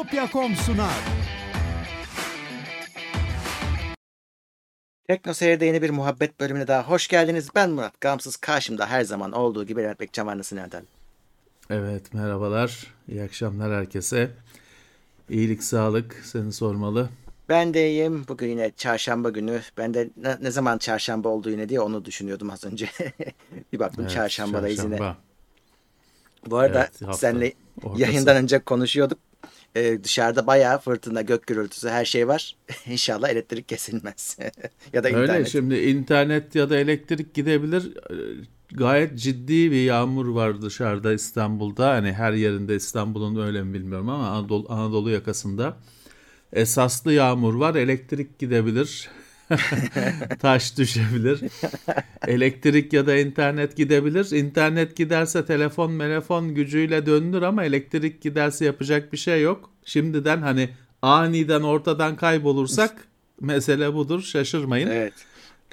Bitopya.com sunar. Tekno Seyir'de yeni bir muhabbet bölümüne daha hoş geldiniz. Ben Murat. Gamsız karşımda her zaman olduğu gibi Levent Bekcan var. Nasılsın Erdem? Evet merhabalar. İyi akşamlar herkese. İyilik sağlık seni sormalı. Ben de iyiyim. Bugün yine çarşamba günü. Ben de ne, ne zaman çarşamba olduğu yine diye onu düşünüyordum az önce. bir baktım Evet, çarşambadayız yine. çarşamba. Bu arada Evet, ortası. yayından önce konuşuyorduk. Ee, dışarıda bayağı fırtına, gök gürültüsü her şey var. İnşallah elektrik kesilmez. ya da Öyle internet. şimdi internet ya da elektrik gidebilir. Ee, Gayet ciddi bir yağmur var dışarıda İstanbul'da. Hani her yerinde İstanbul'un öyle mi bilmiyorum ama Anadolu, Anadolu yakasında. Esaslı yağmur var. Elektrik gidebilir. Taş düşebilir. Elektrik ya da internet gidebilir. İnternet giderse telefon telefon gücüyle döndür ama elektrik giderse yapacak bir şey yok. Şimdiden hani aniden ortadan kaybolursak mesele budur. Şaşırmayın. Evet.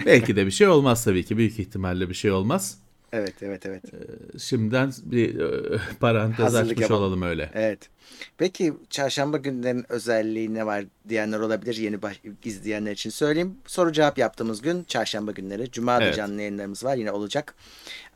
Belki de bir şey olmaz tabii ki. Büyük ihtimalle bir şey olmaz. Evet, evet, evet. Şimdiden bir e, parantez Hazırlık açmış yapalım. olalım öyle. Evet. Peki çarşamba günlerinin özelliği ne var diyenler olabilir. Yeni baş- izleyenler için söyleyeyim. Soru cevap yaptığımız gün çarşamba günleri. Cuma da Evet. canlı yayınlarımız var yine olacak.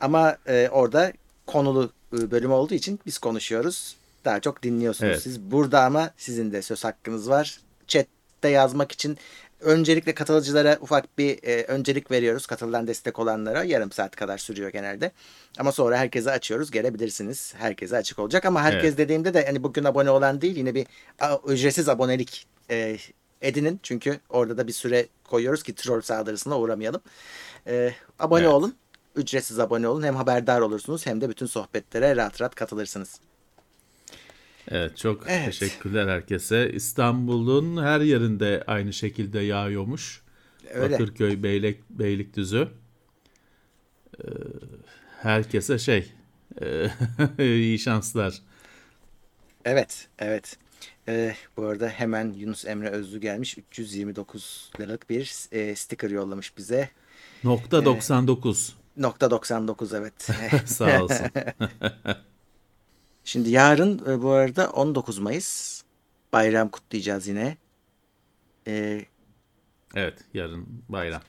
Ama e, orada konulu e, bölüm olduğu için biz konuşuyoruz. Daha çok dinliyorsunuz Evet. siz. Burada ama sizin de söz hakkınız var. Chat'te yazmak için öncelikle katılıcılara ufak bir e, öncelik veriyoruz. Katılan destek olanlara yarım saat kadar sürüyor genelde. Ama sonra herkese açıyoruz. Gelebilirsiniz. Herkese açık olacak. Ama herkes Evet. dediğimde de hani bugün abone olan değil yine bir a, ücretsiz abonelik e, edinin. Çünkü orada da bir süre koyuyoruz ki troll saldırısına uğramayalım. E, abone Evet. olun. Ücretsiz abone olun. Hem haberdar olursunuz hem de bütün sohbetlere rahat rahat katılırsınız. Evet çok Evet. teşekkürler herkese. İstanbul'un her yerinde aynı şekilde yağıyormuş. Öyle. Bakırköy, Beylik, Beylikdüzü. Ee, herkese şey e, iyi şanslar. Evet, evet. Ee, bu arada hemen Yunus Emre Özlü gelmiş. 329 liralık bir e, sticker yollamış bize. Nokta 99. Nokta 99 evet. Sağ olsun. Şimdi yarın e, bu arada 19 Mayıs. Bayram kutlayacağız yine. Ee, Evet yarın bayram.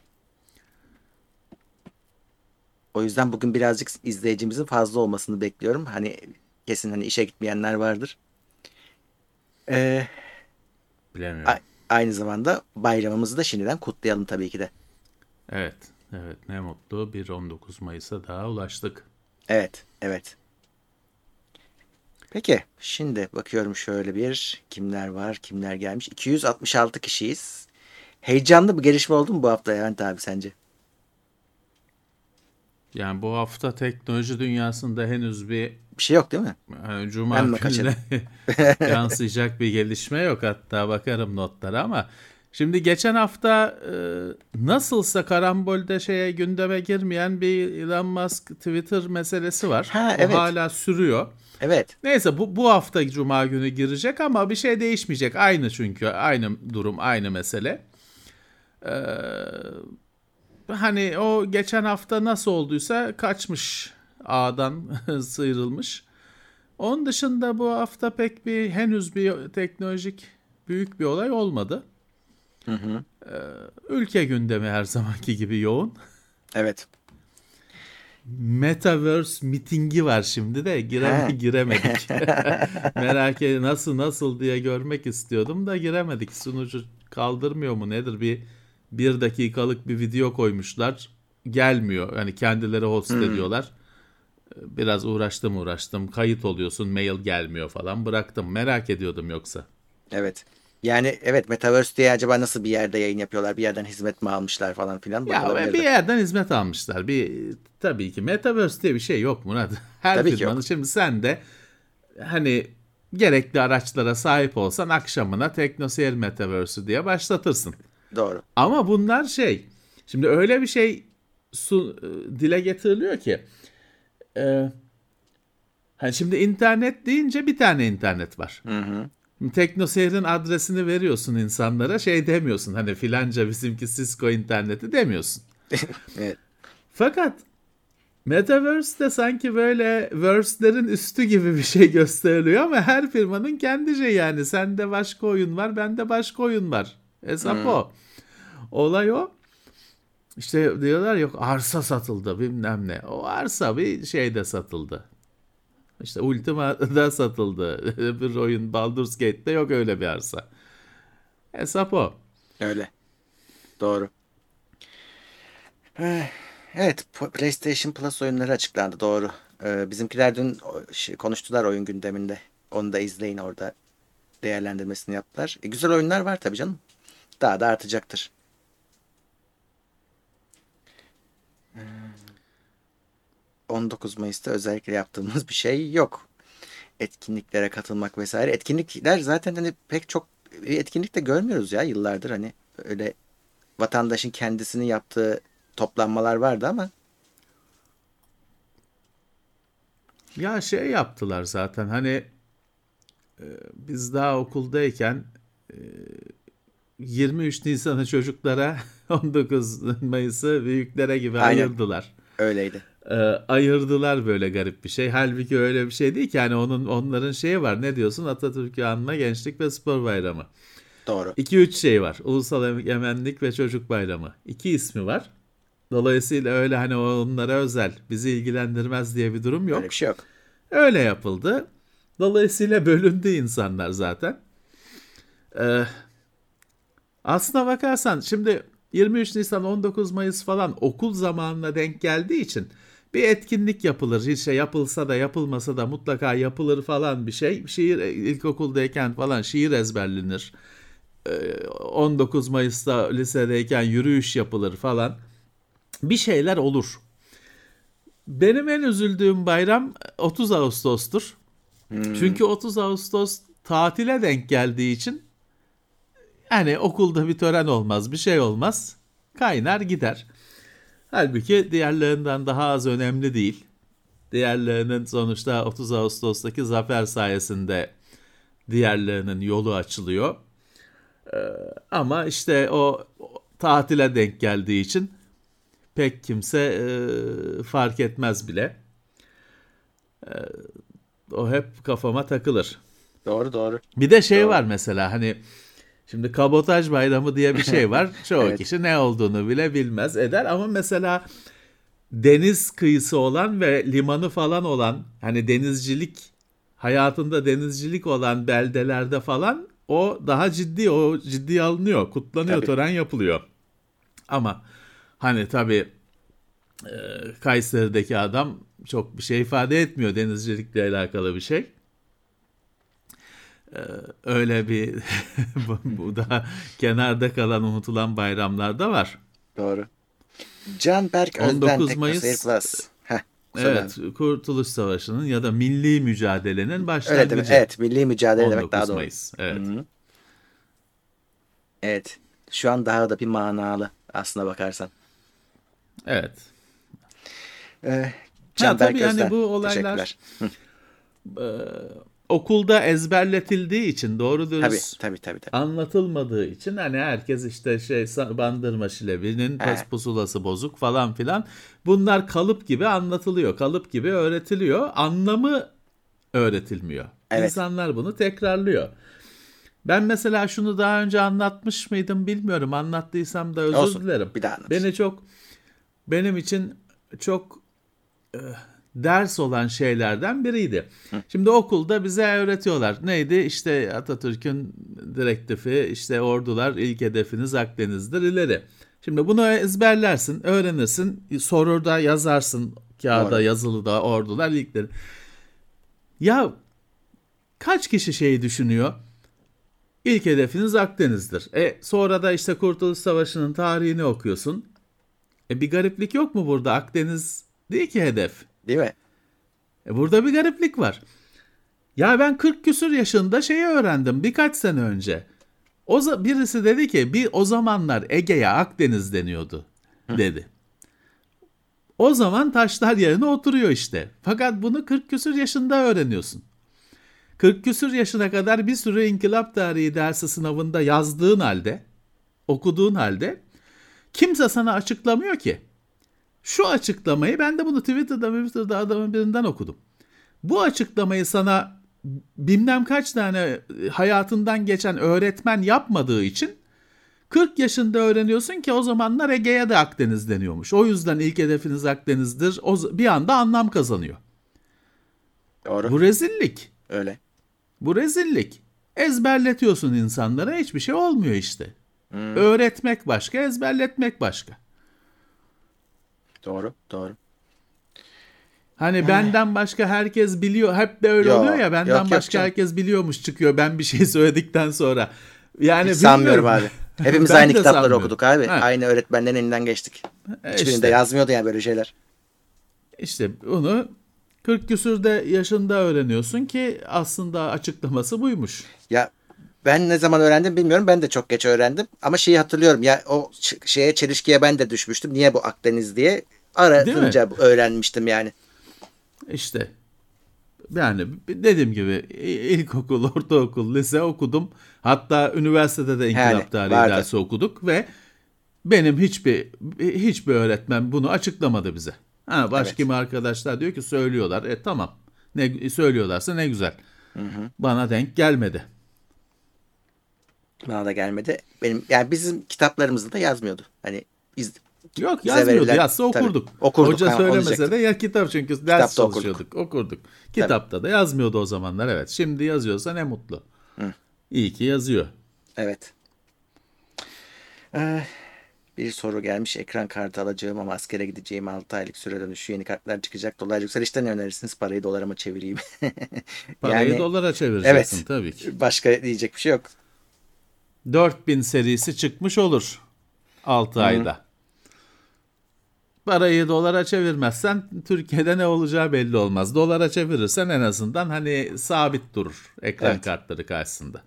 o yüzden bugün birazcık izleyicimizin fazla olmasını bekliyorum. Hani kesin hani işe gitmeyenler vardır. Ee, Bilemiyorum. a- aynı zamanda bayramımızı da şimdiden kutlayalım tabii ki de. Evet. Evet ne mutlu bir 19 Mayıs'a daha ulaştık. Evet, evet. Peki, şimdi bakıyorum şöyle bir kimler var, kimler gelmiş. 266 kişiyiz. Heyecanlı bir gelişme oldu mu bu hafta Levent abi sence? Yani bu hafta teknoloji dünyasında henüz bir Bir şey yok değil mi? yani Cuma gününe yansıyacak bir gelişme yok. Hatta bakarım notlara ama şimdi geçen hafta e, nasılsa karambolde şeye gündeme girmeyen bir Elon Musk Twitter meselesi var. Ha, O evet. hala sürüyor. Evet, Neyse bu, bu hafta Cuma günü girecek ama bir şey değişmeyecek. Aynı çünkü aynı durum aynı mesele. Ee, hani o geçen hafta nasıl olduysa kaçmış ağdan sıyrılmış. Onun dışında bu hafta pek bir henüz bir teknolojik büyük bir olay olmadı. Hı hı. Ee, ülke gündemi her zamanki gibi yoğun. evet. Metaverse mitingi var şimdi de gireme, giremedik. Merak et nasıl nasıl diye görmek istiyordum da giremedik. Sunucu kaldırmıyor mu nedir bir bir dakikalık bir video koymuşlar. Gelmiyor. Yani kendileri host ediyorlar. Biraz uğraştım uğraştım. Kayıt oluyorsun mail gelmiyor falan. Bıraktım. Merak ediyordum yoksa. Evet. Yani evet Metaverse diye acaba nasıl bir yerde yayın yapıyorlar? Bir yerden hizmet mi almışlar falan filan? Ya bir de. yerden hizmet almışlar. Bir tabii ki Metaverse diye bir şey yok Murat. Her Tabii firmanın şimdi sen de hani gerekli araçlara sahip olsan akşamına TeknoSeyir Metaverse'ü diye başlatırsın. Doğru. Ama bunlar şey şimdi öyle bir şey su, e, dile getiriliyor ki e, hani şimdi internet deyince bir tane internet var. Hı hı. TeknoSeyir'in adresini veriyorsun insanlara şey demiyorsun hani filanca bizimki Cisco interneti demiyorsun. Evet. Fakat Metaverse de sanki böyle verse'lerin üstü gibi bir şey gösteriliyor ama her firmanın kendi şey yani. Sende başka oyun var, bende başka oyun var. Hesap hmm. o. Olay o. İşte diyorlar yok arsa satıldı bilmem ne. O arsa bir şeyde satıldı. İşte Ultima'da satıldı. bir oyun Baldur's Gate'de yok öyle bir arsa. Hesap o. Öyle. Doğru. Eh, evet PlayStation Plus oyunları açıklandı doğru. Ee, bizimkiler dün konuştular oyun gündeminde. Onu da izleyin orada değerlendirmesini yaptılar. E, güzel oyunlar var tabii canım. Daha da artacaktır. 19 Mayıs'ta özellikle yaptığımız bir şey yok. Etkinliklere katılmak vesaire. Etkinlikler zaten hani pek çok etkinlik de görmüyoruz ya yıllardır hani öyle vatandaşın kendisinin yaptığı toplanmalar vardı ama ya şey yaptılar zaten hani e, biz daha okuldayken 23 e, Nisan'ı çocuklara 19 Mayıs'ı büyüklere gibi Aynen. ayırdılar. Öyleydi. E, ayırdılar böyle garip bir şey. Halbuki öyle bir şey değil ki. Yani onun onların şeyi var. Ne diyorsun? Atatürk'ü anma Gençlik ve Spor Bayramı. Doğru. 2-3 şey var. Ulusal Egemenlik ve Çocuk Bayramı. İki ismi var. Dolayısıyla öyle hani onlara özel, bizi ilgilendirmez diye bir durum yok. Öyle bir şey yok. Öyle yapıldı. Dolayısıyla bölündü insanlar zaten. Ee, aslına bakarsan şimdi 23 Nisan 19 Mayıs falan okul zamanına denk geldiği için bir etkinlik yapılır. Şey yapılsa da yapılmasa da mutlaka yapılır falan bir şey. Şiir ilkokuldayken falan şiir ezberlenir. 19 ee, Mayıs'ta lisedeyken yürüyüş yapılır falan. Bir şeyler olur. Benim en üzüldüğüm bayram 30 Ağustos'tur. Hmm. Çünkü 30 Ağustos tatile denk geldiği için hani okulda bir tören olmaz, bir şey olmaz. Kaynar gider. Halbuki diğerlerinden daha az önemli değil. Diğerlerinin sonuçta 30 Ağustos'taki zafer sayesinde diğerlerinin yolu açılıyor. Ee, ama işte o, o tatile denk geldiği için pek kimse e, fark etmez bile. E, o hep kafama takılır. Doğru doğru. Bir de şey doğru. var mesela hani Şimdi kabotaj bayramı diye bir şey var. Çoğu evet. kişi ne olduğunu bile bilmez eder ama mesela deniz kıyısı olan ve limanı falan olan hani denizcilik hayatında denizcilik olan beldelerde falan o daha ciddi o ciddi alınıyor kutlanıyor tabii. tören yapılıyor ama hani tabi e, Kayseri'deki adam çok bir şey ifade etmiyor denizcilikle alakalı bir şey öyle bir bu da kenarda kalan unutulan bayramlar da var. Doğru. Can Berk Özden 19 Mayıs. Heh, evet, Kurtuluş Savaşı'nın ya da milli mücadelenin başlangıcı. Evet, evet milli mücadele demek daha doğru. Mayıs. Evet. Evet. Şu an daha da bir manalı aslına bakarsan. Evet. Ee, Can ha, Berk tabii Özden. yani bu olaylar okulda ezberletildiği için doğru dürüst tabii, tabii, tabii, tabii. anlatılmadığı için hani herkes işte şey bandırma şilebinin evet. pusulası bozuk falan filan bunlar kalıp gibi anlatılıyor kalıp gibi öğretiliyor anlamı öğretilmiyor. Evet. İnsanlar bunu tekrarlıyor. Ben mesela şunu daha önce anlatmış mıydım bilmiyorum. Anlattıysam da özür Olsun. dilerim. Bir daha. Beni çok benim için çok eh, ders olan şeylerden biriydi. Şimdi okulda bize öğretiyorlar. Neydi? İşte Atatürk'ün direktifi, işte ordular ilk hedefiniz Akdeniz'dir ileri. Şimdi bunu ezberlersin, öğrenirsin, sorurda yazarsın kağıda Doğru. yazılı da ordular ilkleri. Ya kaç kişi şeyi düşünüyor? İlk hedefiniz Akdeniz'dir. E sonra da işte Kurtuluş Savaşı'nın tarihini okuyorsun. E bir gariplik yok mu burada? Akdeniz değil ki hedef. Değil mi? E burada bir gariplik var. Ya ben 40 küsür yaşında şeyi öğrendim birkaç sene önce. O birisi dedi ki bir o zamanlar Ege'ye Akdeniz deniyordu dedi. O zaman taşlar yerine oturuyor işte. Fakat bunu 40 küsür yaşında öğreniyorsun. 40 küsür yaşına kadar bir sürü inkılap tarihi dersi sınavında yazdığın halde, okuduğun halde kimse sana açıklamıyor ki. Şu açıklamayı ben de bunu Twitter'da Twitter'da adamın birinden okudum. Bu açıklamayı sana bilmem kaç tane hayatından geçen öğretmen yapmadığı için 40 yaşında öğreniyorsun ki o zamanlar Ege'ye de Akdeniz deniyormuş. O yüzden ilk hedefiniz Akdeniz'dir. O bir anda anlam kazanıyor. Doğru. Bu rezillik. Öyle. Bu rezillik. Ezberletiyorsun insanlara hiçbir şey olmuyor işte. Hmm. Öğretmek başka, ezberletmek başka. Doğru. Doğru. Hani benden başka herkes biliyor. Hep de öyle Yok, oluyor ya. Benden yok, yok başka canım. herkes biliyormuş çıkıyor. Ben bir şey söyledikten sonra. Yani Hiç sanmıyorum abi. Hepimiz aynı kitapları okuduk abi. Ha. Aynı öğretmenlerin elinden geçtik. E Hiçbirinde işte. yazmıyordu yani böyle şeyler. İşte bunu 40 küsürde yaşında öğreniyorsun ki aslında açıklaması buymuş. Ya ben ne zaman öğrendim bilmiyorum. Ben de çok geç öğrendim. Ama şeyi hatırlıyorum. Ya o şeye çelişkiye ben de düşmüştüm. Niye bu Akdeniz diye. Aratınca öğrenmiştim yani. İşte yani dediğim gibi ilkokul, ortaokul, lise okudum. Hatta üniversitede de inkılap Yani, tarihi vardı. dersi okuduk ve benim hiçbir hiçbir öğretmen bunu açıklamadı bize. Ha, başka Evet. kimi arkadaşlar diyor ki söylüyorlar. E tamam. Ne söylüyorlarsa ne güzel. Bana denk gelmedi. Bana da gelmedi. Benim yani bizim kitaplarımızda da yazmıyordu. Hani iz, Yok yazmıyordu. Yazsa Tabii. okurduk. Okurduk, Hoca söylemese de ya kitap çünkü ders Kitapta okurduk. çalışıyorduk. Okurduk. Kitapta da yazmıyordu o zamanlar evet. Şimdi yazıyorsa ne mutlu. İyi ki yazıyor. evet. Ee, bir soru gelmiş. Ekran kartı alacağım ama askere gideceğim 6 aylık süre dönüşü yeni kartlar çıkacak. Dolar yükselişte ne önerirsiniz? Parayı dolara mı çevireyim? Parayı Yani- dolara çevireceksin Evet. tabii ki. Başka diyecek bir şey yok. 4000 serisi çıkmış olur 6 ayda. Parayı dolara çevirmezsen Türkiye'de ne olacağı belli olmaz. Dolara çevirirsen en azından hani sabit durur ekran Evet. kartları karşısında.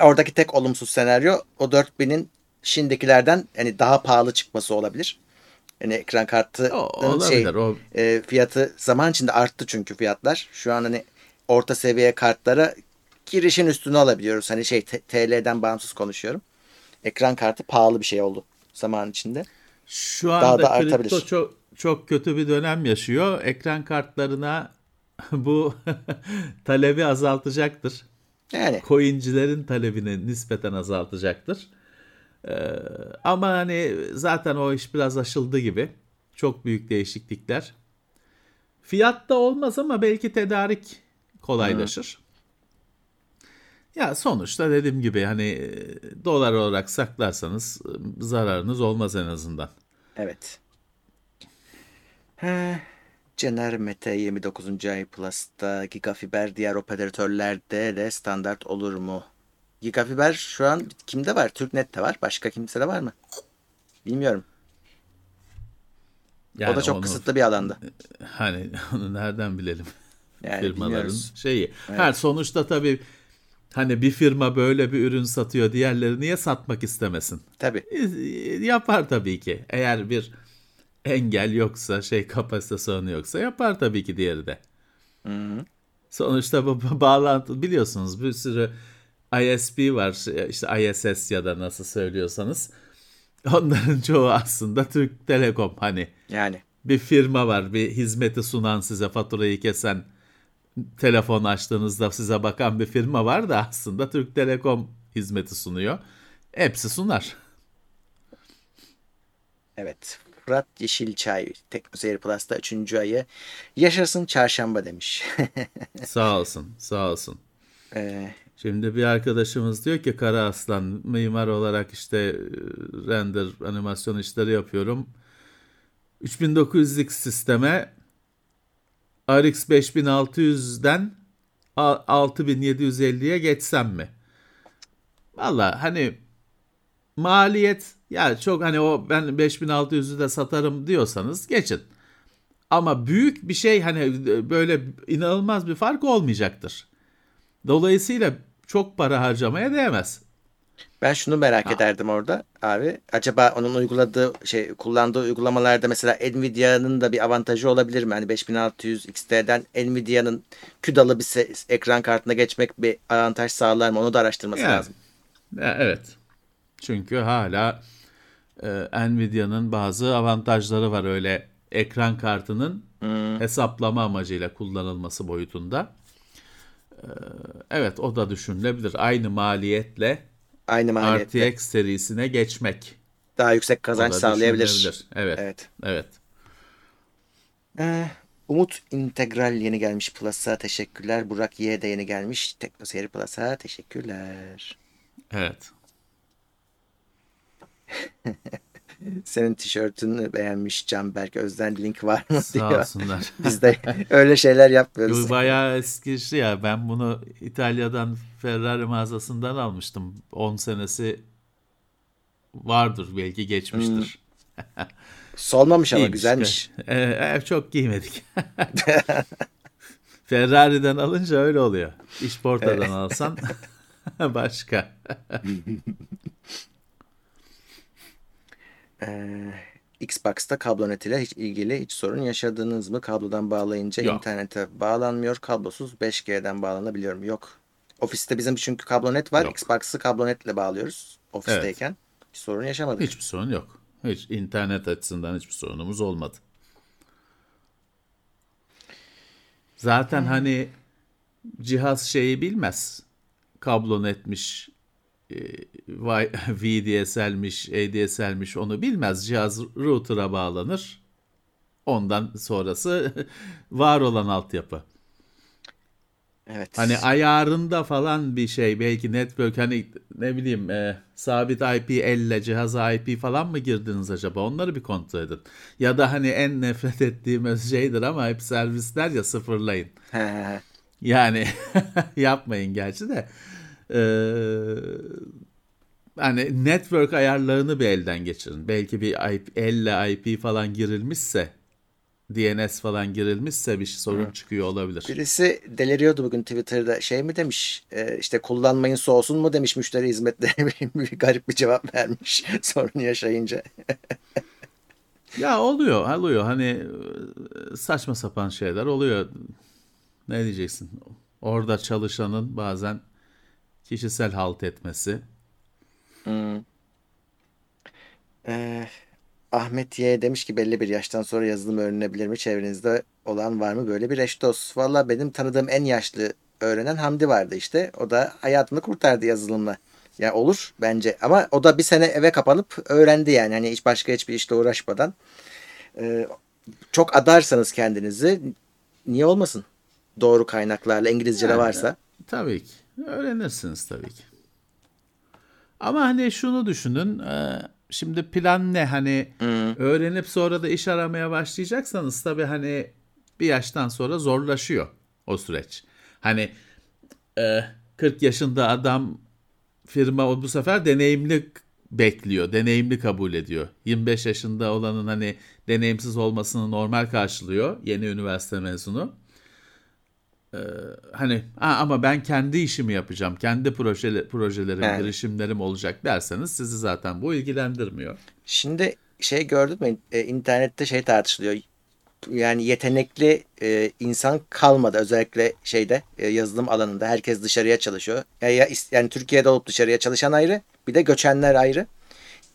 Oradaki tek olumsuz senaryo o 4000'in şimdikilerden hani daha pahalı çıkması olabilir. Yani ekran kartı olabilir. o e, fiyatı zaman içinde arttı çünkü fiyatlar. Şu an hani orta seviye kartlara girişin üstüne alabiliyoruz. Hani şey TL'den bağımsız konuşuyorum. Ekran kartı pahalı bir şey oldu zaman içinde. Şu Daha anda da kripto artabilir. çok çok kötü bir dönem yaşıyor. Ekran kartlarına bu talebi azaltacaktır. Yani Coincilerin talebini nispeten azaltacaktır. Ee, ama hani zaten o iş biraz aşıldı gibi. Çok büyük değişiklikler. Fiyatta olmaz ama belki tedarik kolaylaşır. Ya sonuçta dediğim gibi hani e, dolar olarak saklarsanız e, zararınız olmaz en azından. evet. He, Cener Mete 29. ay Plus'ta Gigafiber diğer operatörlerde de standart olur mu? Gigafiber şu an kimde var? Türknet'te var. Başka kimsede var mı? Bilmiyorum. o Yani da çok onu- kısıtlı bir alanda. Hani onu nereden bilelim? Yani firmaların bilmiyoruz. şeyi. Her sonuçta tabii hani bir firma böyle bir ürün satıyor, diğerleri niye satmak istemesin? Tabii. E, Yapar tabii ki. Eğer bir engel yoksa, şey kapasite sorunu yoksa yapar tabii ki diğeri de. Sonuçta bu bu bağlantı biliyorsunuz bir sürü ISP var işte ISS ya da nasıl söylüyorsanız. Onların çoğu aslında Türk Telekom hani Yani. bir firma var, bir hizmeti sunan size faturayı kesen telefon açtığınızda size bakan bir firma var da aslında Türk Telekom hizmeti sunuyor. Hepsi sunar. Evet. Fırat Yeşilçay Teknoseyir Plus'ta 3. ayı yaşasın çarşamba demiş. Sağ olsun, sağ olsun. Ee, Şimdi bir arkadaşımız diyor ki Kara Aslan mimar olarak işte e, render animasyon işleri yapıyorum. 3900'lik sisteme RX 5600'den a- 6750'ye geçsem mi? Valla hani maliyet ya çok hani o ben 5600'ü de satarım diyorsanız geçin. Ama büyük bir şey hani böyle inanılmaz bir fark olmayacaktır. Dolayısıyla çok para harcamaya değmez. Ben şunu merak ederdim orada abi. Acaba onun uyguladığı şey kullandığı uygulamalarda mesela Nvidia'nın da bir avantajı olabilir mi? Hani 5600 XT'den Nvidia'nın küdalı bir se- ekran kartına geçmek bir avantaj sağlar mı? Onu da araştırması Yani. lazım. E, Evet. Çünkü hala e, Nvidia'nın bazı avantajları var öyle ekran kartının hesaplama amacıyla kullanılması boyutunda. Ee, evet o da düşünülebilir. Aynı maliyetle Aynı maliyetle RTX serisine geçmek. daha yüksek kazanç sağlayabilir. Evet. Evet. Evet. Ee, Umut Integral yeni gelmiş Plus'a teşekkürler. Burak Y de yeni gelmiş Teknoseyir Plus'a teşekkürler. Evet. Senin tişörtünü beğenmiş Canberk Özden link var mı Sağ diyor. olsunlar. Biz de öyle şeyler yapmıyoruz. Bu bayağı eski şey ya. Ben bunu İtalya'dan Ferrari mağazasından almıştım. 10 senesi vardır belki geçmiştir. Solmamış ama güzelmiş. Ee, e, çok giymedik. Ferrari'den alınca öyle oluyor. İşportadan alsan başka. Ee, Xbox'ta kablonet ile hiç ilgili hiç sorun yaşadınız mı? Kablodan bağlayınca Yok. internete bağlanmıyor. Kablosuz 5G'den bağlanabiliyor mu? Yok. Ofiste bizim çünkü kablonet var. Yok. Xbox'ı kablonetle bağlıyoruz ofisteyken. Hiç sorun yaşamadık. Hiçbir sorun yok. Hiç internet açısından hiçbir sorunumuz olmadı. Zaten hani cihaz şeyi bilmez. Kablo netmiş, e, Vi- VDSL'miş, ADSL'miş onu bilmez. Cihaz router'a bağlanır. Ondan sonrası var olan altyapı. Evet. Hani ayarında falan bir şey belki network hani ne bileyim e, sabit IP elle cihaza IP falan mı girdiniz acaba onları bir kontrol edin. Ya da hani en nefret ettiğimiz şeydir ama hep servisler ya sıfırlayın. Yani yapmayın gerçi de. Ee, hani network ayarlarını bir elden geçirin. Belki bir IP, elle IP falan girilmişse DNS falan girilmişse bir sorun çıkıyor olabilir. Birisi deliriyordu bugün Twitter'da. Şey mi demiş? e, işte kullanmayın soğusun mu demiş müşteri hizmetleri. bir garip bir cevap vermiş. Sorun yaşayınca. Ya oluyor, oluyor. Hani e, saçma sapan şeyler oluyor. Ne diyeceksin? Orada çalışanın bazen kişisel halt etmesi. Ee, Ahmet Y demiş ki belli bir yaştan sonra yazılım öğrenebilir mi? Çevrenizde olan var mı böyle bir eş dost? Valla benim tanıdığım en yaşlı öğrenen Hamdi vardı işte. O da hayatını kurtardı yazılımla. Ya olur bence ama o da bir sene eve kapanıp öğrendi yani. Hani hiç başka hiçbir işle uğraşmadan. Ee, çok adarsanız kendinizi niye olmasın? Doğru kaynaklarla İngilizce de Yani, varsa. Tabii ki. Öğrenirsiniz tabii ki. Ama hani şunu düşünün. e, Şimdi plan ne? Hani öğrenip sonra da iş aramaya başlayacaksanız tabii hani bir yaştan sonra zorlaşıyor o süreç. Hani e, 40 yaşında adam firma bu sefer deneyimli bekliyor. Deneyimli kabul ediyor. 25 yaşında olanın hani deneyimsiz olmasını normal karşılıyor. Yeni üniversite mezunu. Ee, hani "Aa, ama ben kendi işimi yapacağım. Kendi projele, projelerim, Evet. girişimlerim olacak derseniz sizi zaten bu ilgilendirmiyor. Şimdi şey gördün mü? E, internette şey tartışılıyor. Yani yetenekli e, insan kalmadı özellikle şeyde e, yazılım alanında. Herkes dışarıya çalışıyor. Ya, ya yani Türkiye'de olup dışarıya çalışan ayrı, bir de göçenler ayrı.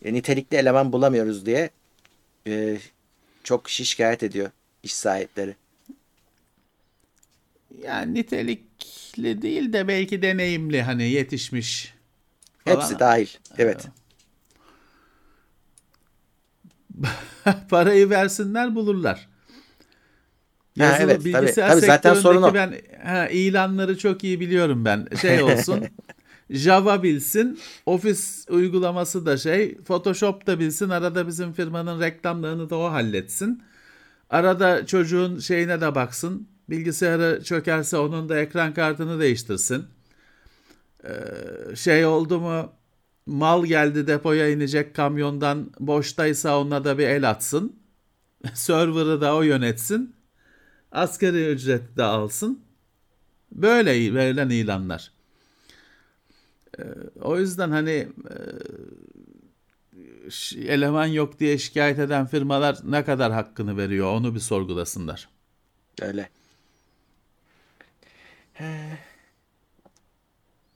E, nitelikli eleman bulamıyoruz diye e, çok kişi şikayet ediyor iş sahipleri. Yani nitelikli değil de belki deneyimli hani yetişmiş falan. Hepsi dahil. Evet. Parayı versinler bulurlar. Ha, Yazılı evet, tabii. bilgisayar Tabii, zaten sektöründeki sorun o. ben ha, ilanları çok iyi biliyorum ben. Şey olsun. Java bilsin, ofis uygulaması da şey, Photoshop da bilsin, arada bizim firmanın reklamlarını da o halletsin. Arada çocuğun şeyine de baksın, bilgisayarı çökerse onun da ekran kartını değiştirsin. Ee, şey oldu mu, mal geldi depoya inecek kamyondan boştaysa ona da bir el atsın. Server'ı da o yönetsin. Asgari ücret de alsın. Böyle verilen ilanlar. Ee, O yüzden hani e, eleman yok diye şikayet eden firmalar ne kadar hakkını veriyor onu bir sorgulasınlar. Öyle.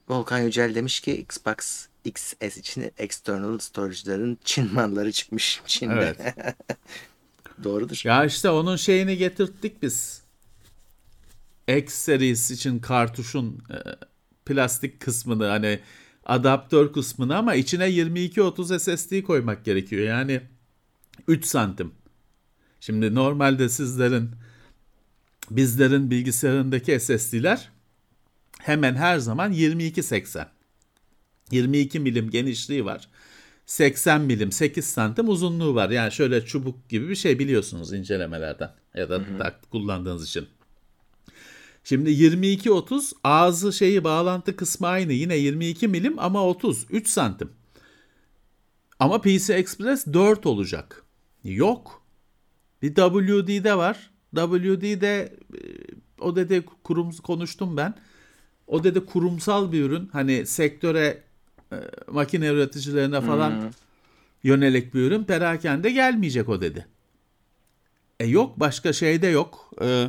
Volkan Yücel demiş ki Xbox XS için external storage'ların Çin malları çıkmış Çin'de. Evet. Doğrudur. Ya işte onun şeyini getirttik biz. X serisi için kartuşun e, plastik kısmını hani adaptör kısmını ama içine 2230 SSD koymak gerekiyor. Yani 3 santim. Şimdi normalde sizlerin bizlerin bilgisayarındaki SSD'ler hemen her zaman 2280. 22 milim genişliği var. 80 milim 8 santim uzunluğu var. Yani şöyle çubuk gibi bir şey biliyorsunuz incelemelerden ya da da kullandığınız için. Şimdi 22-30 ağzı şeyi bağlantı kısmı aynı. Yine 22 milim ama 30. 3 santim. Ama PC Express 4 olacak. Yok. Bir WD'de var. WD'de e, o dedi kurum konuştum ben. O dedi kurumsal bir ürün. Hani sektöre e, makine üreticilerine falan Hmm. yönelik bir ürün. Perakende gelmeyecek o dedi. E yok başka şey de yok. E,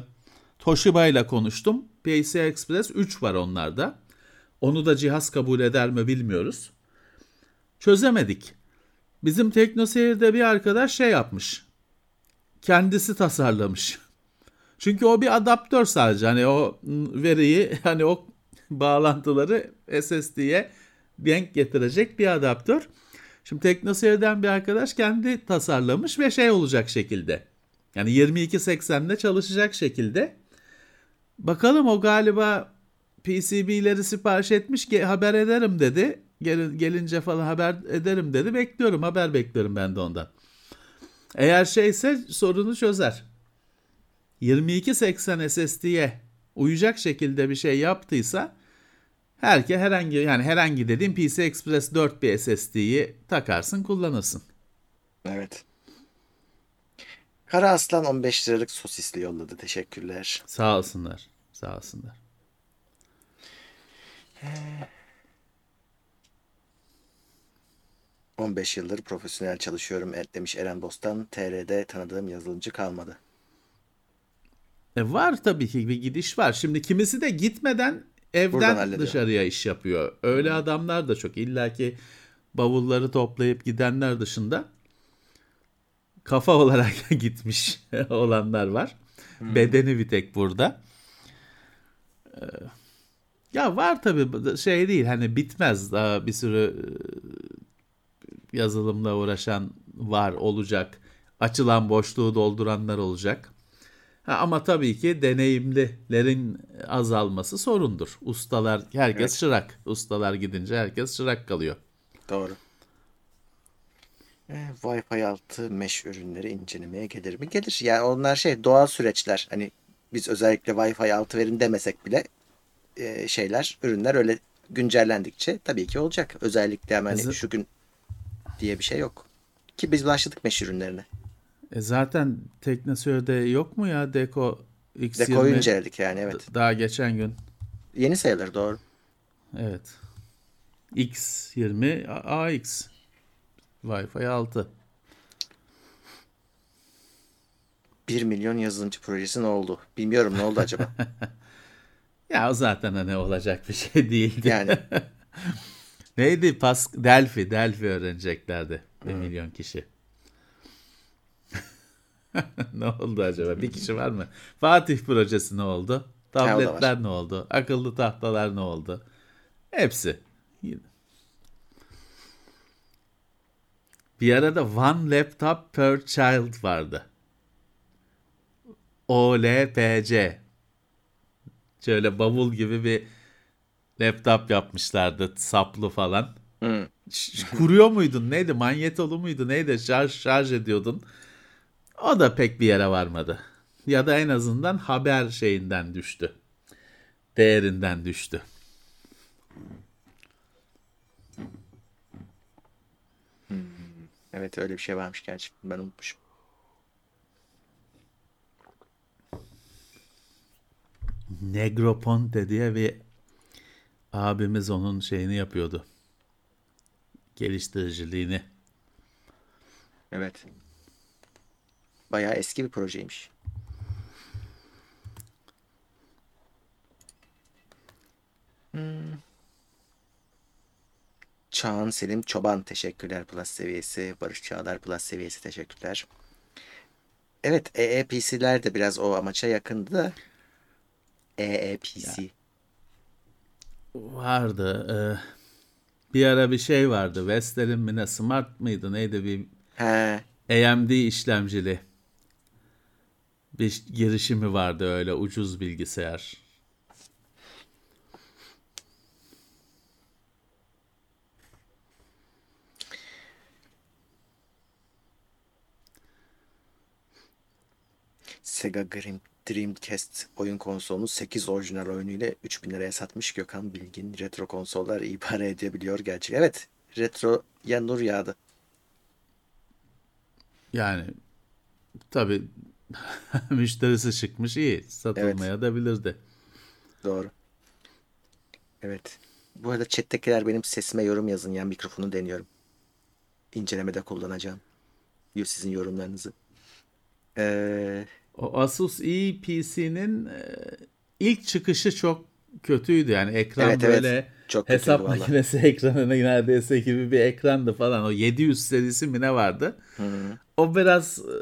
Toshiba ile konuştum. PCI Express 3 var onlarda. Onu da cihaz kabul eder mi bilmiyoruz. Çözemedik. Bizim TeknoSeyir'de bir arkadaş şey yapmış. Kendisi tasarlamış. Çünkü o bir adaptör sadece. Hani o veriyi, hani o bağlantıları SSD'ye denk getirecek bir adaptör. Şimdi TeknoSeyir'den bir arkadaş kendi tasarlamış ve şey olacak şekilde. Yani 2280'de çalışacak şekilde. Bakalım o galiba PCB'leri sipariş etmiş ki haber ederim dedi. Gel, gelince falan haber ederim dedi. Bekliyorum haber bekliyorum ben de ondan. Eğer şeyse sorunu çözer. 2280 SSD'ye uyacak şekilde bir şey yaptıysa herke herhangi yani herhangi dediğim PC Express 4 bir SSD'yi takarsın kullanırsın. Evet. Kara Aslan 15 liralık sosisli yolladı. Teşekkürler. Sağ olsunlar. Sağ olsunlar. Ee, 15 yıldır profesyonel çalışıyorum e- demiş Eren Bostan. TR'de tanıdığım yazılımcı kalmadı. E var tabii ki bir gidiş var. Şimdi kimisi de gitmeden evden dışarıya iş yapıyor. Öyle adamlar da çok. İlla ki bavulları toplayıp gidenler dışında kafa olarak gitmiş olanlar var. Bedeni bir tek burada. Ee, Ya var tabii şey değil hani bitmez daha bir sürü e, yazılımla uğraşan var olacak. Açılan boşluğu dolduranlar olacak. Ama tabii ki deneyimlilerin azalması sorundur. Ustalar herkes Evet. çırak. Ustalar gidince herkes çırak kalıyor. Doğru. E, Wi-Fi altı mesh ürünleri incelemeye gelir mi? Gelir. Yani onlar şey doğal süreçler. Hani biz özellikle Wi-Fi altı verin demesek bile e, şeyler, ürünler öyle güncellendikçe tabii ki olacak. Özellikle hemen hani şu gün diye bir şey yok. Ki biz başladık mesh ürünlerine. E zaten Teknoseyir'de yok mu ya Deco X20? Dekoyu inceledik yani evet. Daha geçen gün. Yeni sayılır doğru. Evet. X20 A- AX. Wi-Fi 6. 1 milyon yazılımcı projesi ne oldu? Bilmiyorum ne oldu acaba? Ya o zaten hani olacak bir şey değildi. Yani Neydi? Pas Delphi. Delphi öğreneceklerdi. Bir milyon kişi. ne oldu acaba? Bir kişi var mı? Fatih projesi ne oldu? Tabletler ne oldu? Akıllı tahtalar ne oldu? Hepsi. Bir arada One Laptop Per Child vardı. OLPC. Şöyle bavul gibi bir laptop yapmışlardı saplı falan. Ş- Kuruyor muydun neydi manyetolu muydu neydi şarj, şarj ediyordun. O da pek bir yere varmadı. Ya da en azından haber şeyinden düştü. Değerinden düştü. evet öyle bir şey varmış gerçekten ben unutmuşum. Negroponte diye bir abimiz onun şeyini yapıyordu. Geliştiriciliğini. Evet. Bayağı eski bir projeymiş. Hmm. Çağan Selim Çoban teşekkürler Plus seviyesi. Barış Çağlar Plus seviyesi teşekkürler. Evet EEPC'ler de biraz o amaça yakındı da. EEPC. Vardı. e, bir ara bir şey vardı. Vestel'in mi ne Smart mıydı neydi bir He. AMD işlemcili bir girişimi vardı öyle ucuz bilgisayar. Sega Dream, Dreamcast oyun konsolunu 8 orijinal oyunu ile 3000 liraya satmış Gökhan Bilgin. Retro konsollar ibare edebiliyor gerçek. Evet. Retro ya nur yağdı. Yani tabii müşterisi çıkmış iyi satılmaya da bilirdi. Doğru. Evet. Bu arada chat'tekiler benim sesime yorum yazın. Yani mikrofonu deniyorum. İncelemede kullanacağım. Sizin yorumlarınızı. Ee, O Asus ePC'nin e, ilk çıkışı çok kötüydü yani ekran Evet, evet. böyle Çok kötüydü hesap makinesi ekranı neredeyse gibi bir ekrandı falan. O 700 serisi mi ne vardı? O biraz e,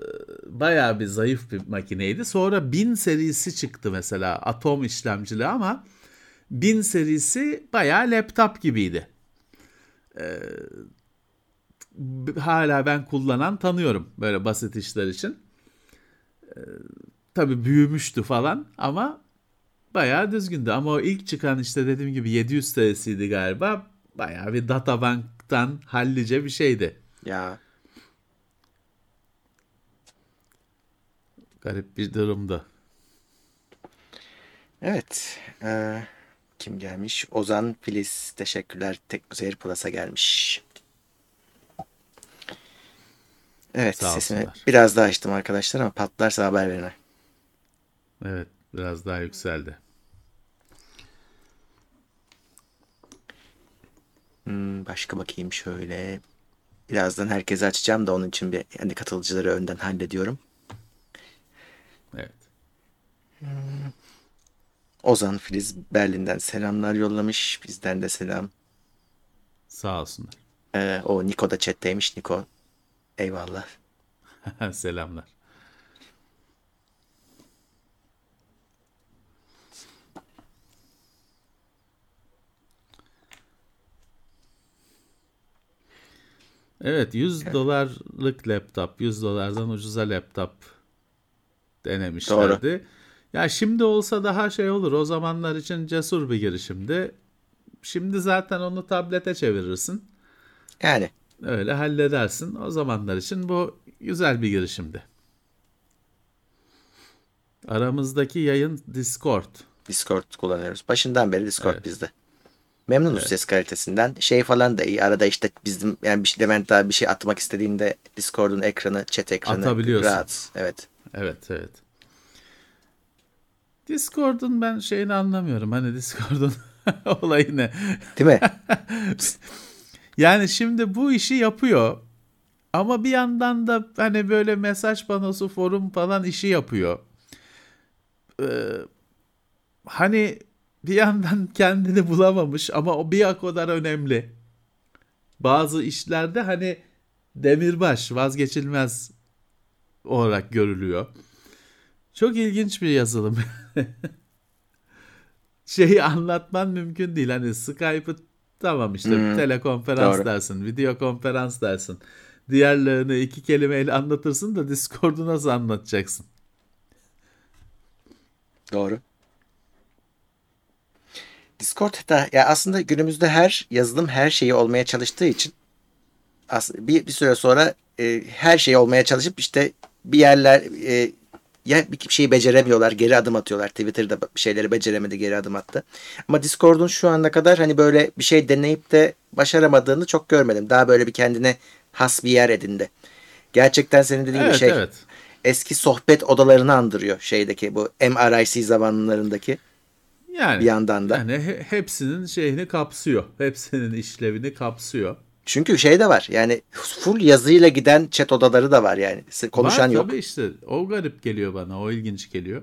bayağı bir zayıf bir makineydi. Sonra 1000 serisi çıktı mesela atom işlemcili ama 1000 serisi bayağı laptop gibiydi. Ee, hala ben kullanan tanıyorum böyle basit işler için. Ee, tabii büyümüştü falan ama bayağı düzgündü. Ama o ilk çıkan işte dediğim gibi 700 serisiydi galiba. Bayağı bir databanktan hallice bir şeydi. ya Garip bir durumdu. evet. Ee, kim gelmiş? Ozan Filiz. Teşekkürler. Teknoseyir Plus'a gelmiş. Evet Sağ sesimi olsunlar. biraz daha açtım arkadaşlar ama patlarsa haber verin. ha. Evet, biraz daha yükseldi. Hmm, başka bakayım şöyle. Birazdan herkese açacağım da onun için bir yani katılıcıları önden hallediyorum. Evet. Ozan Filiz Berlin'den selamlar yollamış. Bizden de selam. Sağ olsunlar. Ee, o Niko da chatteymiş. Niko eyvallah. Selamlar. Evet 100 dolarlık laptop 100 dolardan ucuza laptop denemişlerdi. Ya şimdi olsa daha şey olur o zamanlar için cesur bir girişimdi. Şimdi zaten onu tablete çevirirsin. Yani Öyle halledersin. O zamanlar için bu güzel bir girişimdi. Aramızdaki yayın Discord. Discord kullanıyoruz. Başından beri Discord Evet. bizde. Memnunuz ses kalitesinden. Şey falan da iyi. Arada işte bizim yani bir şey, Levent abi bir şey atmak istediğinde Discord'un ekranı, chat ekranı Atabiliyorsun. rahat. Evet. Evet, evet. Discord'un ben şeyini anlamıyorum. Hani Discord'un olayı ne? Değil mi? Yani şimdi bu işi yapıyor. Ama bir yandan da hani böyle mesaj panosu, forum falan işi yapıyor. Ee, hani bir yandan kendini bulamamış ama o bir o kadar önemli. Bazı işlerde hani demirbaş, vazgeçilmez olarak görülüyor. Çok ilginç bir yazılım. Şeyi anlatman mümkün değil. Hani Skype'ı tamam işte Hmm, telekonferans doğru. dersin, video konferans dersin. Diğerlerini iki kelimeyle anlatırsın da Discord'u nasıl anlatacaksın? Doğru. Discord da ya aslında günümüzde her yazılım her şeyi olmaya çalıştığı için bir, bir süre sonra e, her şey olmaya çalışıp işte bir yerler e, ya bir şeyi beceremiyorlar, geri adım atıyorlar. Twitter'da bir şeyleri beceremedi, geri adım attı. Ama Discord'un şu ana kadar hani böyle bir şey deneyip de başaramadığını çok görmedim. Daha böyle bir kendine has bir yer edindi. Gerçekten senin dediğin Evet, şey evet. eski sohbet odalarını andırıyor şeydeki bu MRIC zamanlarındaki Yani bir yandan da. yani he- hepsinin şeyini kapsıyor. Hepsinin işlevini kapsıyor. Çünkü şey de var yani full yazıyla giden chat odaları da var yani. Konuşan Var yok. tabii işte. O garip geliyor bana. O ilginç geliyor.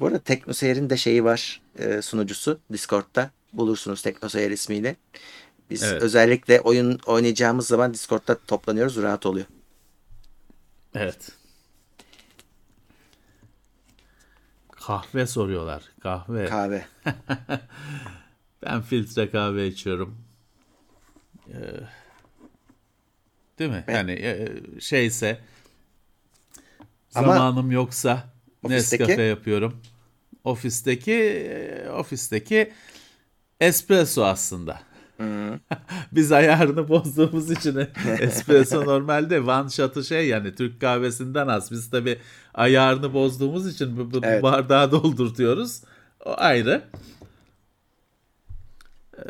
Bu arada TeknoSeyir'in de şeyi var e, sunucusu Discord'da. Bulursunuz TeknoSeyir ismiyle. Biz Evet. özellikle oyun oynayacağımız zaman Discord'da toplanıyoruz. Rahat oluyor. Evet. Kahve soruyorlar. Kahve. Kahve. Ben filtre kahve içiyorum. Ee, değil mi? Ben- Yani e, şeyse Ama zamanım yoksa ofisteki? Nescafe yapıyorum. Ofisteki e, ofisteki espresso aslında. Biz ayarını bozduğumuz için espresso normalde one shot'ı şey yani Türk kahvesinden az. Biz tabi ayarını bozduğumuz için bu, bu Evet. bardağı doldurtuyoruz. O ayrı. Ee,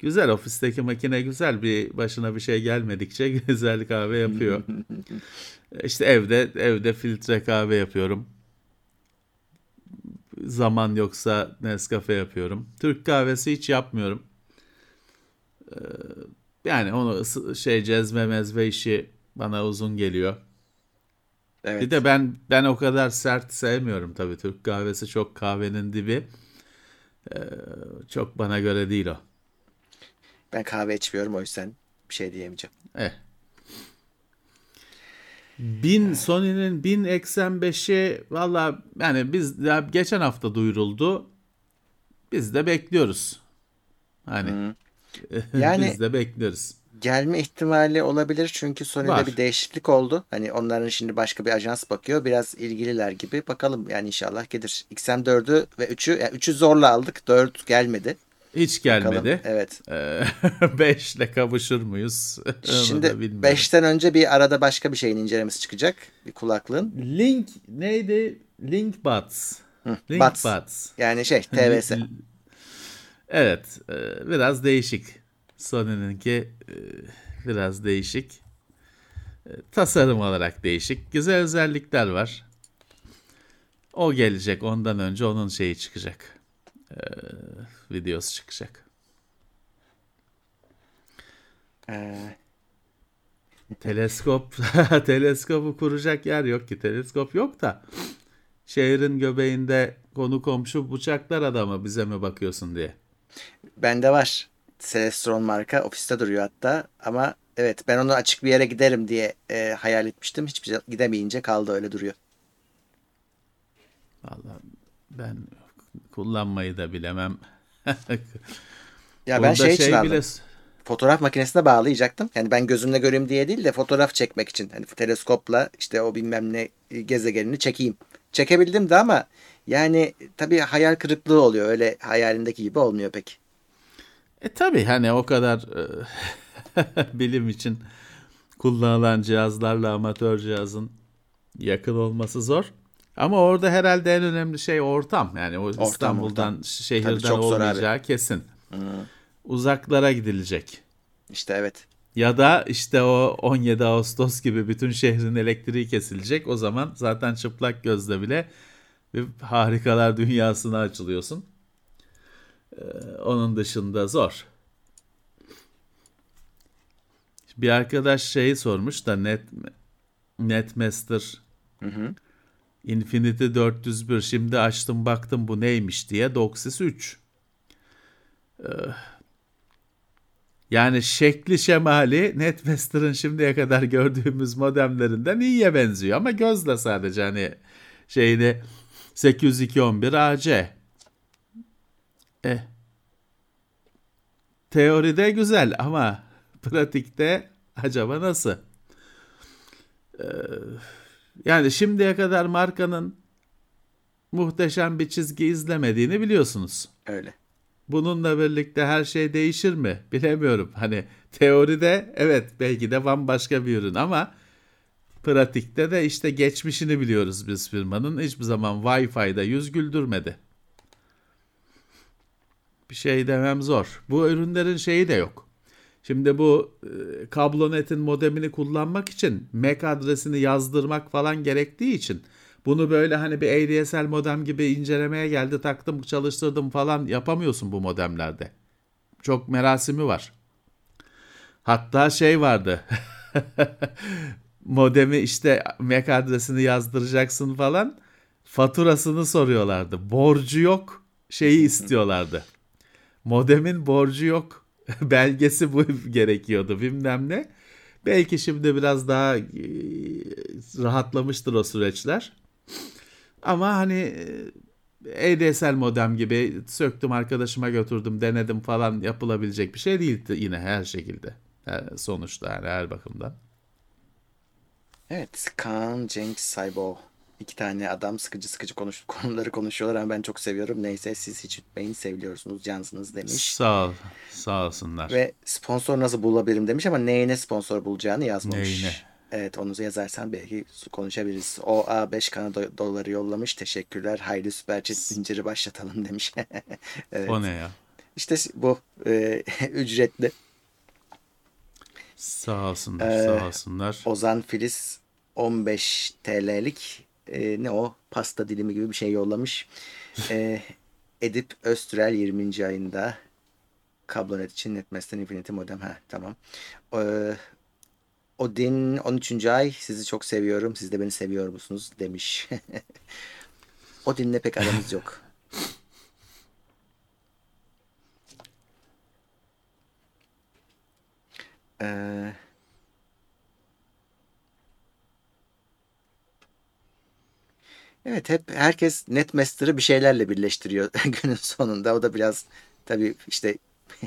Güzel ofisteki makine güzel bir başına bir şey gelmedikçe güzel kahve yapıyor. işte evde evde filtre kahve yapıyorum. Zaman yoksa Nescafe yapıyorum. Türk kahvesi hiç yapmıyorum. Ee, Yani onu şey cezve mezve işi bana uzun geliyor. evet. Bir de ben ben o kadar sert sevmiyorum tabii. Türk kahvesi çok kahvenin dibi. Ee, çok bana göre değil o. Ben kahve içmiyorum o yüzden bir şey diyemeyeceğim. Eh. 1000 Sony'nin 1000 X5'i valla yani biz ya geçen hafta duyuruldu. Biz de bekliyoruz. Hani Yani- biz de bekliyoruz. Gelme ihtimali olabilir çünkü Sony'de Var. bir değişiklik oldu. Hani onların şimdi başka bir ajans bakıyor. Biraz ilgililer gibi. Bakalım yani inşallah gelir. XM4'ü ve 3'ü yani 3'ü zorla aldık. 4 gelmedi. Hiç Bakalım. gelmedi. Evet. 5 ile kavuşur muyuz? Şimdi bilmiyorum. 5'ten önce bir arada başka bir şeyin incelemesi çıkacak. Bir kulaklığın. Link neydi? Link Buds. Link Buds. Buds. Yani şey TVS. Evet, e, biraz değişik. Sony'ninki e, biraz değişik. E, Tasarım olarak değişik. Güzel özellikler var. O gelecek. Ondan önce onun şeyi çıkacak. E, videosu çıkacak. Ee, Teleskop, teleskopu kuracak yer yok ki. Teleskop yok da şehrin göbeğinde konu komşu bıçaklar adamı bize mi bakıyorsun diye. bende var. Celestron marka ofiste duruyor hatta. Ama evet ben onu açık bir yere giderim diye e, hayal etmiştim. Hiçbir şey gidemeyince kaldı öyle duruyor. Vallahi ben kullanmayı da bilemem. Ya ben Bunda şey için bile fotoğraf makinesine bağlayacaktım. Yani ben gözümle göreyim diye değil de fotoğraf çekmek için. Hani teleskopla işte o bilmem ne gezegenini çekeyim. Çekebildim de ama yani tabii hayal kırıklığı oluyor. Öyle hayalindeki gibi olmuyor pek. E tabii hani o kadar e, bilim için kullanılan cihazlarla amatör cihazın yakın olması zor. Ama orada herhalde en önemli şey ortam. Yani o İstanbul'dan ortam. şehirden Tabii çok zor abi. olmayacağı kesin. Uzaklara gidilecek. İşte evet. Ya da işte o 17 Ağustos gibi bütün şehrin elektriği kesilecek. O zaman zaten çıplak gözle bile bir harikalar dünyasına açılıyorsun. Ee, onun dışında zor. Bir arkadaş şeyi sormuş da Net Netmaster Infinity 401 şimdi açtım baktım bu neymiş diye Doxis 3. Ee, yani şekli şemali Netmaster'ın şimdiye kadar gördüğümüz modemlerinden iyiye benziyor ama gözle sadece hani şeyini 802.11 AC. Eh. Teoride güzel ama pratikte acaba nasıl? Ee, yani şimdiye kadar markanın muhteşem bir çizgi izlemediğini biliyorsunuz. Öyle. Bununla birlikte her şey değişir mi? Bilemiyorum. Hani teoride evet belki de bambaşka bir ürün ama pratikte de işte geçmişini biliyoruz biz firmanın. Hiçbir zaman Wi-Fi'da yüz güldürmedi. Bir şey demem zor. Bu ürünlerin şeyi de yok. Şimdi bu e, kablonetin modemini kullanmak için MAC adresini yazdırmak falan gerektiği için bunu böyle hani bir ADSL modem gibi incelemeye geldi taktım çalıştırdım falan yapamıyorsun bu modemlerde. Çok merasimi var. Hatta şey vardı. Modemi işte MAC adresini yazdıracaksın falan. Faturasını soruyorlardı. Borcu yok. Şeyi istiyorlardı. Modemin borcu yok. Belgesi bu gerekiyordu bilmem ne. Belki şimdi biraz daha e, rahatlamıştır o süreçler. Ama hani e, ADSL modem gibi söktüm arkadaşıma götürdüm denedim falan yapılabilecek bir şey değildi yine her şekilde. Sonuçta yani her bakımdan. Evet Kaan, Cenk, Saybo. İki tane adam sıkıcı sıkıcı konuş konuları konuşuyorlar ama ben çok seviyorum. Neyse siz hiç bitmeyin seviyorsunuz cansınız demiş. Sağ ol. Sağ olsunlar. Ve sponsor nasıl bulabilirim demiş ama neyine sponsor bulacağını yazmamış. Neyine? Evet onu yazarsan belki konuşabiliriz. O A5 Kanada doları yollamış. Teşekkürler. Haydi süperçet zinciri başlatalım demiş. evet. O ne ya? İşte bu e, ücretli. Sağ olsunlar, ee, sağ olsunlar. Ozan Filiz 15 TL'lik e, ne o pasta dilimi gibi bir şey yollamış. e, Edip Östrel 20. ayında kablonet için Netmes'ten Infinity modem. Ha tamam. Ee, Odin 13. ay sizi çok seviyorum. Siz de beni seviyor musunuz demiş. Odin'le pek aramız yok. Ee, evet hep herkes Netmaster'ı bir şeylerle birleştiriyor günün sonunda. O da biraz tabii işte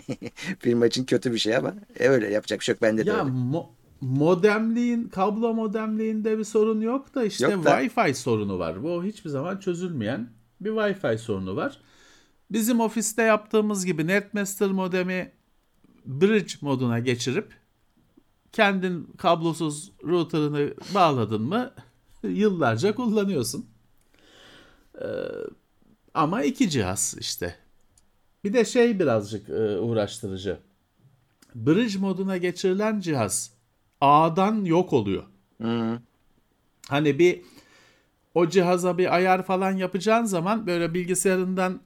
firma için kötü bir şey ama e, öyle yapacak bir şey yok. Bende ya, de öyle. Mo- modemliğin, kablo modemliğinde bir sorun yok da işte yok da. Wi-Fi sorunu var. Bu hiçbir zaman çözülmeyen bir Wi-Fi sorunu var. Bizim ofiste yaptığımız gibi Netmaster modemi bridge moduna geçirip kendin kablosuz router'ını bağladın mı yıllarca kullanıyorsun. Ee, ama iki cihaz işte. Bir de şey birazcık e, uğraştırıcı. Bridge moduna geçirilen cihaz ağdan yok oluyor. Hı. Hani bir o cihaza bir ayar falan yapacağın zaman böyle bilgisayarından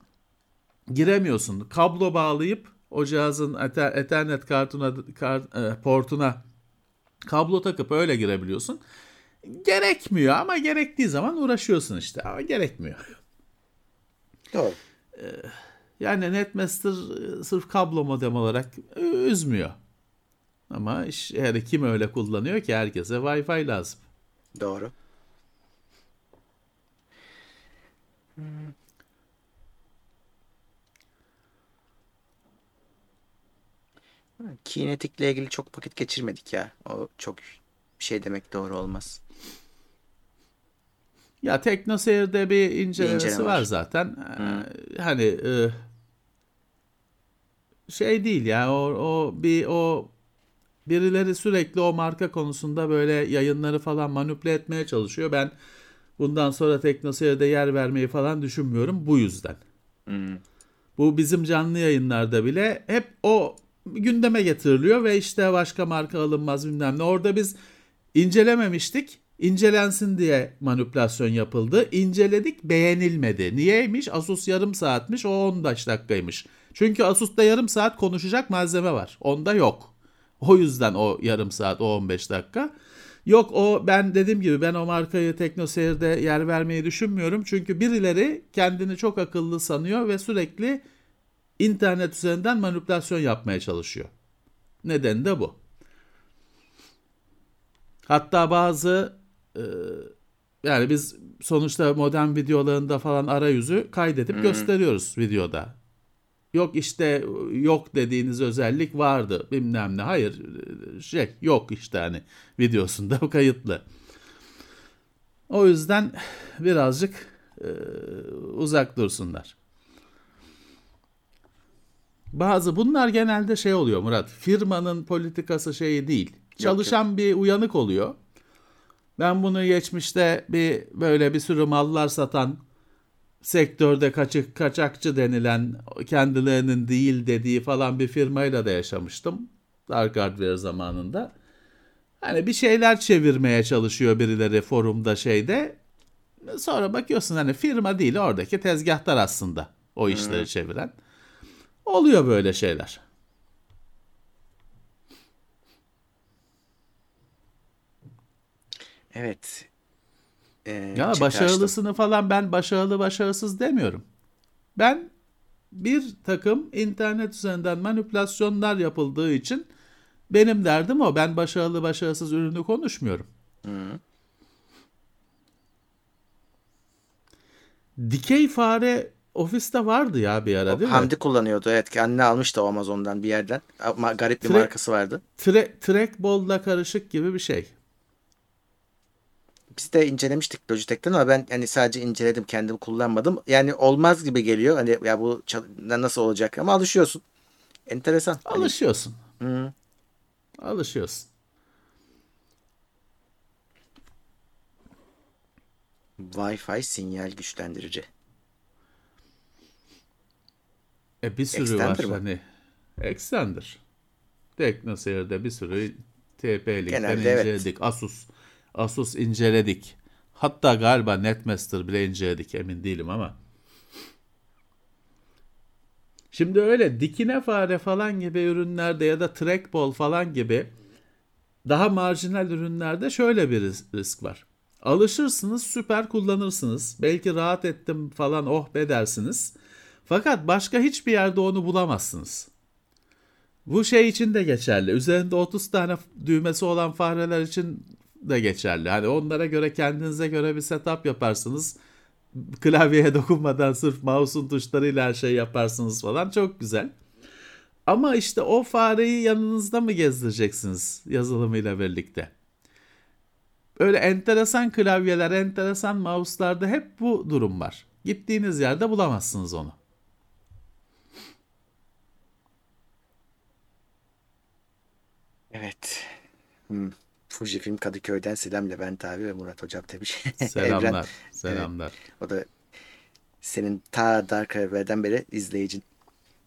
giremiyorsun. Kablo bağlayıp o cihazın Ethernet kartuna kart, e, portuna kablo takıp öyle girebiliyorsun. Gerekmiyor ama gerektiği zaman uğraşıyorsun işte ama gerekmiyor. Doğru. Ee, yani Netmaster e, sırf kablo modem olarak üzmüyor. Ama iş, yani kim öyle kullanıyor ki herkese Wi-Fi lazım. Doğru. Kinetik'le ilgili çok vakit geçirmedik ya. O çok bir şey demek doğru olmaz. Ya TeknoSeyir'de bir incelemesi bir inceleme var. var zaten. Hmm. Hani e, şey değil ya o, o bir o birileri sürekli o marka konusunda böyle yayınları falan manipüle etmeye çalışıyor. Ben bundan sonra TeknoSeyir'de yer vermeyi falan düşünmüyorum bu yüzden. Hmm. Bu bizim canlı yayınlarda bile hep o gündeme getiriliyor ve işte başka marka alınmaz bilmem ne. Orada biz incelememiştik. İncelensin diye manipülasyon yapıldı. İnceledik beğenilmedi. Niyeymiş? Asus yarım saatmiş o 15 dakikaymış. Çünkü Asus'ta yarım saat konuşacak malzeme var. Onda yok. O yüzden o yarım saat o 15 dakika. Yok o ben dediğim gibi ben o markayı TeknoSeyir'de yer vermeyi düşünmüyorum. Çünkü birileri kendini çok akıllı sanıyor ve sürekli internet üzerinden manipülasyon yapmaya çalışıyor. Neden de bu. Hatta bazı e, yani biz sonuçta modern videolarında falan arayüzü kaydedip hmm. gösteriyoruz videoda. Yok işte yok dediğiniz özellik vardı bilmem ne. Hayır şey yok işte hani videosunda kayıtlı. O yüzden birazcık e, uzak dursunlar. Bazı bunlar genelde şey oluyor Murat. Firmanın politikası şeyi değil. Çalışan yok, yok. bir uyanık oluyor. Ben bunu geçmişte bir böyle bir sürü mallar satan sektörde kaçık kaçakçı denilen kendilerinin değil dediği falan bir firmayla da yaşamıştım. Dark Hardware zamanında. Hani bir şeyler çevirmeye çalışıyor birileri forumda şeyde. Sonra bakıyorsun hani firma değil oradaki tezgahtar aslında o işleri hmm. çeviren. Oluyor böyle şeyler. Evet. Ee, ya başarılısını açtım. falan ben başarılı başarısız demiyorum. Ben bir takım internet üzerinden manipülasyonlar yapıldığı için Benim derdim o. Ben başarılı başarısız ürünü konuşmuyorum. Hı. Dikey fare ofiste vardı ya bir ara değil Hamdi mi? Hamdi kullanıyordu evet. Kendine almıştı o Amazon'dan bir yerden. Ama garip bir Tra- markası vardı. Tra- trackball'la karışık gibi bir şey. Biz de incelemiştik Logitech'ten ama ben hani sadece inceledim kendim kullanmadım. Yani olmaz gibi geliyor. Hani ya bu nasıl olacak ama alışıyorsun. Enteresan. Hani alışıyorsun. Hani... Hı. Alışıyorsun. Wi-Fi sinyal güçlendirici. E bir sürü Extender var mı? hani. Extender. TeknoSeyir'de bir sürü TP-Link'ten inceledik. Evet. Asus. Asus inceledik. Hatta galiba Netmaster bile inceledik emin değilim ama. Şimdi öyle dikine fare falan gibi ürünlerde ya da trackball falan gibi daha marjinal ürünlerde şöyle bir risk var. Alışırsınız, süper kullanırsınız. Belki rahat ettim falan oh be dersiniz. Fakat başka hiçbir yerde onu bulamazsınız. Bu şey için de geçerli. Üzerinde 30 tane düğmesi olan fareler için de geçerli. Hani onlara göre kendinize göre bir setup yaparsınız. Klavyeye dokunmadan sırf mouse'un tuşlarıyla her şey yaparsınız falan. Çok güzel. Ama işte o fareyi yanınızda mı gezdireceksiniz yazılımıyla birlikte? Öyle enteresan klavyeler, enteresan mouse'larda hep bu durum var. Gittiğiniz yerde bulamazsınız onu. Evet. Hmm. Fujifilm Kadıköy'den selam Levent abi ve Murat Hocam demiş. Selamlar. Evren, selamlar. Evet, o da senin ta Dark Evren'den beri izleyicin.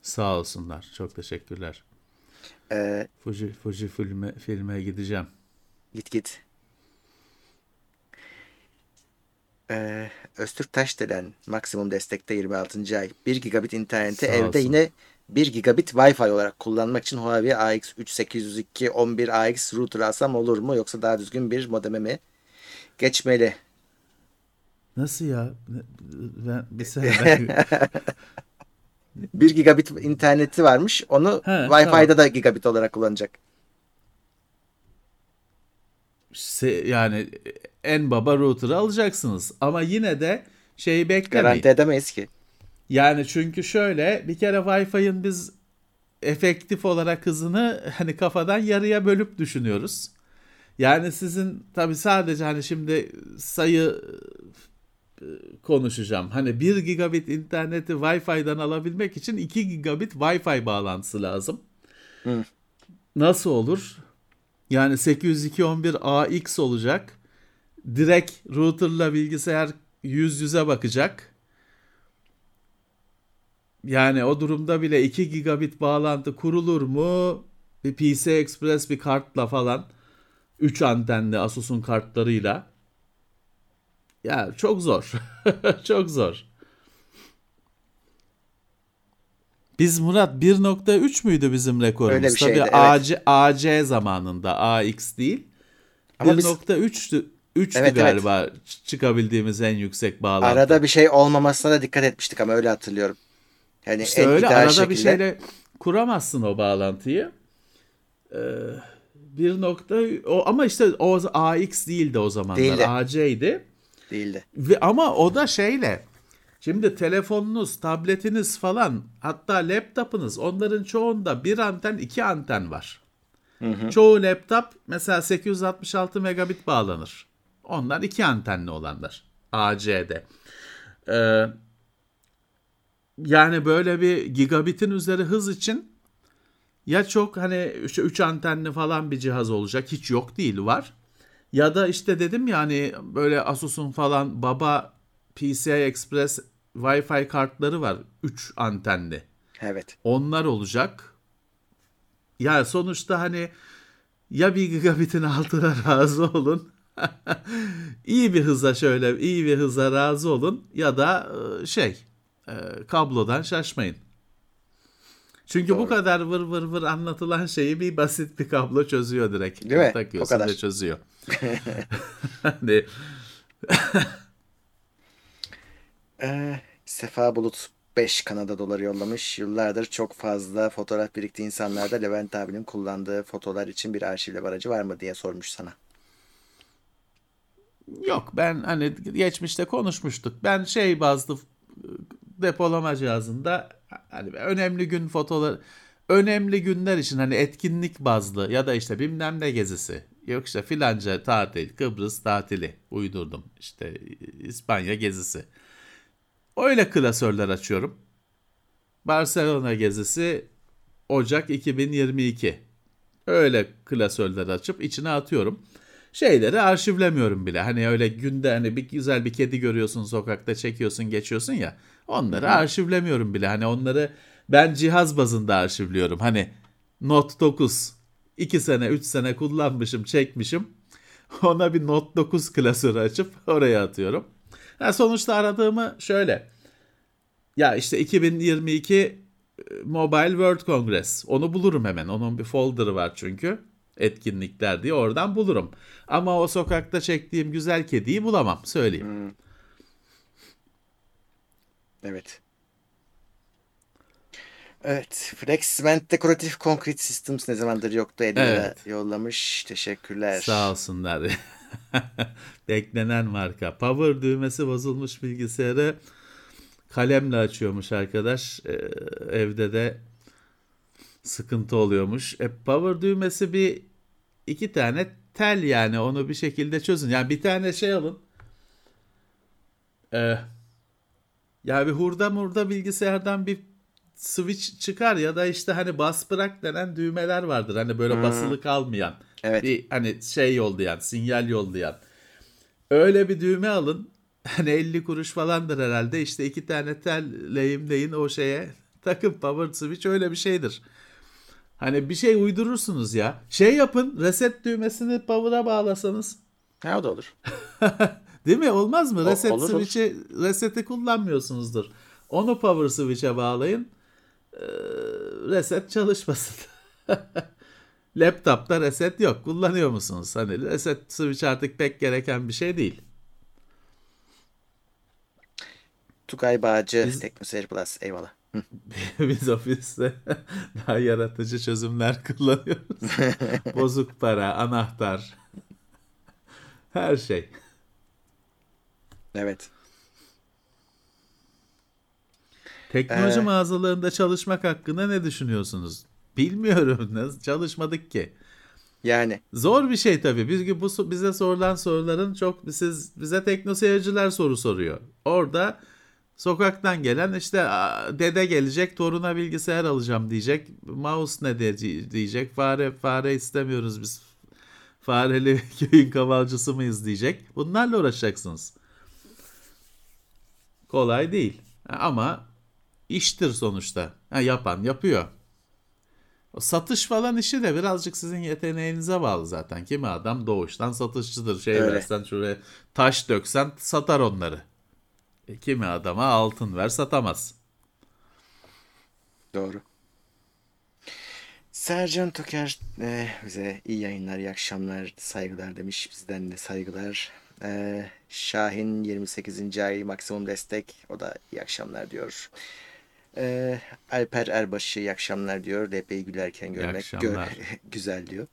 Sağ olsunlar. Çok teşekkürler. Ee, Fuji, Fuji filme, filme gideceğim. Git git. Ee, Öztürk Taşdelen maksimum destekte 26. ay. 1 gigabit interneti Sağ evde olsun. yine 1 gigabit Wi-Fi olarak kullanmak için Huawei AX3802 11AX router alsam olur mu yoksa daha düzgün bir modeme mi geçmeli? Nasıl ya? Ben bir saniye. 1 gigabit interneti varmış. Onu He, Wi-Fi'da tamam. da gigabit olarak kullanacak. Yani en baba router'ı alacaksınız. Ama yine de şeyi beklemeyin. Garanti edemeyiz ki. Yani çünkü şöyle bir kere Wi-Fi'nin biz efektif olarak hızını hani kafadan yarıya bölüp düşünüyoruz. Yani sizin tabi sadece hani şimdi sayı e, konuşacağım. Hani 1 gigabit interneti Wi-Fi'den alabilmek için 2 gigabit Wi-Fi bağlantısı lazım. Hı. Nasıl olur? Yani 802.11ax olacak. Direkt routerla bilgisayar yüz yüze bakacak. Yani o durumda bile 2 gigabit bağlantı kurulur mu? Bir PC Express bir kartla falan 3 antenli Asus'un kartlarıyla. Ya çok zor. çok zor. Biz Murat 1.3 müydü bizim rekorumuz? Öyle bir şeydi, Tabii AC, evet. AC zamanında AX değil. 1.3'tü 3'tü evet, galiba evet. çıkabildiğimiz en yüksek bağlantı. Arada bir şey olmamasına da dikkat etmiştik ama öyle hatırlıyorum. Yani işte öyle arada şekilde... bir şeyle kuramazsın o bağlantıyı. Ee, bir nokta o ama işte o AX değildi o zamanlar. Değildi. AC'ydi. Değildi. Ve ama o da şeyle Şimdi telefonunuz, tabletiniz falan hatta laptopunuz onların çoğunda bir anten iki anten var. Hı hı. Çoğu laptop mesela 866 megabit bağlanır. Onlar iki antenli olanlar. AC'de. Ee, yani böyle bir gigabitin üzeri hız için ya çok hani 3 antenli falan bir cihaz olacak. Hiç yok değil var. Ya da işte dedim yani böyle Asus'un falan baba PCI Express Wi-Fi kartları var. 3 antenli. Evet. Onlar olacak. Yani sonuçta hani ya bir gigabitin altına razı olun. iyi bir hıza şöyle iyi bir hıza razı olun ya da şey e, kablodan şaşmayın. Çünkü Doğru. bu kadar vır vır vır anlatılan şeyi bir basit bir kablo çözüyor direkt. Değil mi? Takıyorsun o kadar. ve çözüyor. hani... ee, Sefa Bulut 5 Kanada doları yollamış. Yıllardır çok fazla fotoğraf birikti insanlarda Levent abinin kullandığı fotolar için bir arşivle aracı var mı diye sormuş sana. Yok ben hani geçmişte konuşmuştuk. Ben şey bazlı depolama cihazında hani önemli gün fotolar önemli günler için hani etkinlik bazlı ya da işte bilmem ne gezisi yok işte filanca tatil Kıbrıs tatili uydurdum işte İspanya gezisi öyle klasörler açıyorum Barcelona gezisi Ocak 2022 öyle klasörler açıp içine atıyorum şeyleri arşivlemiyorum bile. Hani öyle günde hani bir güzel bir kedi görüyorsun sokakta çekiyorsun geçiyorsun ya. Onları Hı-hı. arşivlemiyorum bile. Hani onları ben cihaz bazında arşivliyorum. Hani Note 9 2 sene 3 sene kullanmışım çekmişim. Ona bir Note 9 klasörü açıp oraya atıyorum. Yani sonuçta aradığımı şöyle. Ya işte 2022 e, Mobile World Congress. Onu bulurum hemen. Onun bir folder'ı var çünkü etkinlikler diye oradan bulurum. Ama o sokakta çektiğim güzel kediyi bulamam söyleyeyim. Hmm. Evet. Evet. Flexment Decorative Concrete Systems ne zamandır yoktu. Eline evet. yollamış. Teşekkürler. Sağ olsunlar. Beklenen marka. Power düğmesi bozulmuş bilgisayarı kalemle açıyormuş arkadaş. Ee, evde de sıkıntı oluyormuş. E, power düğmesi bir iki tane tel yani onu bir şekilde çözün. Yani bir tane şey alın. Ee, ya bir hurda murda bilgisayardan bir switch çıkar ya da işte hani bas bırak denen düğmeler vardır. Hani böyle hmm. basılı kalmayan. Evet. Bir hani şey yollayan, sinyal yollayan. Öyle bir düğme alın. Hani 50 kuruş falandır herhalde. İşte iki tane tel lehimleyin o şeye takın power switch öyle bir şeydir. Hani bir şey uydurursunuz ya. Şey yapın reset düğmesini power'a bağlasanız. Ha o da olur. Değil mi? Olmaz mı? Reset olur, switch'i reseti kullanmıyorsunuzdur. Onu power switch'e bağlayın. Ee, reset çalışmasın. Laptop'ta reset yok. Kullanıyor musunuz? Hani reset switch artık pek gereken bir şey değil. Tugay Bağcı, Biz... Teknoseyir Plus. Eyvallah. Biz ofiste daha yaratıcı çözümler kullanıyoruz. Bozuk para, anahtar. Her şey. Evet. Teknoloji ee, mağazalarında çalışmak hakkında ne düşünüyorsunuz? Bilmiyorum. Nasıl çalışmadık ki. Yani. Zor bir şey tabii. Biz bu bize sorulan soruların çok siz bize teknoseyirciler soru soruyor. Orada Sokaktan gelen işte dede gelecek toruna bilgisayar alacağım diyecek. Mouse ne diyecek. Fare fare istemiyoruz biz. Fareli köyün kavalcısı mıyız diyecek. Bunlarla uğraşacaksınız. Kolay değil. Ama iştir sonuçta. Ha, yapan yapıyor. O satış falan işi de birazcık sizin yeteneğinize bağlı zaten. Kimi adam doğuştan satışçıdır. Şey Öyle. versen şuraya taş döksen satar onları. E, kimi adama altın ver satamaz. Doğru. Sercan Toker e, bize iyi yayınlar, iyi akşamlar, saygılar demiş. Bizden de saygılar. E, Şahin 28. ay maksimum destek. O da iyi akşamlar diyor. E, Alper Erbaşı iyi akşamlar diyor. DP'yi gülerken görmek gö güzel diyor.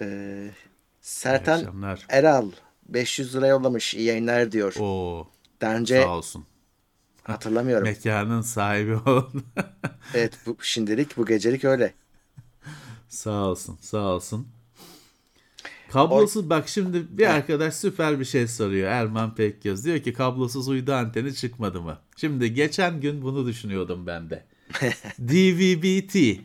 E, Sertan Eral 500 lira yollamış. İyi yayınlar diyor. Oo. Daha önce Sağ olsun. Hatırlamıyorum. Mekanın sahibi oldu. evet bu şimdilik bu gecelik öyle. Sağ olsun sağ olsun. Kablosuz o... bak şimdi bir arkadaş süper bir şey soruyor Erman Pekgöz. Diyor ki kablosuz uydu anteni çıkmadı mı? Şimdi geçen gün bunu düşünüyordum ben de. DVB-T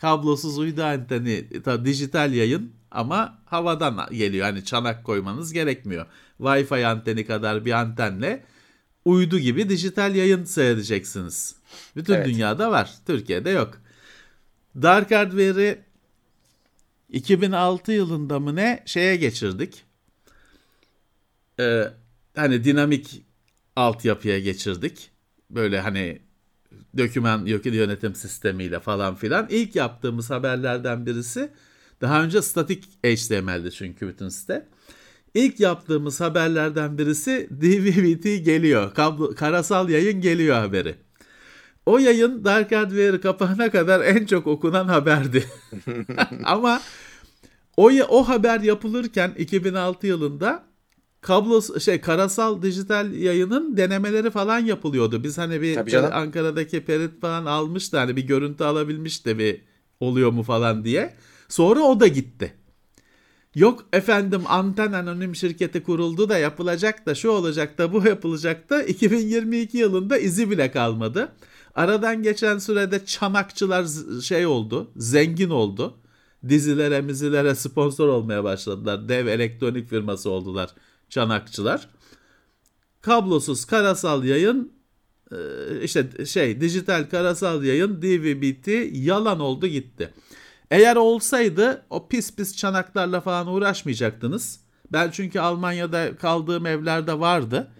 kablosuz uydu anteni ta, dijital yayın ama havadan geliyor. Hani çanak koymanız gerekmiyor. Wi-Fi anteni kadar bir antenle uydu gibi dijital yayın seyredeceksiniz. Bütün evet. dünyada var. Türkiye'de yok. Dark Hardware'i 2006 yılında mı ne şeye geçirdik. Ee, hani dinamik altyapıya geçirdik. Böyle hani döküman yönetim sistemiyle falan filan. İlk yaptığımız haberlerden birisi daha önce statik HTML'di çünkü bütün site. İlk yaptığımız haberlerden birisi DVB-T geliyor. Kablo, karasal yayın geliyor haberi. O yayın Dark Hardware'ı kapana kadar en çok okunan haberdi. Ama o, o haber yapılırken 2006 yılında kablo şey karasal dijital yayının denemeleri falan yapılıyordu. Biz hani bir Ankara'daki Perit falan almıştı hani bir görüntü alabilmişti bir oluyor mu falan diye. Sonra o da gitti. Yok efendim anten anonim şirketi kuruldu da yapılacak da şu olacak da bu yapılacak da 2022 yılında izi bile kalmadı. Aradan geçen sürede çanakçılar şey oldu, zengin oldu. Dizilere, mizilere sponsor olmaya başladılar. Dev elektronik firması oldular çanakçılar. Kablosuz karasal yayın e, işte şey dijital karasal yayın DVB-T yalan oldu gitti. Eğer olsaydı o pis pis çanaklarla falan uğraşmayacaktınız. Ben çünkü Almanya'da kaldığım evlerde vardı.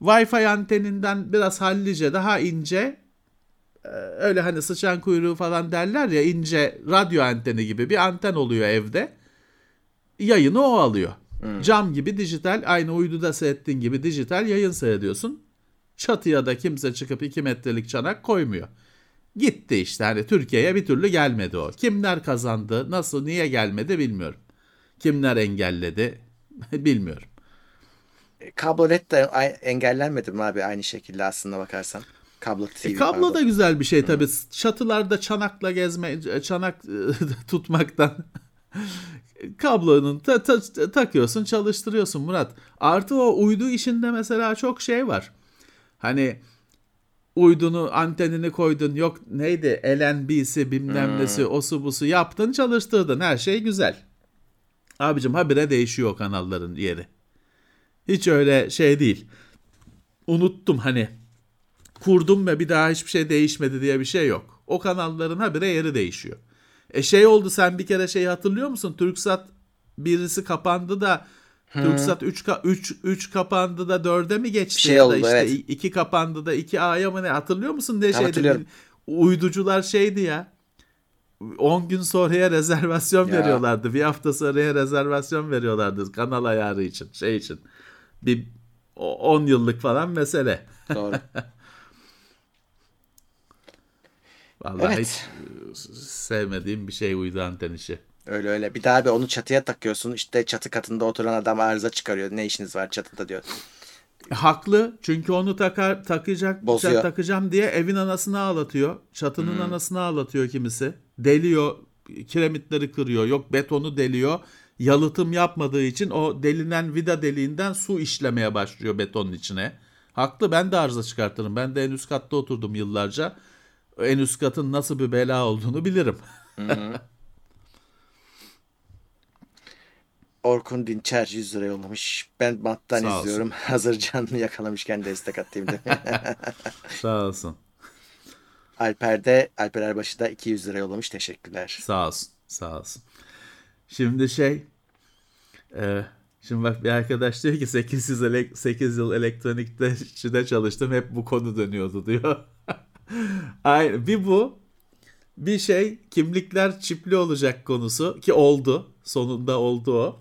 Wi-Fi anteninden biraz hallice daha ince öyle hani sıçan kuyruğu falan derler ya ince radyo anteni gibi bir anten oluyor evde. Yayını o alıyor. Hmm. Cam gibi dijital aynı uyduda seyrettiğin gibi dijital yayın seyrediyorsun. Çatıya da kimse çıkıp 2 metrelik çanak koymuyor. Gitti işte hani Türkiye'ye bir türlü gelmedi o. Kimler kazandı, nasıl, niye gelmedi bilmiyorum. Kimler engelledi bilmiyorum. E, kablonet de engellenmedi mi abi aynı şekilde aslında bakarsan? Kablo TV. E, kablo pardon. da güzel bir şey tabii. Hmm. Çatılarda çanakla gezme, çanak tutmaktan kablonun ta, ta, takıyorsun, çalıştırıyorsun Murat. Artı o uydu işinde mesela çok şey var. Hani uydunu antenini koydun yok neydi LNB'si bilmem hmm. nesi osu busu yaptın çalıştırdın her şey güzel. Abicim habire değişiyor kanalların yeri. Hiç öyle şey değil. Unuttum hani kurdum ve bir daha hiçbir şey değişmedi diye bir şey yok. O kanalların habire yeri değişiyor. E şey oldu sen bir kere şeyi hatırlıyor musun? Türksat birisi kapandı da Hı. TürkSat 3 3 3 kapandı da 4'e mi geçti? Bir şey ya oldu, işte evet. 2 kapandı da 2A'ya mı ne? Hatırlıyor musun ne şeydi? Uyducular şeydi ya. 10 gün sonraya rezervasyon ya. veriyorlardı. Bir hafta sonraya rezervasyon veriyorlardı kanal ayarı için, şey için. Bir 10 yıllık falan mesele. Doğru. Vallahi evet. hiç sevmediğim bir şey uydu anten işi. Öyle öyle. Bir daha bir onu çatıya takıyorsun. İşte çatı katında oturan adam arıza çıkarıyor. Ne işiniz var çatıda diyor. E, haklı. Çünkü onu takar takacak, Bozuyor. takacağım diye evin anasını ağlatıyor. Çatının hmm. anasını ağlatıyor kimisi. Deliyor, kiremitleri kırıyor. Yok betonu deliyor. Yalıtım yapmadığı için o delinen vida deliğinden su işlemeye başlıyor betonun içine. Haklı ben de arıza çıkartırım. Ben de en üst katta oturdum yıllarca. En üst katın nasıl bir bela olduğunu bilirim. Orkun Dinçer 100 lira yollamış. Ben banttan Sağ izliyorum. Olsun. Hazır canlı yakalamışken destek atayım de. Sağ olsun. Alper de Alper Erbaşı da 200 lira yollamış. Teşekkürler. Sağ olsun. Sağ olsun. Şimdi şey e, şimdi bak bir arkadaş diyor ki 8 yıl, 8 yıl elektronikte çalıştım. Hep bu konu dönüyordu diyor. Aynen. Bir bu bir şey kimlikler çipli olacak konusu ki oldu. Sonunda oldu o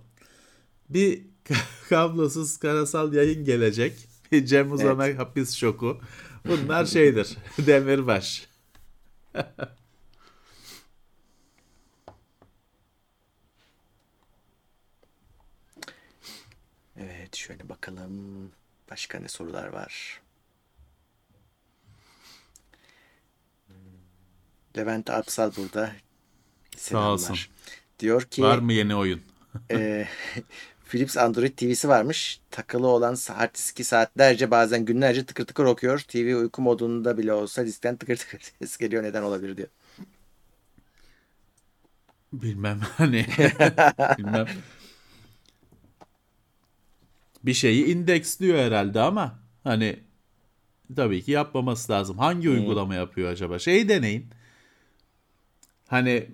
bir kablosuz karasal yayın gelecek. Cem Uzan'a evet. hapis şoku. Bunlar şeydir. Demirbaş. evet şöyle bakalım. Başka ne sorular var? Levent Apsal burada. Selamlar. Sağ olsun. Diyor ki... Var mı yeni oyun? e, Philips Android TV'si varmış. Takılı olan hard diski saatlerce bazen günlerce tıkır tıkır okuyor. TV uyku modunda bile olsa diskten tıkır tıkır ses geliyor. Neden olabilir diyor. Bilmem hani. Bilmem. Bir şeyi indeksliyor herhalde ama hani tabii ki yapmaması lazım. Hangi hmm. uygulama yapıyor acaba? Şey deneyin. Hani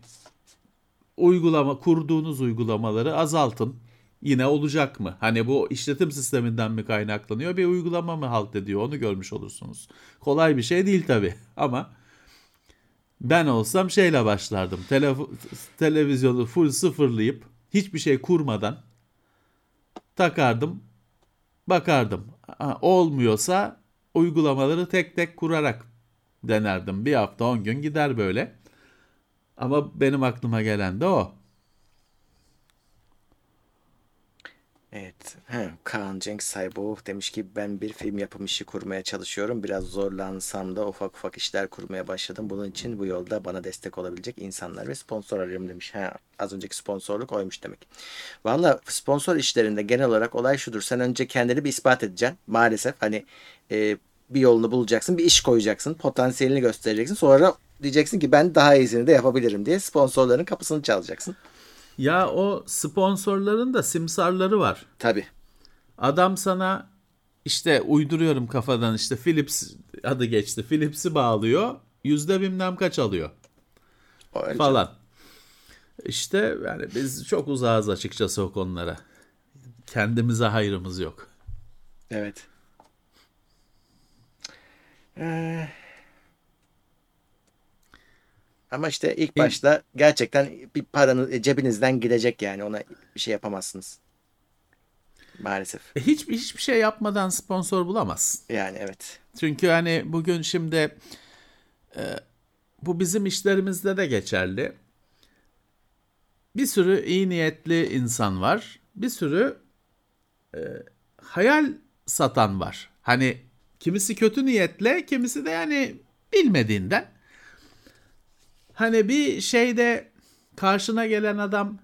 uygulama kurduğunuz uygulamaları azaltın yine olacak mı? Hani bu işletim sisteminden mi kaynaklanıyor bir uygulama mı halt ediyor onu görmüş olursunuz. Kolay bir şey değil tabi ama ben olsam şeyle başlardım. Telef- televizyonu full sıfırlayıp hiçbir şey kurmadan takardım bakardım. Ha, olmuyorsa uygulamaları tek tek kurarak denerdim. Bir hafta on gün gider böyle. Ama benim aklıma gelen de o. Evet. He, Kaan Cenk Sayboğ demiş ki ben bir film yapım işi kurmaya çalışıyorum. Biraz zorlansam da ufak ufak işler kurmaya başladım. Bunun için bu yolda bana destek olabilecek insanlar ve sponsor arıyorum demiş. He, az önceki sponsorluk oymuş demek. Valla sponsor işlerinde genel olarak olay şudur. Sen önce kendini bir ispat edeceksin. Maalesef hani e, bir yolunu bulacaksın. Bir iş koyacaksın. Potansiyelini göstereceksin. Sonra diyeceksin ki ben daha iyisini de yapabilirim diye sponsorların kapısını çalacaksın. Ya o sponsorların da simsarları var. Tabii. Adam sana işte uyduruyorum kafadan işte Philips adı geçti. Philips'i bağlıyor. Yüzde bilmem kaç alıyor. Öyle falan. İşte yani biz çok uzağız açıkçası o konulara. Kendimize hayrımız yok. Evet. Ee, ama işte ilk başta gerçekten bir paranız e, cebinizden gidecek yani ona bir şey yapamazsınız. Maalesef. E, hiç hiçbir şey yapmadan sponsor bulamazsın. Yani evet. Çünkü hani bugün şimdi e, bu bizim işlerimizde de geçerli. Bir sürü iyi niyetli insan var. Bir sürü e, hayal satan var. Hani kimisi kötü niyetle, kimisi de yani bilmediğinden. Hani bir şeyde karşına gelen adam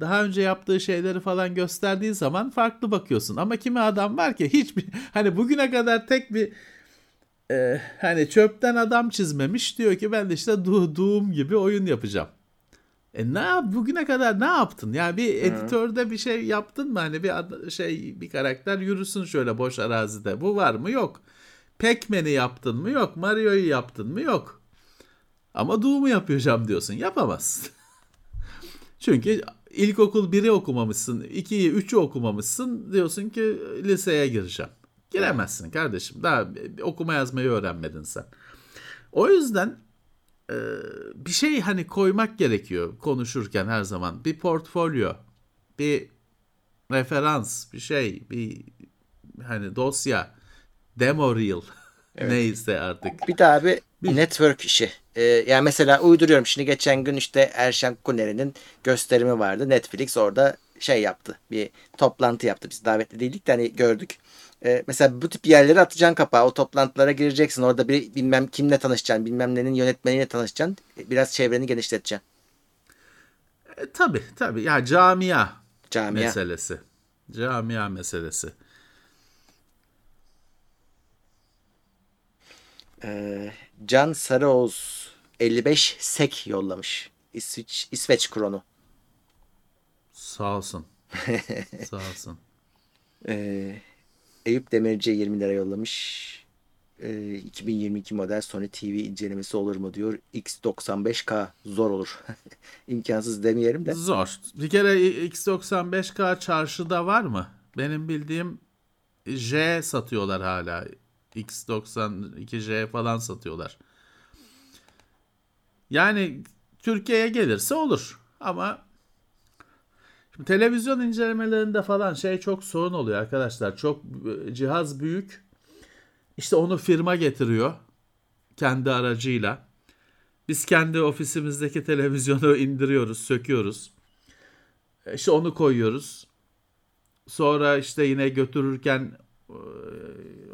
daha önce yaptığı şeyleri falan gösterdiği zaman farklı bakıyorsun. Ama kimi adam var ki hiçbir hani bugüne kadar tek bir e, hani çöpten adam çizmemiş diyor ki ben de işte du Doom gibi oyun yapacağım. E ne yap bugüne kadar ne yaptın? Yani bir editörde bir şey yaptın mı? Hani bir ad- şey bir karakter yürüsün şöyle boş arazide. Bu var mı? Yok. Pac-Man'i yaptın mı? Yok. Mario'yu yaptın mı? Yok. Ama Doom'u yapacağım diyorsun. Yapamazsın. Çünkü ilkokul 1'i okumamışsın, 2'yi, 3'ü okumamışsın. Diyorsun ki liseye gireceğim. Giremezsin kardeşim. Daha okuma yazmayı öğrenmedin sen. O yüzden e, bir şey hani koymak gerekiyor konuşurken her zaman. Bir portfolyo, bir referans, bir şey, bir hani dosya, demo reel neyse artık. Bir daha bir network işi. Ee, yani mesela uyduruyorum şimdi geçen gün işte Erşen Kuneri'nin gösterimi vardı. Netflix orada şey yaptı. Bir toplantı yaptı. Biz davetli değildik de hani gördük. Ee, mesela bu tip yerlere atacaksın kapağı. O toplantılara gireceksin. Orada bir bilmem kimle tanışacaksın. Bilmem nenin yönetmeniyle tanışacaksın. Biraz çevreni genişleteceksin. E, tabii tabii. Ya camia, Camia. meselesi. Camia meselesi. Ee, Can Sarıoğuz 55 sek yollamış. İsveç, İsveç kronu. Sağ olsun. Sağ olsun. Ee, Eyüp Demirci 20 lira yollamış. Ee, 2022 model Sony TV incelemesi olur mu diyor. X95K zor olur. İmkansız demeyelim de. Zor. Bir kere X95K çarşıda var mı? Benim bildiğim J satıyorlar hala. X92J falan satıyorlar. Yani Türkiye'ye gelirse olur. Ama şimdi televizyon incelemelerinde falan şey çok sorun oluyor arkadaşlar. Çok e, cihaz büyük. İşte onu firma getiriyor kendi aracıyla. Biz kendi ofisimizdeki televizyonu indiriyoruz, söküyoruz. E, İşte onu koyuyoruz. Sonra işte yine götürürken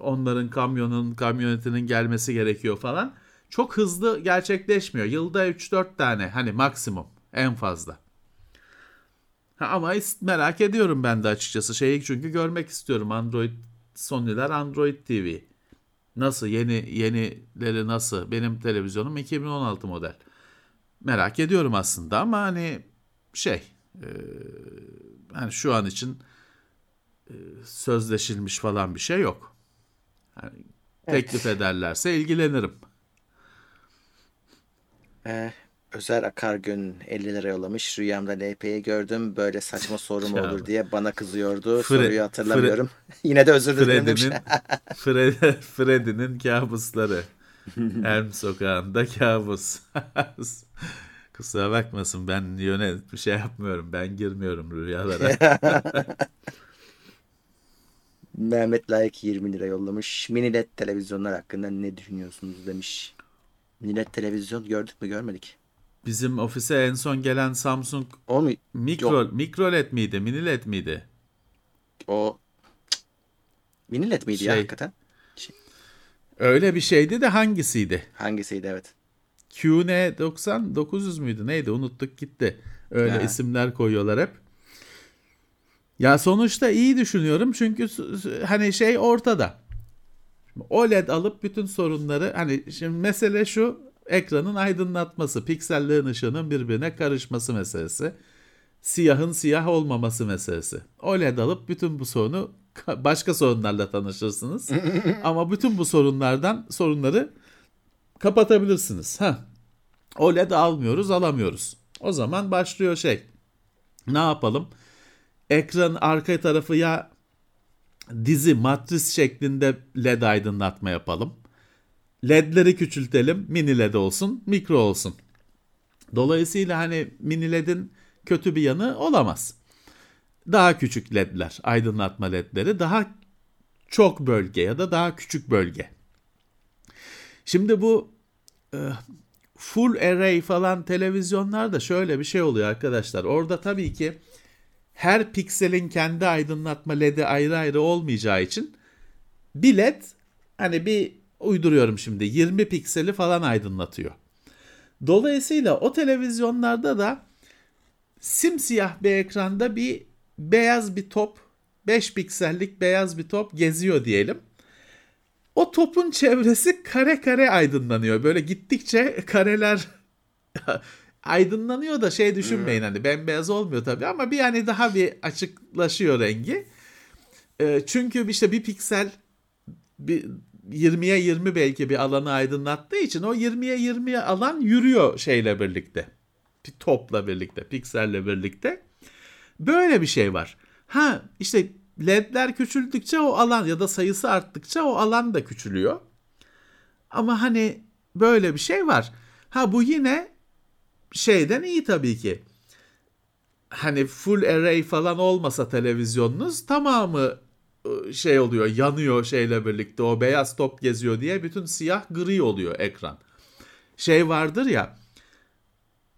onların kamyonun, kamyonetinin gelmesi gerekiyor falan. Çok hızlı gerçekleşmiyor. Yılda 3-4 tane hani maksimum en fazla. Ha, ama merak ediyorum ben de açıkçası şeyi çünkü görmek istiyorum Android Sony'ler Android TV. Nasıl yeni yenileri nasıl? Benim televizyonum 2016 model. Merak ediyorum aslında ama hani şey e, hani şu an için e, sözleşilmiş falan bir şey yok. Hani teklif ederlerse ilgilenirim. Ee, Özer Akargün 50 lira yollamış. Rüyamda LP'yi gördüm. Böyle saçma soru mu olur diye bana kızıyordu. Fre- Soruyu hatırlamıyorum. Yine de özür dilerim demiş. Freddy'nin Fre- Freddy'nin kabusları. Elm sokağında kabus. Kusura bakmasın ben yönet bir şey yapmıyorum. Ben girmiyorum rüyalara. Mehmet Layık 20 lira yollamış. Mini LED televizyonlar hakkında ne düşünüyorsunuz demiş. Millet televizyon gördük mü görmedik. Bizim ofise en son gelen Samsung O mu? mikro Yok. mikro LED miydi, mini LED miydi? O mini led miydi ya Şey. hakikaten? Öyle bir şeydi de hangisiydi? Hangisiydi evet. QN90 900 müydü neydi unuttuk gitti. Öyle Ha. isimler koyuyorlar hep. Ya sonuçta iyi düşünüyorum çünkü hani şey ortada. OLED alıp bütün sorunları hani şimdi mesele şu ekranın aydınlatması, piksellerin ışığının birbirine karışması meselesi. Siyahın siyah olmaması meselesi. OLED alıp bütün bu sorunu başka sorunlarla tanışırsınız. Ama bütün bu sorunlardan sorunları kapatabilirsiniz. Ha. OLED almıyoruz, alamıyoruz. O zaman başlıyor şey. Ne yapalım? Ekranın arka tarafı ya dizi matris şeklinde led aydınlatma yapalım. LED'leri küçültelim, mini led olsun, mikro olsun. Dolayısıyla hani mini led'in kötü bir yanı olamaz. Daha küçük ledler, aydınlatma ledleri daha çok bölge ya da daha küçük bölge. Şimdi bu e, full array falan televizyonlarda şöyle bir şey oluyor arkadaşlar. Orada tabii ki her pikselin kendi aydınlatma ledi ayrı ayrı olmayacağı için bir led hani bir uyduruyorum şimdi 20 pikseli falan aydınlatıyor. Dolayısıyla o televizyonlarda da simsiyah bir ekranda bir beyaz bir top 5 piksellik beyaz bir top geziyor diyelim. O topun çevresi kare kare aydınlanıyor. Böyle gittikçe kareler aydınlanıyor da şey düşünmeyin hani bembeyaz olmuyor tabii ama bir yani daha bir açıklaşıyor rengi. Ee, çünkü işte bir piksel bir 20'ye 20 belki bir alanı aydınlattığı için o 20'ye 20 alan yürüyor şeyle birlikte. Bir topla birlikte, pikselle birlikte. Böyle bir şey var. Ha işte ledler küçüldükçe o alan ya da sayısı arttıkça o alan da küçülüyor. Ama hani böyle bir şey var. Ha bu yine şeyden iyi tabii ki. Hani full array falan olmasa televizyonunuz tamamı ı, şey oluyor yanıyor şeyle birlikte o beyaz top geziyor diye bütün siyah gri oluyor ekran. Şey vardır ya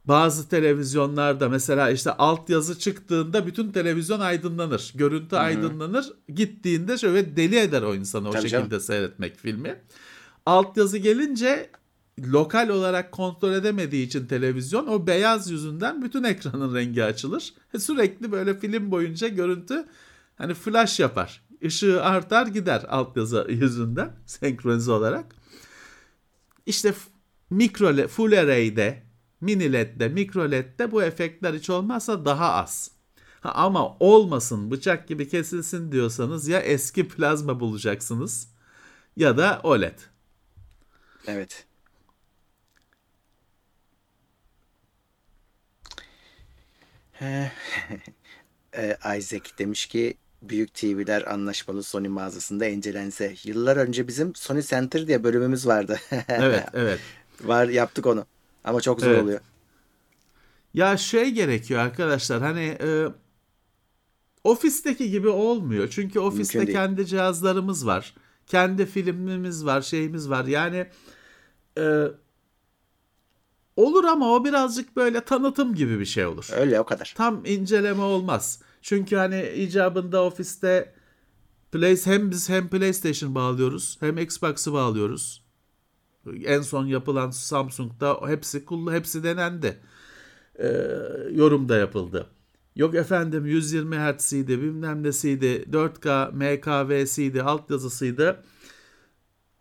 bazı televizyonlarda mesela işte altyazı çıktığında bütün televizyon aydınlanır. Görüntü aydınlanır. Gittiğinde şöyle deli eder o insanı o Tabii şekilde canım. seyretmek filmi. Altyazı gelince lokal olarak kontrol edemediği için televizyon o beyaz yüzünden bütün ekranın rengi açılır. Sürekli böyle film boyunca görüntü hani flash yapar. Işığı artar gider altyazı yüzünden senkronize olarak. İşte mikro LED, full array'de, mini LED'de, mikro LED'de bu efektler hiç olmazsa daha az. Ha, ama olmasın bıçak gibi kesilsin diyorsanız ya eski plazma bulacaksınız ya da OLED. Evet. Ee, e, Isaac demiş ki büyük TV'ler anlaşmalı Sony mağazasında incelense. Yıllar önce bizim Sony Center diye bölümümüz vardı. Evet, evet. Var yaptık onu. Ama çok zor Evet. oluyor. Ya şey gerekiyor arkadaşlar hani e, ofisteki gibi olmuyor. Çünkü ofiste kendi cihazlarımız var. Kendi filmimiz var, şeyimiz var. Yani e, olur ama o birazcık böyle tanıtım gibi bir şey olur. Öyle o kadar. Tam inceleme olmaz. Çünkü hani icabında ofiste Play, hem biz hem PlayStation bağlıyoruz hem Xbox'ı bağlıyoruz. En son yapılan Samsung'da hepsi hepsi denendi. Ee, yorum da yapıldı. Yok efendim 120 Hz'iydi, bilmem nesiydi, 4K, MKV'siydi, altyazısıydı.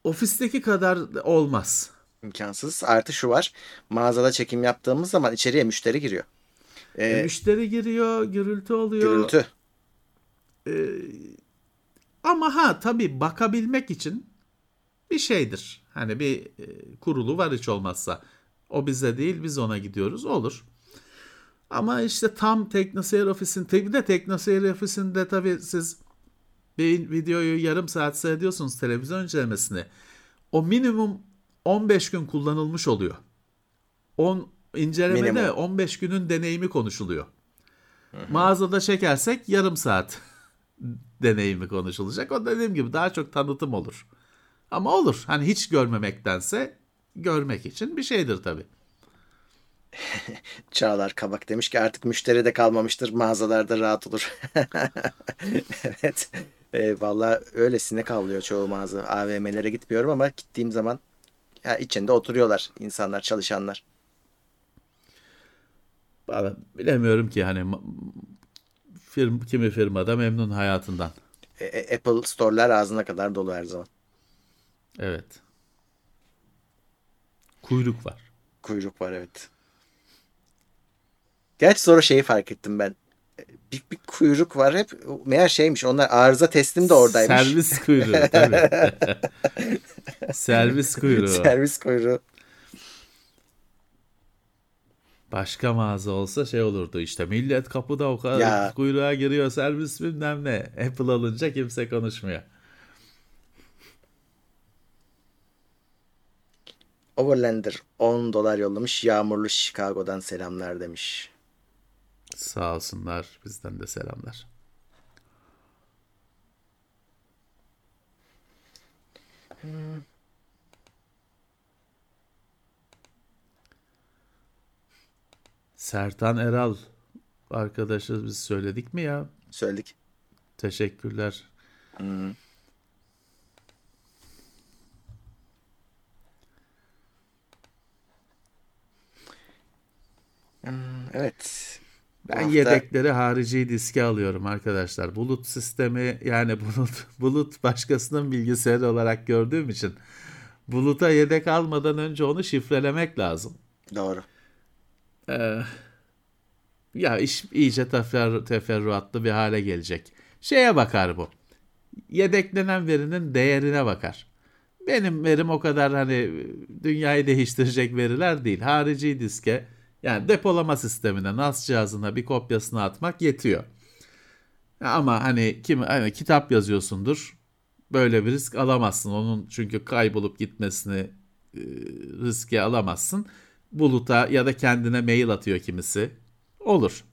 Ofisteki kadar olmaz. İmkansız. Artı şu var. Mağazada çekim yaptığımız zaman içeriye müşteri giriyor. Ee, E, müşteri giriyor, gürültü oluyor. gürültü. Ama ha tabii bakabilmek için bir şeydir. Hani bir e, kurulu var hiç olmazsa. O bize değil biz ona gidiyoruz olur. Ama işte tam TeknoSeyir Ofis'in bir de TeknoSeyir Ofis'inde tabii siz bir videoyu yarım saat seyrediyorsunuz televizyon incelemesini. O minimum 15 gün kullanılmış oluyor. 10 incelemede Minimum. 15 günün deneyimi konuşuluyor. Mağazada çekersek yarım saat deneyimi konuşulacak. O dediğim gibi daha çok tanıtım olur. Ama olur. Hani hiç görmemektense görmek için bir şeydir tabii. Çağlar Kabak demiş ki artık müşteri de kalmamıştır. Mağazalarda rahat olur. evet. E, Valla öylesine kalıyor çoğu mağaza. AVM'lere gitmiyorum ama gittiğim zaman ya içinde oturuyorlar insanlar, çalışanlar. Valla bilemiyorum ki hani firm, kimi firmada memnun hayatından. E, e, Apple store'lar ağzına kadar dolu her zaman. Evet. Kuyruk var. Kuyruk var evet. Gerçi sonra şeyi fark ettim ben. Bir, bir kuyruk var hep. Meğer şeymiş onlar arıza teslim de oradaymış. Servis kuyruğu tabii. Servis kuyruğu. Servis kuyruğu. Başka mağaza olsa şey olurdu işte millet kapıda o kadar Ya. kuyruğa giriyor servis bilmem ne. Apple alınca kimse konuşmuyor. Overlander 10 dolar yollamış. Yağmurlu Chicago'dan selamlar demiş. Sağ olsunlar bizden de selamlar. Sertan Eral arkadaşız biz söyledik mi ya? Söyledik. Teşekkürler. Evet. Ben hafta- yedekleri harici diske alıyorum arkadaşlar. Bulut sistemi yani bulut bulut başkasının bilgisayarı olarak gördüğüm için buluta yedek almadan önce onu şifrelemek lazım. Doğru. Ee, ya iş iyice tefer, teferruatlı bir hale gelecek. Şeye bakar bu. Yedeklenen verinin değerine bakar. Benim verim o kadar hani dünyayı değiştirecek veriler değil. Harici diske yani depolama sistemine NAS cihazına bir kopyasını atmak yetiyor. Ama hani kim hani kitap yazıyorsundur. Böyle bir risk alamazsın. Onun çünkü kaybolup gitmesini e, riske alamazsın. Buluta ya da kendine mail atıyor kimisi. Olur.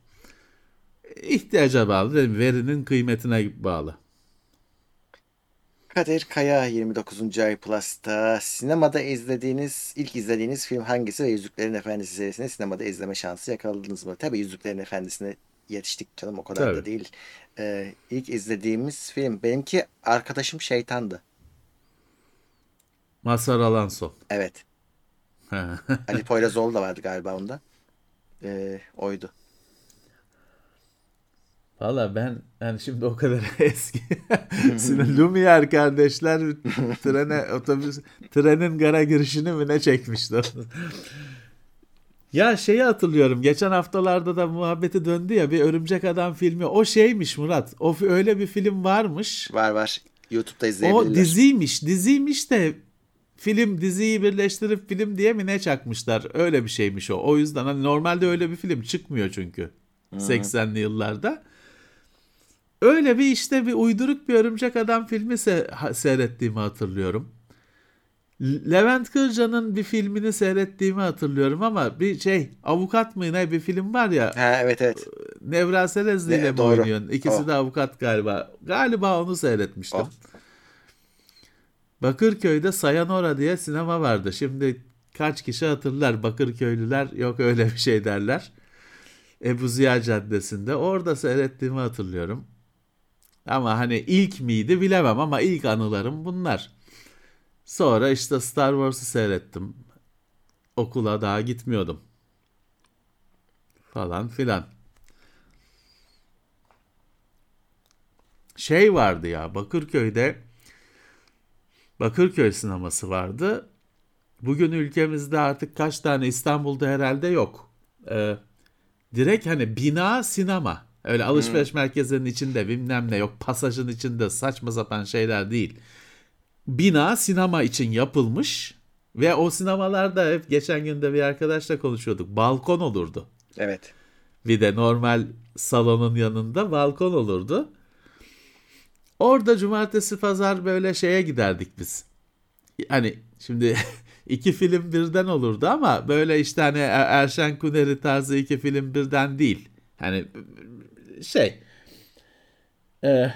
İhtiyaca bağlı. değil? Verinin kıymetine bağlı. Kadir Kaya 29. ay Plus'ta sinemada izlediğiniz, ilk izlediğiniz film hangisi ve Yüzüklerin Efendisi serisini sinemada izleme şansı yakaladınız mı? Tabii Yüzüklerin Efendisi'ne yetiştik canım o kadar da Tabii. değil. Ee, ilk izlediğimiz film benimki Arkadaşım Şeytan'dı. Mazhar Alanson. Evet. Ali Poyrazoğlu da vardı galiba onda. Ee, oydu. Valla ben yani şimdi o kadar eski. Lumière kardeşler trene otobüs trenin gara girişini mi ne çekmişti? ya şeyi hatırlıyorum. Geçen haftalarda da muhabbeti döndü ya bir Örümcek Adam filmi. O şeymiş Murat. O öyle bir film varmış. Var var. YouTube'da O izleyebilirler. diziymiş. Diziymiş de film diziyi birleştirip film diye mi ne çakmışlar? Öyle bir şeymiş o. O yüzden hani normalde öyle bir film çıkmıyor çünkü. 80'li yıllarda. Öyle bir işte bir uyduruk bir örümcek adam filmi se- seyrettiğimi hatırlıyorum. Levent Kırca'nın bir filmini seyrettiğimi hatırlıyorum ama bir şey avukat mı ne bir film var ya Ha evet evet. Nevra Serezli ile mi doğru. oynuyorsun? İkisi O. de avukat galiba. Galiba onu seyretmiştim. O. Bakırköy'de Sayanora diye sinema vardı. Şimdi kaç kişi hatırlar Bakırköylüler yok öyle bir şey derler. Ebu Ziya Caddesi'nde. Orada seyrettiğimi hatırlıyorum. Ama hani ilk miydi bilemem ama ilk anılarım bunlar. Sonra işte Star Wars'u seyrettim. Okula daha gitmiyordum. Falan filan. Şey vardı ya Bakırköy'de Bakırköy sineması vardı. Bugün ülkemizde artık kaç tane İstanbul'da herhalde yok. Ee, direkt hani bina sinema. Öyle alışveriş merkezinin içinde bilmem ne yok. Pasajın içinde saçma sapan şeyler değil. Bina sinema için yapılmış ve o sinemalarda hep geçen gün de bir arkadaşla konuşuyorduk. Balkon olurdu. Evet. Bir de normal salonun yanında balkon olurdu. Orada cumartesi pazar böyle şeye giderdik biz. Hani şimdi iki film birden olurdu ama böyle işte hani Er- Erşen Kuneri tarzı iki film birden değil. Hani şey e,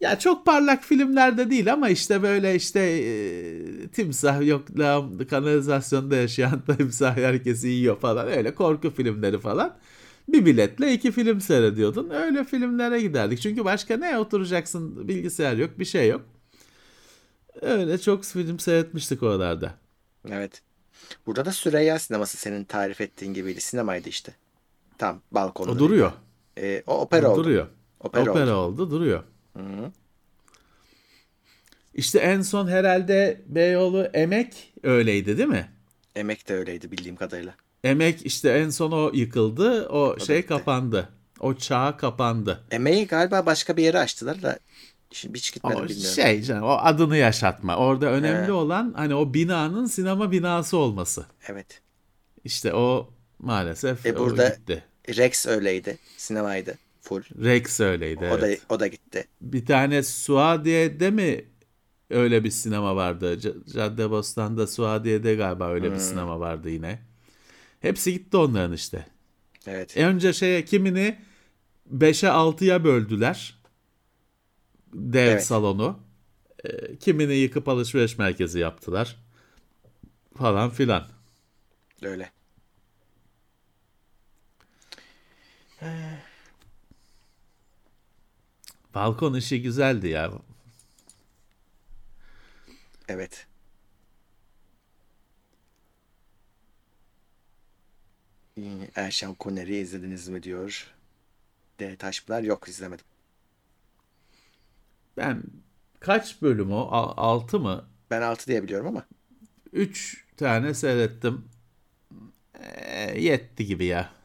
Ya çok parlak filmlerde değil ama işte böyle işte e, timsah yok lağım kanalizasyonda yaşayan timsah herkesi yiyor falan öyle korku filmleri falan. Bir biletle iki film seyrediyordun. Öyle filmlere giderdik. Çünkü başka ne oturacaksın bilgisayar yok bir şey yok. Öyle çok film seyretmiştik oralarda. Evet. Burada da Süreyya sineması senin tarif ettiğin gibiydi. Sinemaydı işte. Tam balkonda. O duruyor. Ee, o opera o oldu. duruyor. Opera, Opera, oldu. oldu. duruyor. Hı-hı. İşte en son herhalde Beyoğlu Emek öyleydi değil mi? Emek de öyleydi bildiğim kadarıyla. Emek işte en son o yıkıldı. O, da şey bitti. kapandı. O çağ kapandı. Emeği galiba başka bir yere açtılar da şimdi hiç gitmedim O bilmiyorum. şey canım o adını yaşatma. Orada önemli He. olan hani o binanın sinema binası olması. Evet. İşte o maalesef E o burada- gitti. Rex öyleydi. Sinemaydı. Full. Rex öyleydi O evet. da o da gitti. Bir tane Suadiye'de mi öyle bir sinema vardı? Caddebostan'da Suadiye'de galiba öyle Hmm. bir sinema vardı yine. Hepsi gitti onların işte. Evet. E önce şeye kimini 5'e 6'ya böldüler. Dev Evet. salonu. E, kimini yıkıp alışveriş merkezi yaptılar. Falan filan. Öyle. Balkon işi güzeldi ya. Evet. Erşan Koner'i izlediniz mi diyor. D. Taşpınar yok izlemedim. Ben kaç bölüm o? 6 mı? Ben 6 diye biliyorum ama 3 tane seyrettim. E, yetti gibi ya.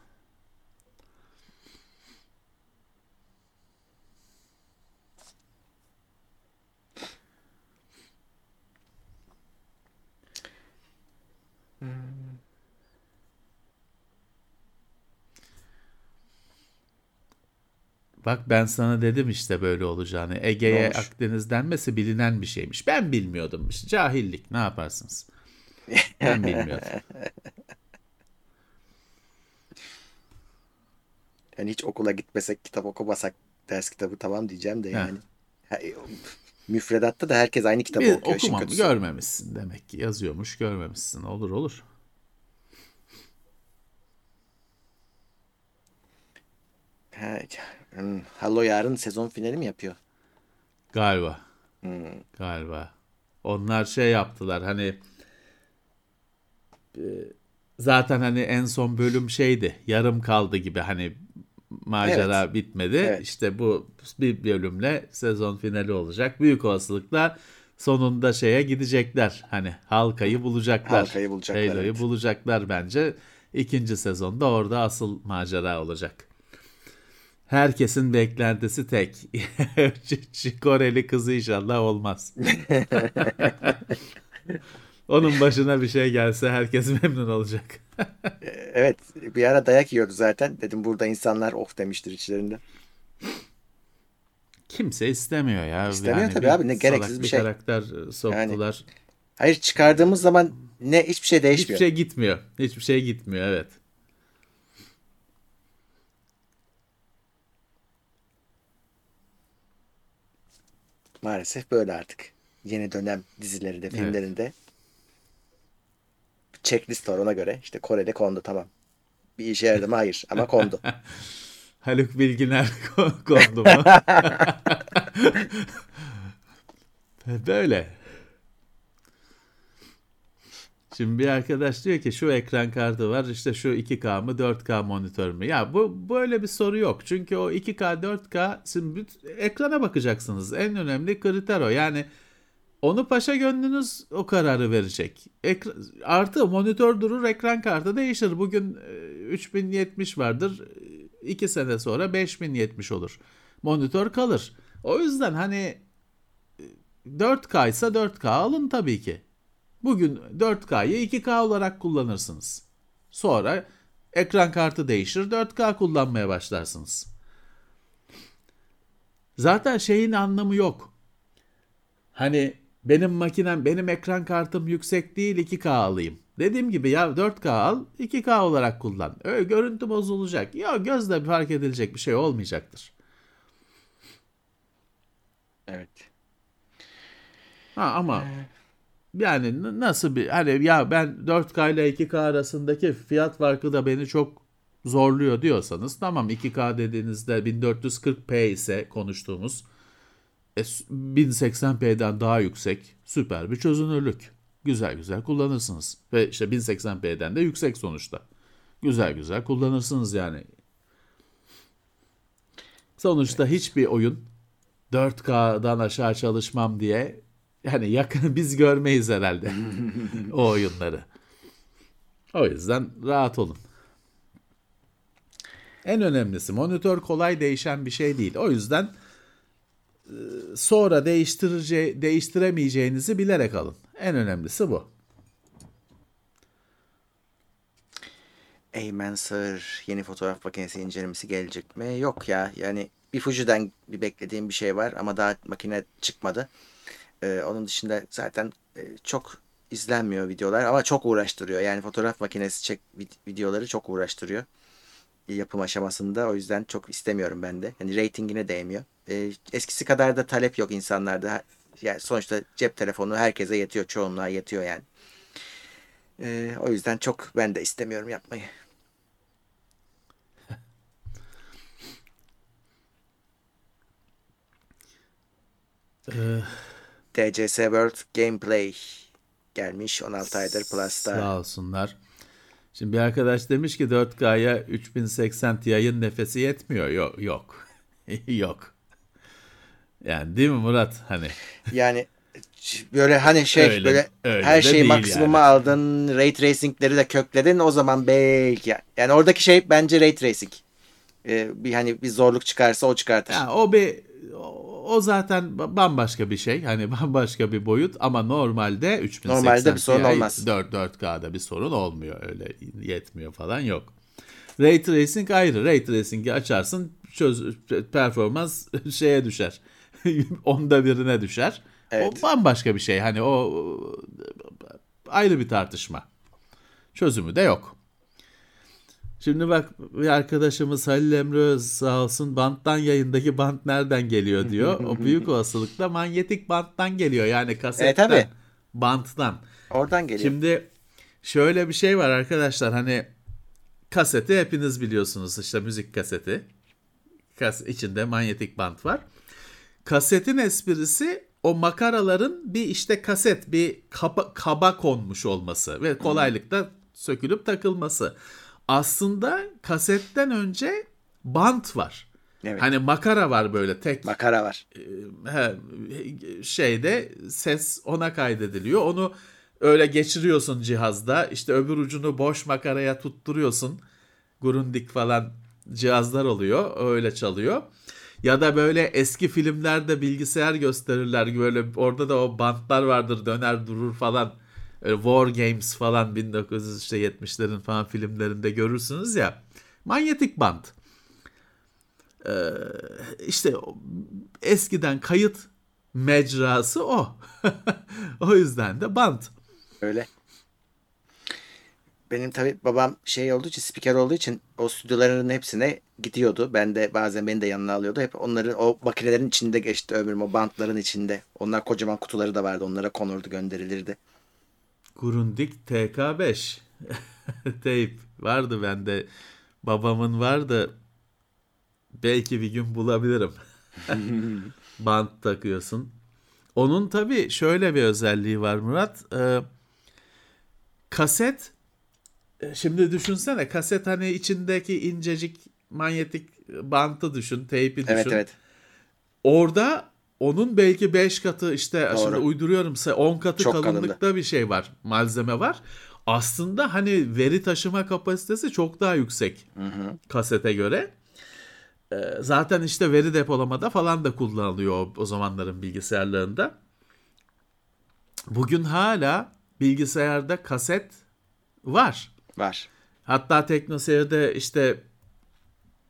Bak ben sana dedim işte böyle olacağını. Ege'ye? Akdeniz denmesi bilinen bir şeymiş. Ben bilmiyordum. İşte cahillik ne yaparsınız? Ben bilmiyordum. yani hiç okula gitmesek kitap okumasak ders kitabı tamam diyeceğim de yani. Müfredatta da herkes aynı kitabı Bir okuyor. okumam görmemişsin demek ki yazıyormuş görmemişsin olur olur. Ha, hmm, Halo yarın sezon finali mi yapıyor? Galiba Hmm, galiba. Onlar şey yaptılar hani e, zaten hani en son bölüm şeydi yarım kaldı gibi hani macera bitmedi. Evet. İşte bu bir bölümle sezon finali olacak. Büyük olasılıkla sonunda şeye gidecekler. Hani halkayı bulacaklar. Halkayı bulacaklar, Halo'yu evet. bulacaklar bence. İkinci sezonda orada asıl macera olacak. Herkesin beklentisi tek. Koreli kızı inşallah olmaz. Onun başına bir şey gelse herkes memnun olacak. Evet bir ara dayak yiyordu zaten. Dedim burada insanlar of demiştir içlerinde. Kimse istemiyor ya. İstemiyor tabii bir abi, ne gereksiz bir şey. karakter e, soktular. Hayır çıkardığımız zaman ne hiçbir şey Hiçbir değişmiyor. şey gitmiyor. Hiçbir şey gitmiyor evet. Maalesef böyle artık. Yeni dönem dizilerinde, filmlerinde checklist var ona göre. İşte Kore'de kondu tamam. Bir işe yaradı mı? Hayır ama kondu. Haluk Bilginer kondu mu? Böyle. Şimdi bir arkadaş diyor ki şu ekran kartı var işte şu 2K mı 4K monitör mü? Ya bu böyle bir soru yok. Çünkü o 2K 4K şimdi ekrana bakacaksınız. En önemli kriter o. Yani onu paşa gönlünüz o kararı verecek. Ekra- artı monitör durur ekran kartı değişir. Bugün e, 3070 vardır. 2 sene sonra 5070 olur. Monitör kalır. O yüzden hani e, 4K ise 4K alın tabii ki. Bugün 4K'yı 2K olarak kullanırsınız. Sonra ekran kartı değişir 4K kullanmaya başlarsınız. Zaten şeyin anlamı yok. Hani benim makinem, benim ekran kartım yüksek değil 2K alayım. Dediğim gibi ya 4K al 2K olarak kullan. Öyle görüntü bozulacak. Ya gözle fark edilecek bir şey olmayacaktır. Evet. Ha ama yani nasıl bir hani ya ben 4K ile 2K arasındaki fiyat farkı da beni çok zorluyor diyorsanız tamam 2K dediğinizde 1440p ise konuştuğumuz e, 1080p'den daha yüksek süper bir çözünürlük. Güzel güzel kullanırsınız. Ve işte 1080p'den de yüksek sonuçta. Güzel güzel kullanırsınız yani. Sonuçta hiçbir oyun 4K'dan aşağı çalışmam diye yani yakın biz görmeyiz herhalde o oyunları. O yüzden rahat olun. En önemlisi monitör kolay değişen bir şey değil. O yüzden e, sonra değiştirece değiştiremeyeceğinizi bilerek alın. En önemlisi bu. Eymen Sağır yeni fotoğraf makinesi incelemesi gelecek mi? Yok ya yani bir Fuji'den bir beklediğim bir şey var ama daha makine çıkmadı. Ee, onun dışında zaten e, çok izlenmiyor videolar ama çok uğraştırıyor. Yani fotoğraf makinesi çek videoları çok uğraştırıyor yapım aşamasında. O yüzden çok istemiyorum ben de. Yani reytingine değmiyor. Ee, eskisi kadar da talep yok insanlarda. Yani sonuçta cep telefonu herkese yetiyor. Çoğunluğa yetiyor yani. Ee, o yüzden çok ben de istemiyorum yapmayı. TCS World Gameplay gelmiş 16 aydır Plus'ta. Sağ olsunlar. Şimdi bir arkadaş demiş ki 4K'ya 3080 Ti'nin nefesi yetmiyor. Yok yok. yok. Yani değil mi Murat? Hani yani böyle hani şey öyle, böyle öyle her şeyi maksimuma yani. aldın, ray tracing'leri de kökledin o zaman belki yani, yani oradaki şey bence ray tracing. Ee, bir hani bir zorluk çıkarsa o çıkartır. Yani o bir o zaten bambaşka bir şey. Hani bambaşka bir boyut ama normalde 3080 Normalde bir sorun olmaz. 4 4K'da bir sorun olmuyor. Öyle yetmiyor falan yok. Ray Tracing ayrı. Ray Tracing'i açarsın çöz performans şeye düşer. Onda birine düşer. Evet. O bambaşka bir şey. Hani o ayrı bir tartışma. Çözümü de yok. Şimdi bak bir arkadaşımız Halil Emre Öz sağ olsun banttan yayındaki bant nereden geliyor diyor. O büyük olasılıkla manyetik banttan geliyor yani kasetten. E, Banttan. Oradan geliyor. Şimdi şöyle bir şey var arkadaşlar hani kaseti hepiniz biliyorsunuz işte müzik kaseti. Kas içinde manyetik bant var. Kasetin esprisi o makaraların bir işte kaset bir kaba, kaba konmuş olması ve kolaylıkla sökülüp takılması aslında kasetten önce bant var. Evet. Hani makara var böyle tek. Makara var. E, he, şeyde ses ona kaydediliyor. Onu öyle geçiriyorsun cihazda. İşte öbür ucunu boş makaraya tutturuyorsun. Grundig falan cihazlar oluyor. Öyle çalıyor. Ya da böyle eski filmlerde bilgisayar gösterirler. Böyle orada da o bantlar vardır döner durur falan War Games falan 1970'lerin falan filmlerinde görürsünüz ya. Manyetik band. Ee, işte eskiden kayıt mecrası o. o yüzden de band. Öyle. Benim tabi babam şey olduğu için spiker olduğu için o stüdyoların hepsine gidiyordu. Ben de bazen beni de yanına alıyordu. Hep onların o makinelerin içinde geçti ömrüm o bantların içinde. Onlar kocaman kutuları da vardı. Onlara konurdu gönderilirdi. Grundig TK5 teyp vardı bende. Babamın vardı. Belki bir gün bulabilirim. Bant takıyorsun. Onun tabii şöyle bir özelliği var Murat. Ee, kaset e, şimdi düşünsene kaset hani içindeki incecik manyetik bantı düşün, teypi düşün. Evet evet. Orada onun belki 5 katı işte Doğru. şimdi uyduruyorum 10 katı Çok kalınlıkta kalındı. bir şey var. Malzeme var. Aslında hani veri taşıma kapasitesi çok daha yüksek hı hı. kasete göre. Ee, zaten işte veri depolamada falan da kullanılıyor o, zamanların bilgisayarlarında. Bugün hala bilgisayarda kaset var. Var. Hatta TeknoSeyir'de işte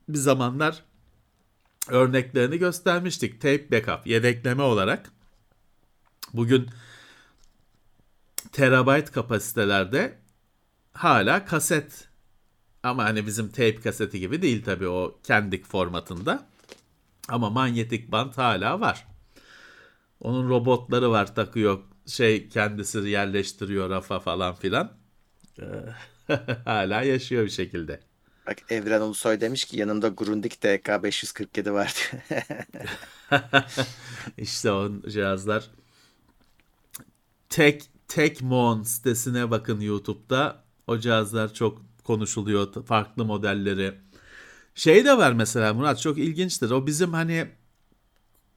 bir zamanlar örneklerini göstermiştik. Tape backup, yedekleme olarak. Bugün terabayt kapasitelerde hala kaset ama hani bizim tape kaseti gibi değil tabii o kendik formatında. Ama manyetik band hala var. Onun robotları var takıyor şey kendisi yerleştiriyor rafa falan filan. Ee, hala yaşıyor bir şekilde. Bak Evren Ulusoy demiş ki yanımda Grundig TK 547 vardı. İşte o cihazlar. Tek Tekmon sitesine bakın YouTube'da. O cihazlar çok konuşuluyor. Farklı modelleri. Şey de var mesela Murat çok ilginçtir. O bizim hani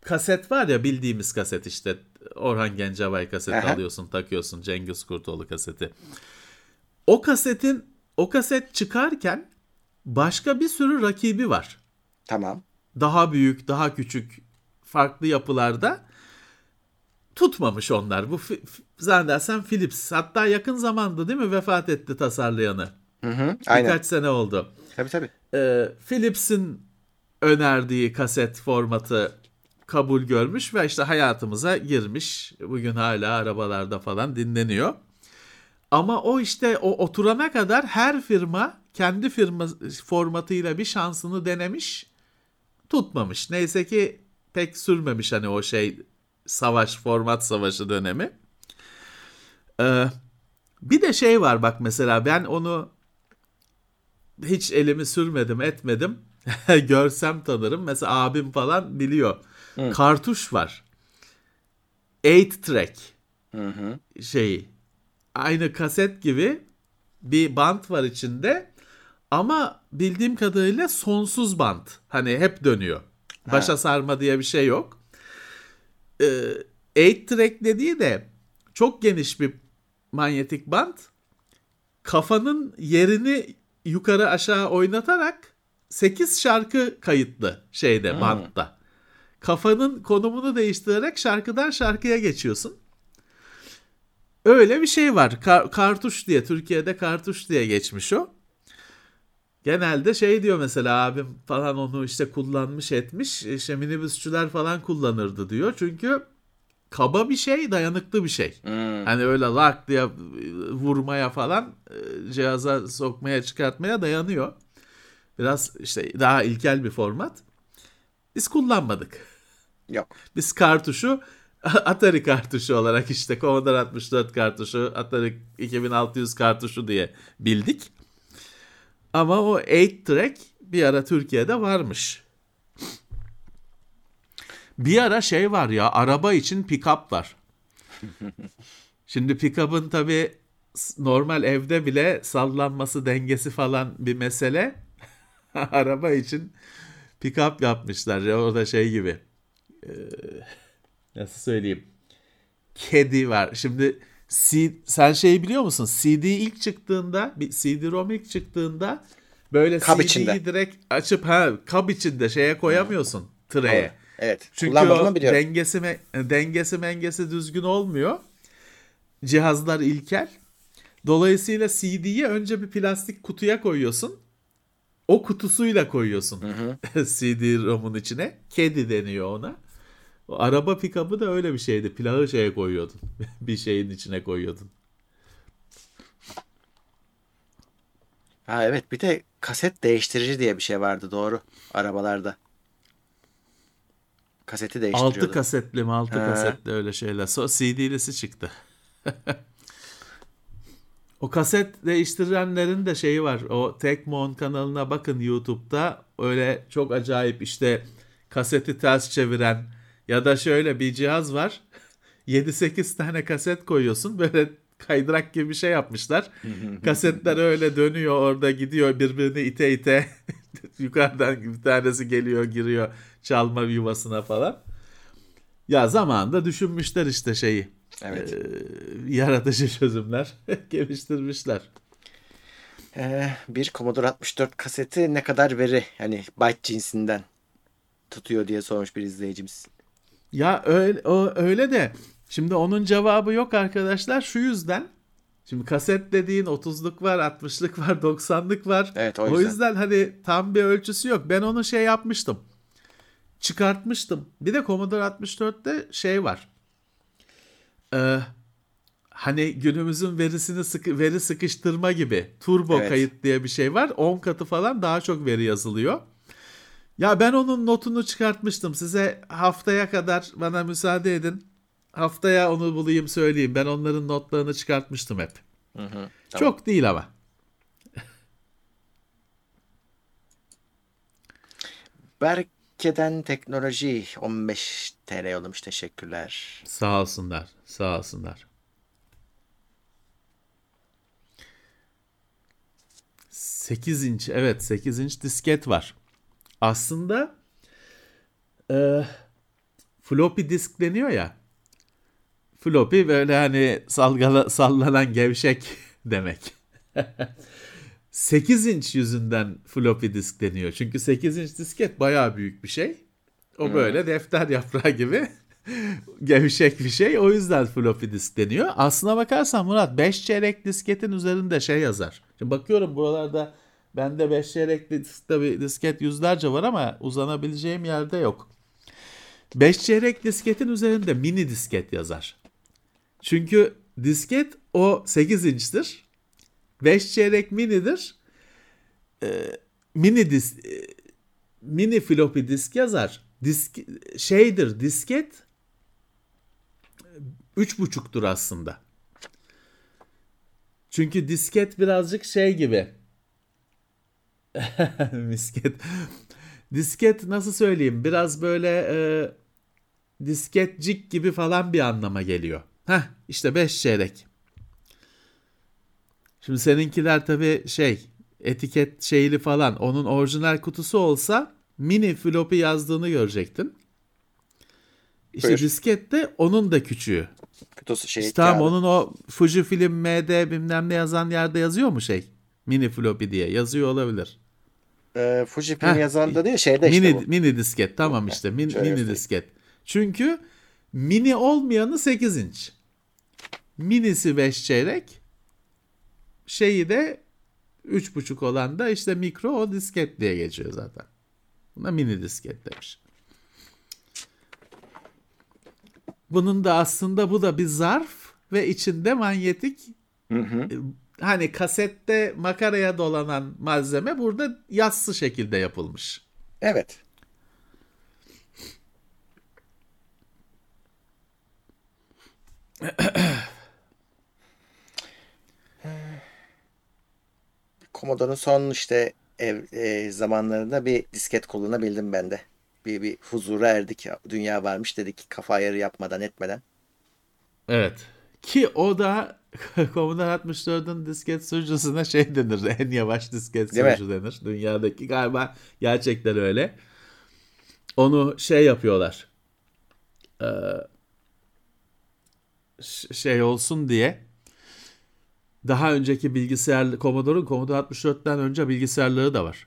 kaset var ya bildiğimiz kaset işte. Orhan Gencebay kaseti Aha. alıyorsun takıyorsun Cengiz Kurtoğlu kaseti. O kasetin o kaset çıkarken başka bir sürü rakibi var. tamam. Daha büyük, daha küçük, farklı yapılarda tutmamış onlar. Bu zannedersem Philips. Hatta yakın zamanda değil mi vefat etti tasarlayanı. Hı hı, aynen. Birkaç sene oldu. Tabii tabii. Ee, Philips'in önerdiği kaset formatı kabul görmüş ve işte hayatımıza girmiş. Bugün hala arabalarda falan dinleniyor. Ama o işte o oturana kadar her firma kendi firma formatıyla bir şansını denemiş. Tutmamış. Neyse ki pek sürmemiş hani o şey savaş format savaşı dönemi. Ee, bir de şey var bak mesela ben onu hiç elimi sürmedim etmedim. Görsem tanırım. Mesela abim falan biliyor. Kartuş var. 8 track Hı hı. şeyi. Aynı kaset gibi bir bant var içinde. Ama bildiğim kadarıyla sonsuz bant. Hani hep dönüyor. Başa sarma diye bir şey yok. 8 track dediği de çok geniş bir manyetik bant. Kafanın yerini yukarı aşağı oynatarak 8 şarkı kayıtlı şeyde bantta. Kafanın konumunu değiştirerek şarkıdan şarkıya geçiyorsun. Öyle bir şey var. Ka- kartuş diye Türkiye'de kartuş diye geçmiş o. Genelde şey diyor mesela abim falan onu işte kullanmış etmiş. İşte minibüsçüler falan kullanırdı diyor. Çünkü kaba bir şey, dayanıklı bir şey. Hmm. Hani öyle lak diye vurmaya falan e, cihaza sokmaya çıkartmaya dayanıyor. Biraz işte daha ilkel bir format. Biz kullanmadık. Yok. Biz kartuşu Atari kartuşu olarak işte Commodore 64 kartuşu, Atari 2600 kartuşu diye bildik. Ama o 8 track bir ara Türkiye'de varmış. Bir ara şey var ya araba için pick-up var. Şimdi pick-up'ın tabii normal evde bile sallanması dengesi falan bir mesele. araba için pick-up yapmışlar ya o da şey gibi. Ee, nasıl söyleyeyim? Kedi var. Şimdi C- sen şeyi biliyor musun? CD ilk çıktığında, bir CD-ROM ilk çıktığında böyle CD'yi içinde. direkt açıp ha kab içinde şeye koyamıyorsun tıreye. Evet. Çünkü o dengesi me- dengesi mengesi düzgün olmuyor. Cihazlar ilkel. Dolayısıyla CD'yi önce bir plastik kutuya koyuyorsun. O kutusuyla koyuyorsun CD-ROM'un içine. Kedi deniyor ona. O araba pick-up'ı da öyle bir şeydi. Plağı şeye koyuyordun. bir şeyin içine koyuyordun. Ha evet bir de kaset değiştirici diye bir şey vardı doğru arabalarda. Kaseti değiştiriyordu. Altı kasetli mi? Altı He. kasetli öyle şeyler. So CD'lisi çıktı. o kaset değiştirenlerin de şeyi var. O Tekmon kanalına bakın YouTube'da. Öyle çok acayip işte kaseti ters çeviren ya da şöyle bir cihaz var. 7-8 tane kaset koyuyorsun. Böyle kaydırak gibi bir şey yapmışlar. Kasetler öyle dönüyor orada gidiyor birbirini ite ite. Yukarıdan bir tanesi geliyor giriyor çalma yuvasına falan. Ya zamanında düşünmüşler işte şeyi. Evet. Ee, yaratıcı çözümler geliştirmişler. Ee, bir Commodore 64 kaseti ne kadar veri hani byte cinsinden tutuyor diye sormuş bir izleyicimiz. Ya öyle, o, öyle de şimdi onun cevabı yok arkadaşlar şu yüzden. Şimdi kaset dediğin 30'luk var, 60'lık var, 90'lık var. Evet, o o yüzden. yüzden hani tam bir ölçüsü yok. Ben onu şey yapmıştım. Çıkartmıştım. Bir de Commodore 64'te şey var. Ee, hani günümüzün verisini sıkı, veri sıkıştırma gibi turbo Evet. kayıt diye bir şey var. 10 katı falan daha çok veri yazılıyor. Ya ben onun notunu çıkartmıştım. Size haftaya kadar bana müsaade edin. haftaya onu bulayım söyleyeyim. Ben onların notlarını çıkartmıştım hep. Hı hı, tamam. Çok değil ama. Berke'den teknoloji 15 TL yollamış. Teşekkürler. Sağ olsunlar. Sağ olsunlar. 8 inç evet 8 inç disket var. Aslında e, floppy disk deniyor ya. Floppy böyle hani salgala, sallanan gevşek demek. 8 inç yüzünden floppy disk deniyor. Çünkü 8 inç disket bayağı büyük bir şey. O böyle defter yaprağı gibi gevşek bir şey. O yüzden floppy disk deniyor. Aslına bakarsan Murat 5 çeyrek disketin üzerinde şey yazar. Şimdi bakıyorum buralarda bende 5 çeyrek diskte bir disket yüzlerce var ama uzanabileceğim yerde yok. 5 çeyrek disketin üzerinde mini disket yazar. Çünkü disket o 8 inçtir. 5 çeyrek minidir. Ee, mini dis e, mini floppy disk yazar. Disk şeydir disket üç buçuktur aslında. Çünkü disket birazcık şey gibi. Misket. Disket nasıl söyleyeyim? Biraz böyle e, disketcik gibi falan bir anlama geliyor. Heh işte 5 çeyrek. Şimdi seninkiler tabii şey etiket şeyli falan onun orijinal kutusu olsa mini floppy yazdığını görecektin. İşte Buyur. disket de onun da küçüğü. Kutusu şey İşte kağıdı. onun o Fujifilm MD bilmem ne yazan yerde yazıyor mu şey? Mini floppy diye yazıyor olabilir. Ee, Fujifilm Heh, yazan da değil şeyde işte mini bu. mini disket tamam işte min- şöyle mini disket. Çünkü mini olmayanı 8 inç. Minisi 5 çeyrek. Şeyi de 3.5 olan da işte mikro o disket diye geçiyor zaten. Buna mini disket demiş. Bunun da aslında bu da bir zarf ve içinde manyetik Hı hı. Hani kasette makaraya dolanan malzeme burada yassı şekilde yapılmış. Evet. Commodore'un son işte ev, e, zamanlarında bir disket kullanabildim ben de. Bir, bir huzura erdik. Dünya varmış dedik kafa ayarı yapmadan etmeden. Evet. Ki o da Commodore 64'ün disket sürücüsüne şey denir. En yavaş disket Değil mi? sürücü denir. Dünyadaki galiba gerçekten öyle. Onu şey yapıyorlar. Ee, şey olsun diye daha önceki bilgisayar Commodore'un Commodore 64'ten önce bilgisayarları da var.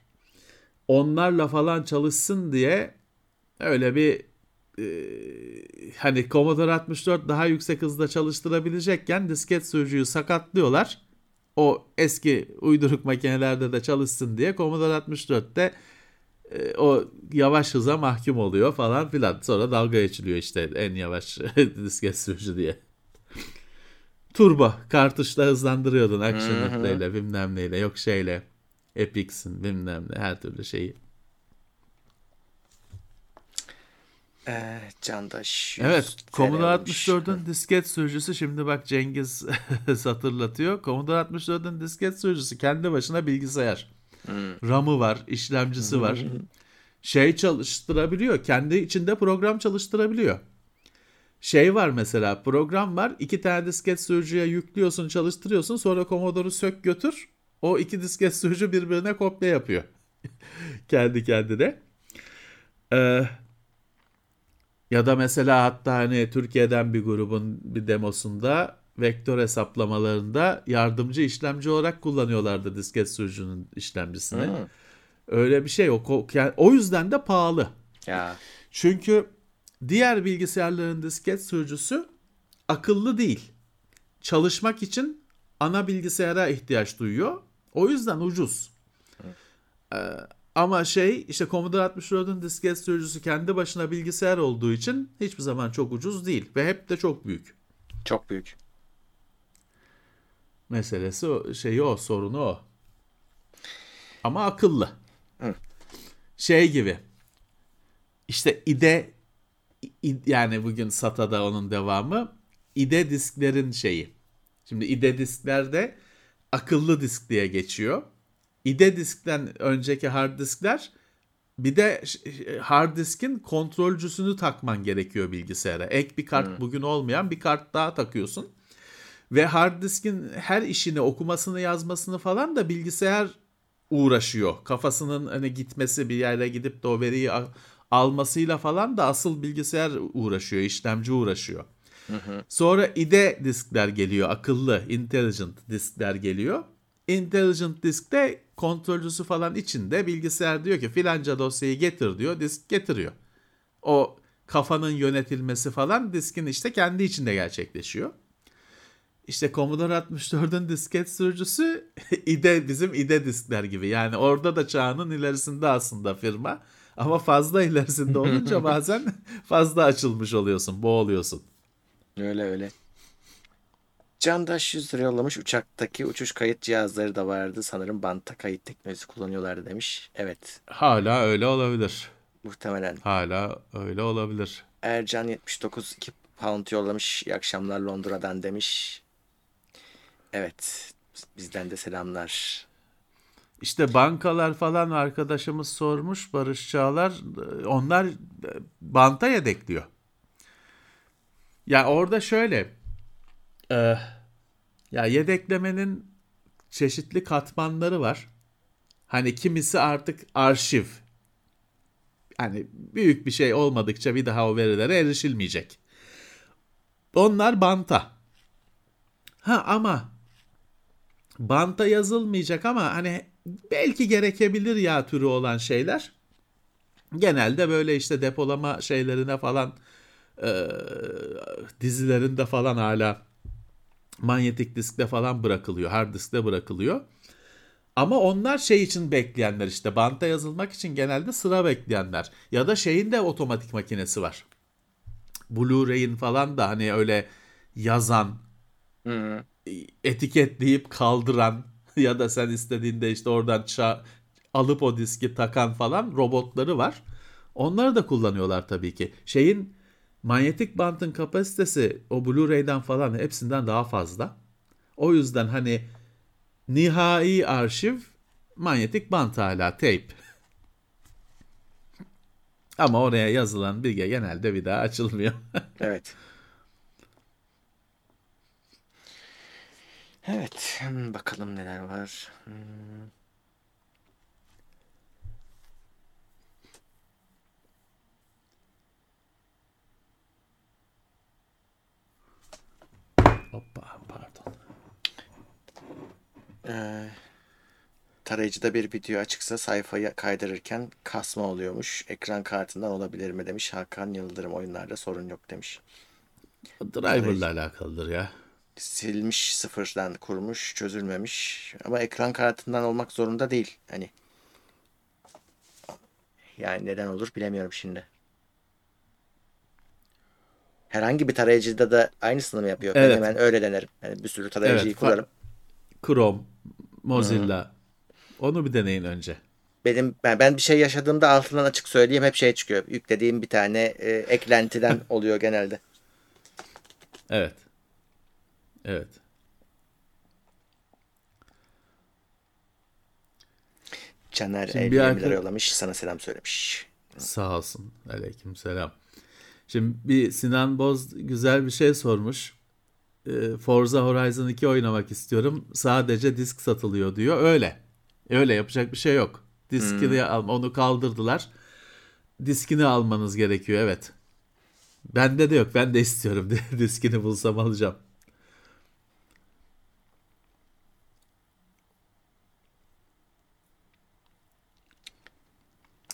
Onlarla falan çalışsın diye öyle bir hani Commodore 64 daha yüksek hızda çalıştırabilecekken disket sürücüyü sakatlıyorlar. O eski uyduruk makinelerde de çalışsın diye Commodore 64'te e, o yavaş hıza mahkum oluyor falan filan. Sonra dalga geçiliyor işte en yavaş disket sürücü diye. Turbo kartuşla hızlandırıyordun Action Replay'le bilmem neyle yok şeyle Epix'in bilmem ne her türlü şeyi. Ee, Candaş. Evet, 100 TL Commodore olmuş. 64'ün disket sürücüsü şimdi bak Cengiz hatırlatıyor. Commodore 64'ün disket sürücüsü kendi başına bilgisayar. RAM'ı var, işlemcisi var. Şey çalıştırabiliyor, kendi içinde program çalıştırabiliyor. Şey var mesela, program var, iki tane disket sürücüye yüklüyorsun, çalıştırıyorsun, sonra Commodore'u sök götür. O iki disket sürücü birbirine kopya yapıyor. kendi kendine. Ee, ya da mesela hatta hani Türkiye'den bir grubun bir demosunda vektör hesaplamalarında yardımcı işlemci olarak kullanıyorlardı disket sürücünün işlemcisini. Hı. Öyle bir şey o yani o yüzden de pahalı. Ya. Çünkü diğer bilgisayarların disket sürücüsü akıllı değil. Çalışmak için ana bilgisayara ihtiyaç duyuyor. O yüzden ucuz. Ee, ama şey işte Commodore 64'ün disket sürücüsü kendi başına bilgisayar olduğu için hiçbir zaman çok ucuz değil ve hep de çok büyük. Çok büyük. Meselesi o, şeyi o, sorunu o. Ama akıllı. Hı. Şey gibi. İşte IDE yani bugün SATA'da onun devamı IDE disklerin şeyi. Şimdi IDE disklerde akıllı disk diye geçiyor. IDE diskten önceki hard diskler bir de hard diskin kontrolcüsünü takman gerekiyor bilgisayara. Ek bir kart hmm. bugün olmayan bir kart daha takıyorsun. Ve hard diskin her işini okumasını yazmasını falan da bilgisayar uğraşıyor. Kafasının hani gitmesi bir yere gidip de o veriyi almasıyla falan da asıl bilgisayar uğraşıyor, işlemci uğraşıyor. Hı hı. Sonra IDE diskler geliyor, akıllı, intelligent diskler geliyor. Intelligent diskte kontrolcüsü falan içinde bilgisayar diyor ki filanca dosyayı getir diyor, disk getiriyor. O kafanın yönetilmesi falan diskin işte kendi içinde gerçekleşiyor. İşte Commodore 64'ün disket sürücüsü IDE bizim IDE diskler gibi. Yani orada da çağının ilerisinde aslında firma. Ama fazla ilerisinde olunca bazen fazla açılmış oluyorsun, boğuluyorsun. Öyle öyle. Candaş 100 lira yollamış. Uçaktaki uçuş kayıt cihazları da vardı. Sanırım banta kayıt teknolojisi kullanıyorlardı demiş. Evet. Hala öyle olabilir. Muhtemelen. Hala öyle olabilir. Ercan 79 2 pound yollamış. İyi akşamlar Londra'dan demiş. Evet. Bizden de selamlar. İşte bankalar falan arkadaşımız sormuş Barış Çağlar. Onlar banta yedekliyor. Ya orada şöyle e, ya yedeklemenin çeşitli katmanları var. Hani kimisi artık arşiv. Hani büyük bir şey olmadıkça bir daha o verilere erişilmeyecek. Onlar banta. Ha ama banta yazılmayacak ama hani belki gerekebilir ya türü olan şeyler. Genelde böyle işte depolama şeylerine falan e, dizilerinde falan hala manyetik diskte falan bırakılıyor, hard diskte bırakılıyor. Ama onlar şey için bekleyenler işte banta yazılmak için genelde sıra bekleyenler ya da şeyin de otomatik makinesi var. Blu-ray'in falan da hani öyle yazan, hmm. etiketleyip kaldıran ya da sen istediğinde işte oradan ça alıp o diski takan falan robotları var. Onları da kullanıyorlar tabii ki. Şeyin manyetik bantın kapasitesi o Blu-ray'den falan hepsinden daha fazla. O yüzden hani nihai arşiv manyetik bant hala tape. Ama oraya yazılan bilgi genelde bir daha açılmıyor. evet. Evet. Bakalım neler var. Hmm. Hoppa pardon. Ee, tarayıcıda bir video açıksa sayfayı kaydırırken kasma oluyormuş. Ekran kartından olabilir mi demiş Hakan Yıldırım. Oyunlarda sorun yok demiş. Driver'la alakalıdır ya silmiş sıfırdan kurmuş çözülmemiş ama ekran kartından olmak zorunda değil hani yani neden olur bilemiyorum şimdi. Herhangi bir tarayıcıda da aynısını mı yapıyor? Evet. Ben hemen öyle denerim. Yani bir sürü tarayıcıyı evet, kullanırım. Chrome, Mozilla. Hı. Onu bir deneyin önce. Benim ben, ben bir şey yaşadığımda altından açık söyleyeyim hep şey çıkıyor. Yüklediğim bir tane e, eklentiden oluyor genelde. Evet. Evet. Caner 50 arka... lira yollamış. Sana selam söylemiş. Sağ olsun. Aleyküm selam. Şimdi bir Sinan Boz güzel bir şey sormuş. Ee, Forza Horizon 2 oynamak istiyorum. Sadece disk satılıyor diyor. Öyle. Öyle yapacak bir şey yok. Diskini hmm. al, onu kaldırdılar. Diskini almanız gerekiyor evet. Bende de yok. Ben de istiyorum. Diskini bulsam alacağım.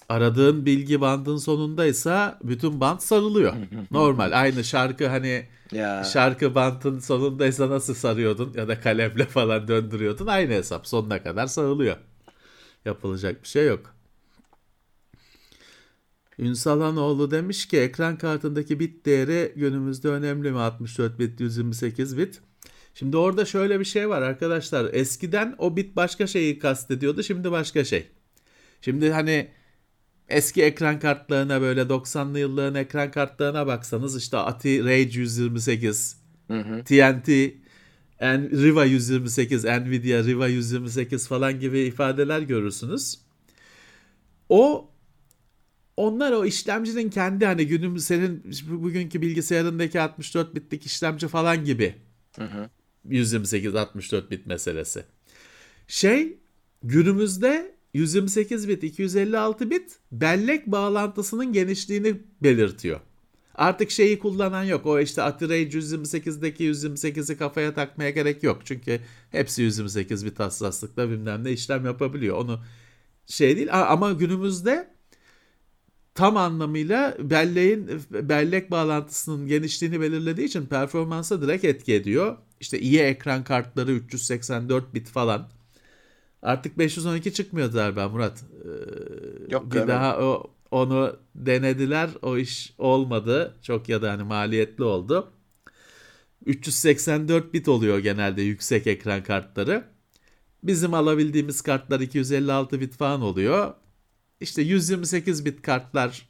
Aradığın bilgi bandın sonundaysa bütün band sarılıyor. Normal aynı şarkı hani ya. şarkı bantın sonundaysa nasıl sarıyordun ya da kalemle falan döndürüyordun aynı hesap sonuna kadar sarılıyor. Yapılacak bir şey yok. Ünsal Hanoğlu demiş ki ekran kartındaki bit değeri günümüzde önemli mi? 64 bit, 128 bit. Şimdi orada şöyle bir şey var arkadaşlar. Eskiden o bit başka şeyi kastediyordu. Şimdi başka şey. Şimdi hani eski ekran kartlarına böyle 90'lı yılların ekran kartlarına baksanız işte ATI Rage 128, Hı hı. TNT, en, Riva 128, Nvidia Riva 128 falan gibi ifadeler görürsünüz. O onlar o işlemcinin kendi hani günümüz senin bugünkü bilgisayarındaki 64 bitlik işlemci falan gibi. Hı hı. 128 64 bit meselesi. Şey günümüzde 128 bit 256 bit bellek bağlantısının genişliğini belirtiyor. Artık şeyi kullanan yok. O işte Ati-Ray 128'deki 128'i kafaya takmaya gerek yok. Çünkü hepsi 128 bit hassaslıkla bilmem ne işlem yapabiliyor. Onu şey değil ama günümüzde tam anlamıyla belleğin bellek bağlantısının genişliğini belirlediği için performansa direkt etki ediyor. İşte iyi ekran kartları 384 bit falan. Artık 512 çıkmıyor galiba Murat. Ee, Yok, bir daha o onu denediler. O iş olmadı. Çok ya da hani maliyetli oldu. 384 bit oluyor genelde yüksek ekran kartları. Bizim alabildiğimiz kartlar 256 bit falan oluyor. İşte 128 bit kartlar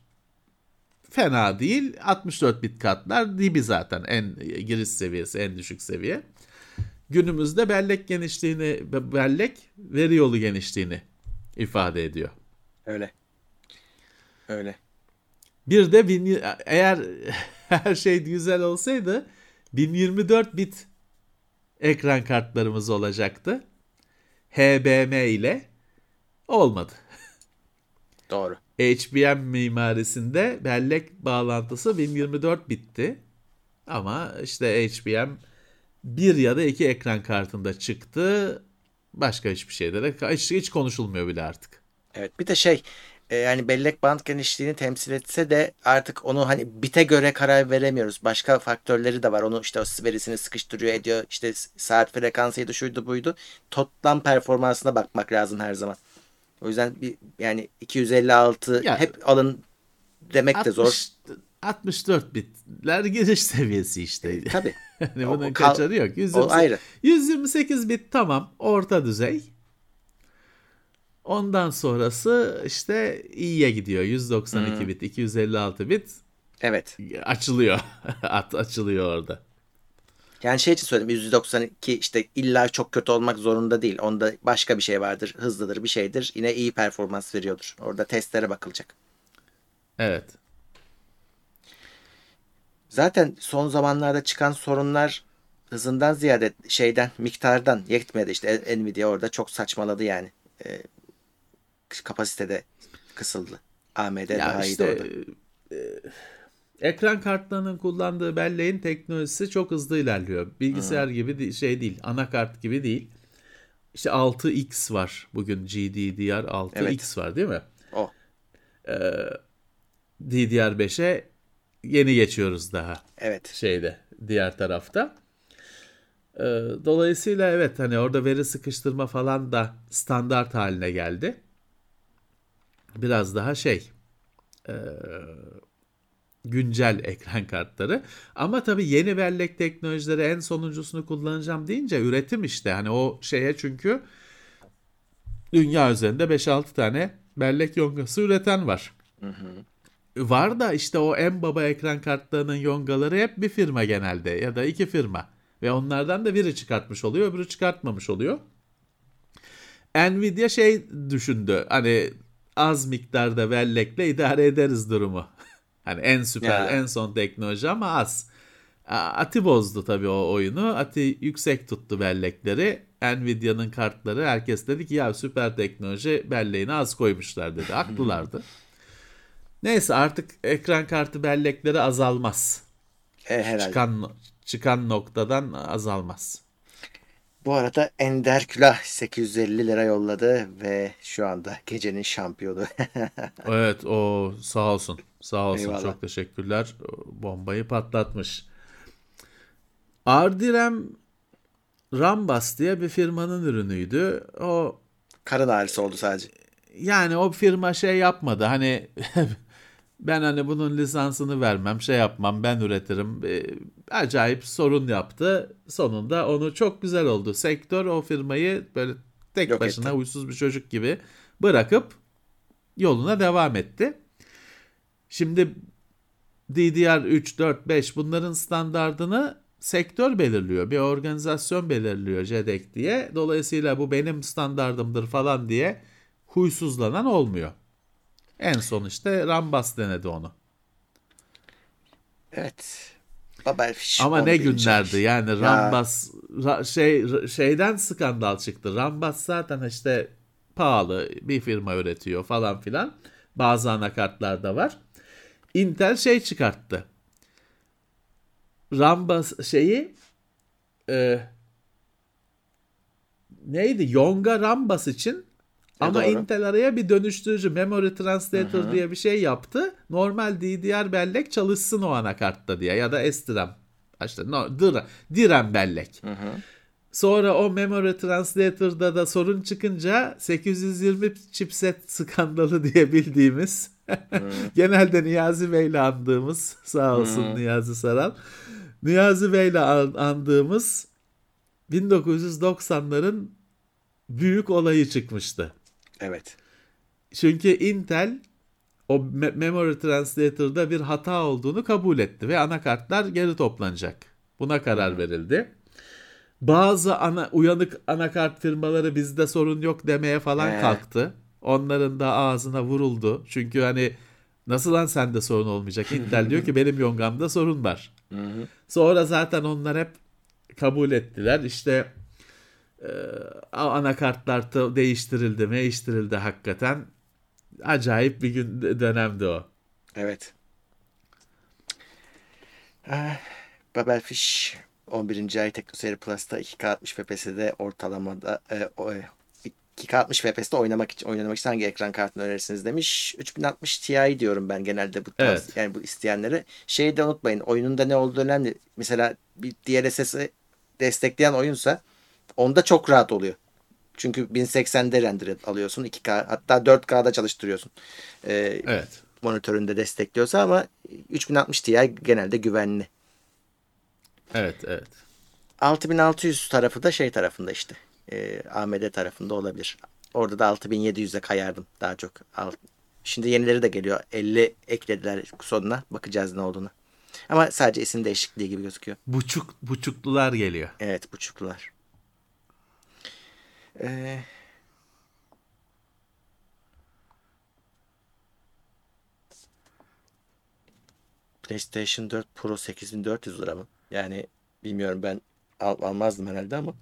fena değil. 64 bit kartlar dibi zaten en giriş seviyesi, en düşük seviye. Günümüzde bellek genişliğini, bellek veri yolu genişliğini ifade ediyor. Öyle. Öyle. Bir de bin, eğer her şey güzel olsaydı 1024 bit ekran kartlarımız olacaktı. HBM ile olmadı. Doğru. HBM mimarisinde bellek bağlantısı 1024 bitti. Ama işte HBM bir ya da iki ekran kartında çıktı. Başka hiçbir şeyde de hiç, hiç konuşulmuyor bile artık. Evet bir de şey e, yani bellek band genişliğini temsil etse de artık onu hani bite göre karar veremiyoruz. Başka faktörleri de var. Onu işte o verisini sıkıştırıyor ediyor. İşte saat frekansıydı şuydu buydu. Toplam performansına bakmak lazım her zaman. O yüzden bir yani 256 Ya, hep alın demek de zor. 60 64 bitler giriş seviyesi işte. Tabii. hani bunun o kaçarı yok. O 128, ayrı. 128 bit tamam orta düzey. Ondan sonrası işte iyiye gidiyor. 192 Hmm. bit, 256 bit Evet. açılıyor. At açılıyor orada. Yani şey için söyledim 192 işte illa çok kötü olmak zorunda değil. Onda başka bir şey vardır. Hızlıdır bir şeydir. Yine iyi performans veriyordur. Orada testlere bakılacak. Evet. Zaten son zamanlarda çıkan sorunlar hızından ziyade şeyden miktardan yetmedi. İşte Nvidia orada çok saçmaladı yani. Ee, kapasitede kısıldı. AMD Ya daha iyiydi işte orada. e, ekran kartlarının kullandığı belleğin teknolojisi çok hızlı ilerliyor. Bilgisayar gibi de- şey değil, anakart gibi değil. İşte 6X var bugün GDDR6X var değil mi? O. DDR5'e yeni geçiyoruz daha Evet. şeyde diğer tarafta. Ee, dolayısıyla evet hani orada veri sıkıştırma falan da standart haline geldi. Biraz daha şey e, güncel ekran kartları. Ama tabii yeni bellek teknolojileri en sonuncusunu kullanacağım deyince üretim işte. Hani o şeye çünkü dünya üzerinde 5-6 tane bellek yongası üreten var. Var da işte o en baba ekran kartlarının yongaları hep bir firma genelde ya da iki firma. Ve onlardan da biri çıkartmış oluyor, öbürü çıkartmamış oluyor. Nvidia şey düşündü. Hani az miktarda bellekle idare ederiz durumu. hani en süper, Ya. en son teknoloji ama az. Ati bozdu tabii o oyunu. Ati yüksek tuttu bellekleri. Nvidia'nın kartları herkes dedi ki ya süper teknoloji belleğini az koymuşlar dedi. Haklılardı. Neyse artık ekran kartı bellekleri azalmaz. E, herhalde. Çıkan çıkan noktadan azalmaz. Bu arada Ender Külah 850 lira yolladı ve şu anda gecenin şampiyonu. Evet o sağ olsun. Sağ olsun Eyvallah. çok teşekkürler. Bombayı patlatmış. Ardirem Rambas diye bir firmanın ürünüydü. O Karın ağrısı oldu sadece. yani o firma şey yapmadı. Hani ben hani bunun lisansını vermem, şey yapmam, ben üretirim. Ee, acayip sorun yaptı. Sonunda onu çok güzel oldu. Sektör o firmayı böyle tek Yok başına etti. huysuz bir çocuk gibi bırakıp yoluna devam etti. Şimdi DDR 3, 4, 5 bunların standardını sektör belirliyor. Bir organizasyon belirliyor JEDEC diye. Dolayısıyla bu benim standardımdır falan diye huysuzlanan olmuyor. En son işte Rambas denedi onu. Evet. Babelfish Ama ne 11. günlerdi yani Rambas ra- şey şeyden skandal çıktı. Rambas zaten işte pahalı bir firma üretiyor falan filan. Bazı anakartlarda var. Intel şey çıkarttı. Rambas şeyi e, neydi? Yonga Rambas için ama doğru. Intel araya bir dönüştürücü memory translator diye bir şey yaptı. Normal DDR bellek çalışsın o anakartta diye ya da SDRAM. İşte no, DRAM, DRAM bellek. Sonra o memory translator'da da sorun çıkınca 820 chipset skandalı diye bildiğimiz genelde Niyazi Bey'le andığımız sağ olsun Niyazi Saral. Niyazi Bey'le an- andığımız 1990'ların büyük olayı çıkmıştı. Evet. Çünkü Intel o me- memory translator'da bir hata olduğunu kabul etti ve anakartlar geri toplanacak. Buna karar verildi. Bazı ana uyanık anakart firmaları bizde sorun yok demeye falan He. kalktı. Onların da ağzına vuruldu. Çünkü hani nasıl lan sende sorun olmayacak? Intel diyor ki benim yongamda sorun var. Sonra zaten onlar hep kabul ettiler. İşte e, anakartlar da değiştirildi, değiştirildi hakikaten. Acayip bir gün dönemdi o. Evet. Ah, Babelfish 11. ay TeknoSeyir Plus'ta 2K60 FPS'de ortalamada e, o, e, 2K60 FPS'te oynamak için oynamak için hangi ekran kartını önerirsiniz demiş. 3060 Ti diyorum ben genelde bu tarz Evet. yani bu isteyenlere. Şeyi de unutmayın. Oyununda ne olduğu önemli. Mesela bir DLSS'i destekleyen oyunsa onda çok rahat oluyor. Çünkü 1080'de render alıyorsun 2K hatta 4K'da çalıştırıyorsun. Ee, Evet. monitöründe destekliyorsa ama 3060 Ti genelde güvenli. Evet, evet. 6600 tarafı da şey tarafında işte. E, AMD tarafında olabilir. Orada da 6700'e kayardım daha çok. Al- Şimdi yenileri de geliyor. 50 eklediler sonuna. Bakacağız ne olduğunu. Ama sadece isim değişikliği gibi gözüküyor. Buçuk buçuklular geliyor. Evet buçuklular. Ee, PlayStation 4 Pro 8400 lira mı? Yani bilmiyorum ben al- almazdım herhalde ama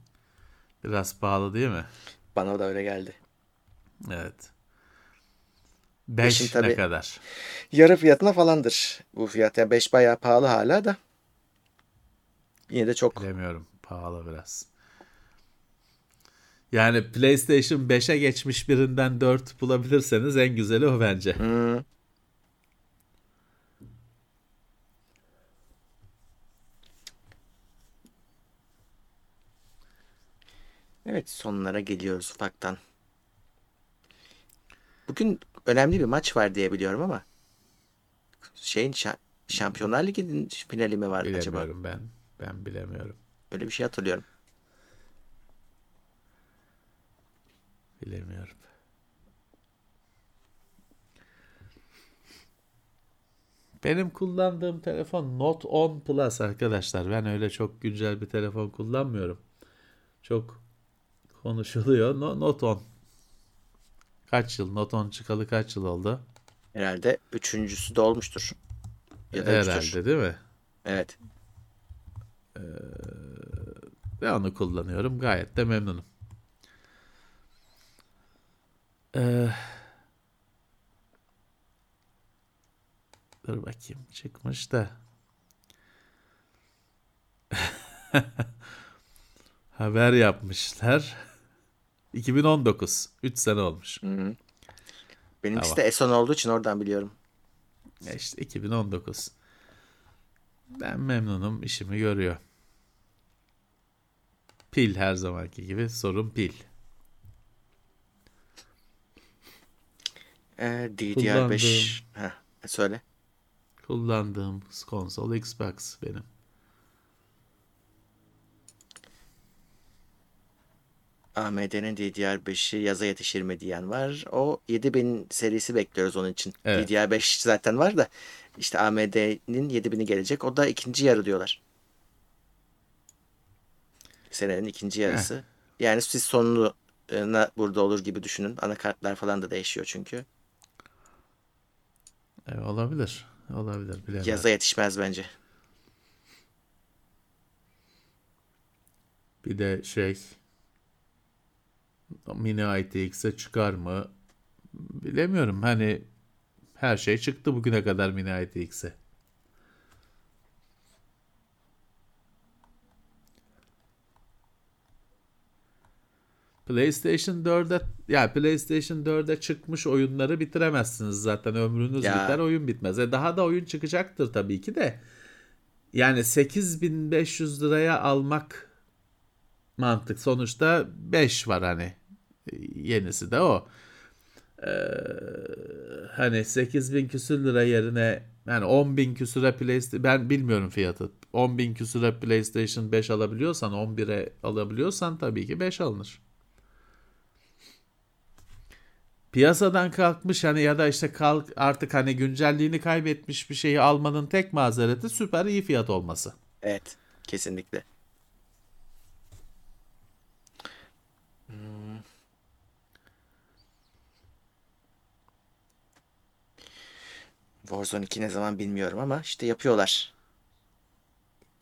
Biraz pahalı değil mi? bana da öyle geldi. Evet. 5 Şimdi ne kadar? Yarı fiyatına falandır bu fiyat. Ya 5 bayağı pahalı hala da. Yine de çok. Bilemiyorum. Pahalı biraz. Yani PlayStation 5'e geçmiş birinden 4 bulabilirseniz en güzeli o bence. Hmm. Evet sonlara geliyoruz ufaktan. Bugün önemli bir maç var diye biliyorum ama şeyin şa- Şampiyonlar Ligi'nin finali mi var acaba? Bilemiyorum ben. Ben bilemiyorum. Öyle bir şey hatırlıyorum. Bilemiyorum. Benim kullandığım telefon Note 10 Plus arkadaşlar. Ben öyle çok güncel bir telefon kullanmıyorum. Çok konuşuluyor. No- Note 10. Kaç yıl? Note 10 çıkalı kaç yıl oldu? Herhalde üçüncüsü de olmuştur. Ya da üçtür. Herhalde değil mi? Evet. Ve onu kullanıyorum. Gayet de memnunum. Ee, dur bakayım. Çıkmış da. Haber yapmışlar. 2019. 3 sene olmuş. Benimkisi Tamam. de Eson olduğu için oradan biliyorum. Ya işte 2019. Ben memnunum. işimi görüyor. Pil her zamanki gibi. Sorun pil. Ee, DDR5 Heh, söyle. Kullandığım konsol Xbox benim. AMD'nin DDR5'i yaza yetişir mi diyen var. O 7000 serisi bekliyoruz onun için. Evet. DDR5 zaten var da işte AMD'nin 7000'i gelecek. O da ikinci yarı diyorlar. Senenin ikinci yarısı. Yani siz sonunu e, burada olur gibi düşünün. Anakartlar falan da değişiyor çünkü. E, olabilir. Olabilir. Bilemem. Yaza yetişmez bence. Bir de şey Mini ITX'e çıkar mı? Bilemiyorum. Hani her şey çıktı bugüne kadar Mini ITX'e. PlayStation 4'e ya PlayStation 4'e çıkmış oyunları bitiremezsiniz zaten ömrünüz Ya. biter oyun bitmez. E daha da oyun çıkacaktır tabii ki de. Yani 8500 liraya almak mantık. Sonuçta 5 var hani. Yenisi de o. Ee, hani 8000 küsür lira yerine yani 10 bin küsüre PlayStation ben bilmiyorum fiyatı. 10 bin küsüre PlayStation 5 alabiliyorsan 11'e alabiliyorsan tabii ki 5 alınır. Piyasadan kalkmış hani ya da işte kalk artık hani güncelliğini kaybetmiş bir şeyi almanın tek mazereti süper iyi fiyat olması. Evet. Kesinlikle. Hmm. Warzone 2 ne zaman bilmiyorum ama işte yapıyorlar.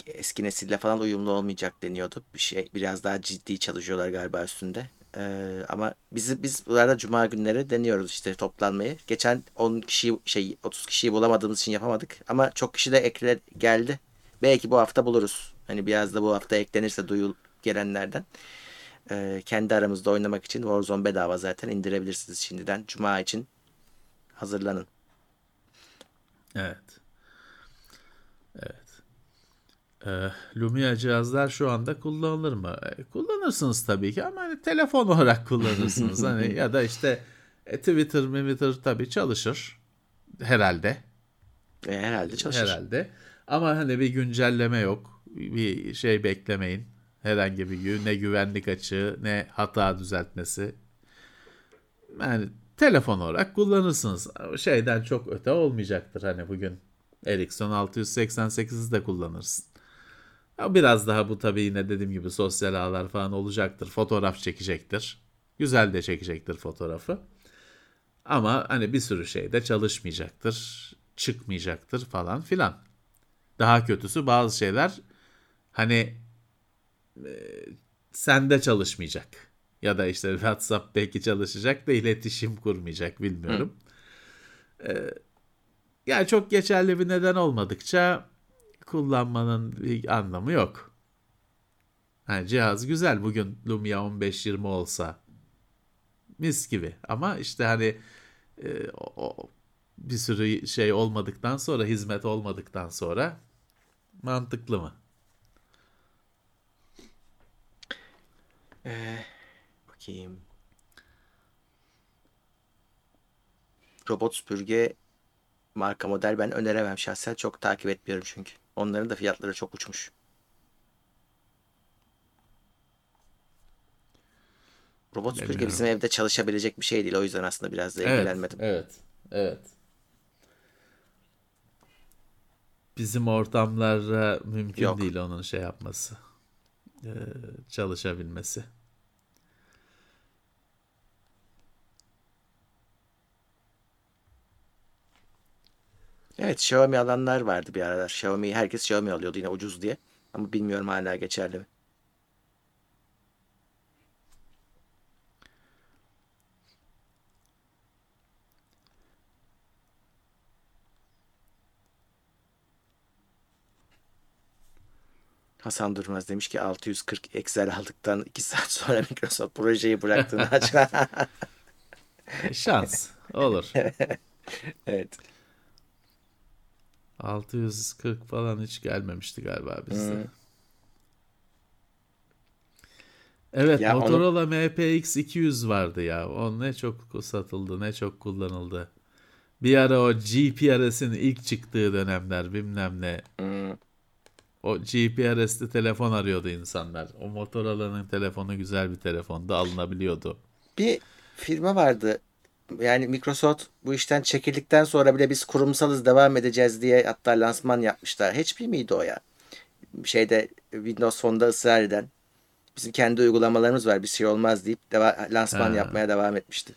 Eski nesille falan uyumlu olmayacak deniyordu. Bir şey biraz daha ciddi çalışıyorlar galiba üstünde. Ee, ama bizi biz burada cuma günleri deniyoruz işte toplanmayı. Geçen 10 kişi şey 30 kişiyi bulamadığımız için yapamadık ama çok kişi de ekle geldi. Belki bu hafta buluruz. Hani biraz da bu hafta eklenirse duyul gelenlerden. Ee, kendi aramızda oynamak için Warzone bedava zaten indirebilirsiniz şimdiden. Cuma için hazırlanın. Evet. Lumia cihazlar şu anda kullanılır mı? E, kullanırsınız tabii ki ama hani telefon olarak kullanırsınız. hani ya da işte e, Twitter, Twitter tabii çalışır herhalde. E, herhalde çalışır. Herhalde. Ama hani bir güncelleme yok. Bir şey beklemeyin. Herhangi bir gü- ne güvenlik açığı ne hata düzeltmesi. Yani telefon olarak kullanırsınız. Şeyden çok öte olmayacaktır hani bugün. Ericsson 688'i de kullanırsın. Biraz daha bu tabii yine dediğim gibi sosyal ağlar falan olacaktır. Fotoğraf çekecektir. Güzel de çekecektir fotoğrafı. Ama hani bir sürü şey de çalışmayacaktır. Çıkmayacaktır falan filan. Daha kötüsü bazı şeyler hani e, sende çalışmayacak. Ya da işte WhatsApp belki çalışacak da iletişim kurmayacak bilmiyorum. E, yani çok geçerli bir neden olmadıkça kullanmanın bir anlamı yok. Yani cihaz güzel bugün Lumia 15-20 olsa mis gibi ama işte hani e, o, bir sürü şey olmadıktan sonra hizmet olmadıktan sonra mantıklı mı? Ee, bakayım. Robot süpürge marka model ben öneremem şahsen. Çok takip etmiyorum çünkü. Onların da fiyatları çok uçmuş. Robot süpürge bizim evde çalışabilecek bir şey değil. O yüzden aslında biraz da Evet, ilgilenmedim. evet, evet. Bizim ortamlarda mümkün Yok. değil onun şey yapması, çalışabilmesi. Evet Xiaomi alanlar vardı bir aralar. Xiaomi herkes Xiaomi alıyordu yine ucuz diye. Ama bilmiyorum hala geçerli mi. Hasan Durmaz demiş ki 640 Excel aldıktan 2 saat sonra Microsoft projeyi bıraktığını açıkladı. E, Şans olur. evet. 640 falan hiç gelmemişti galiba bizde. Hmm. Evet Ya onu- Motorola MPX 200 vardı ya. O ne çok satıldı, ne çok kullanıldı. Bir ara o GPRS'in ilk çıktığı dönemler bilmem ne. Hmm. O GPRS'li telefon arıyordu insanlar. O Motorola'nın telefonu güzel bir telefondu. Alınabiliyordu. Bir firma vardı. Yani Microsoft bu işten çekildikten sonra bile biz kurumsalız devam edeceğiz diye hatta lansman yapmışlar. HP miydi o ya? Şeyde Windows Phone'da ısrar eden. Bizim kendi uygulamalarımız var bir şey olmaz deyip deva- lansman Ha. yapmaya devam etmişti.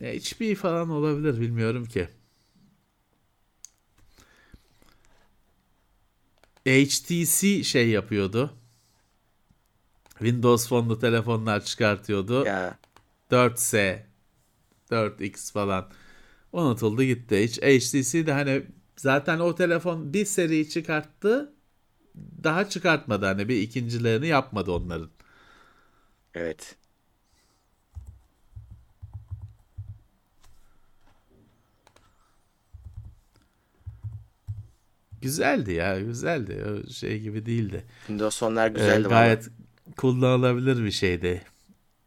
HP falan olabilir bilmiyorum ki. HTC şey yapıyordu. Windows Phone'lu telefonlar çıkartıyordu. Ya 4S, 4X falan. Unutuldu gitti. Hiç HTC de hani zaten o telefon bir seri çıkarttı. Daha çıkartmadı hani bir ikincilerini yapmadı onların. evet. Güzeldi ya güzeldi. O şey gibi değildi. Windows Phone'lar Ee, güzeldi. gayet kullanılabilir bir şeydi.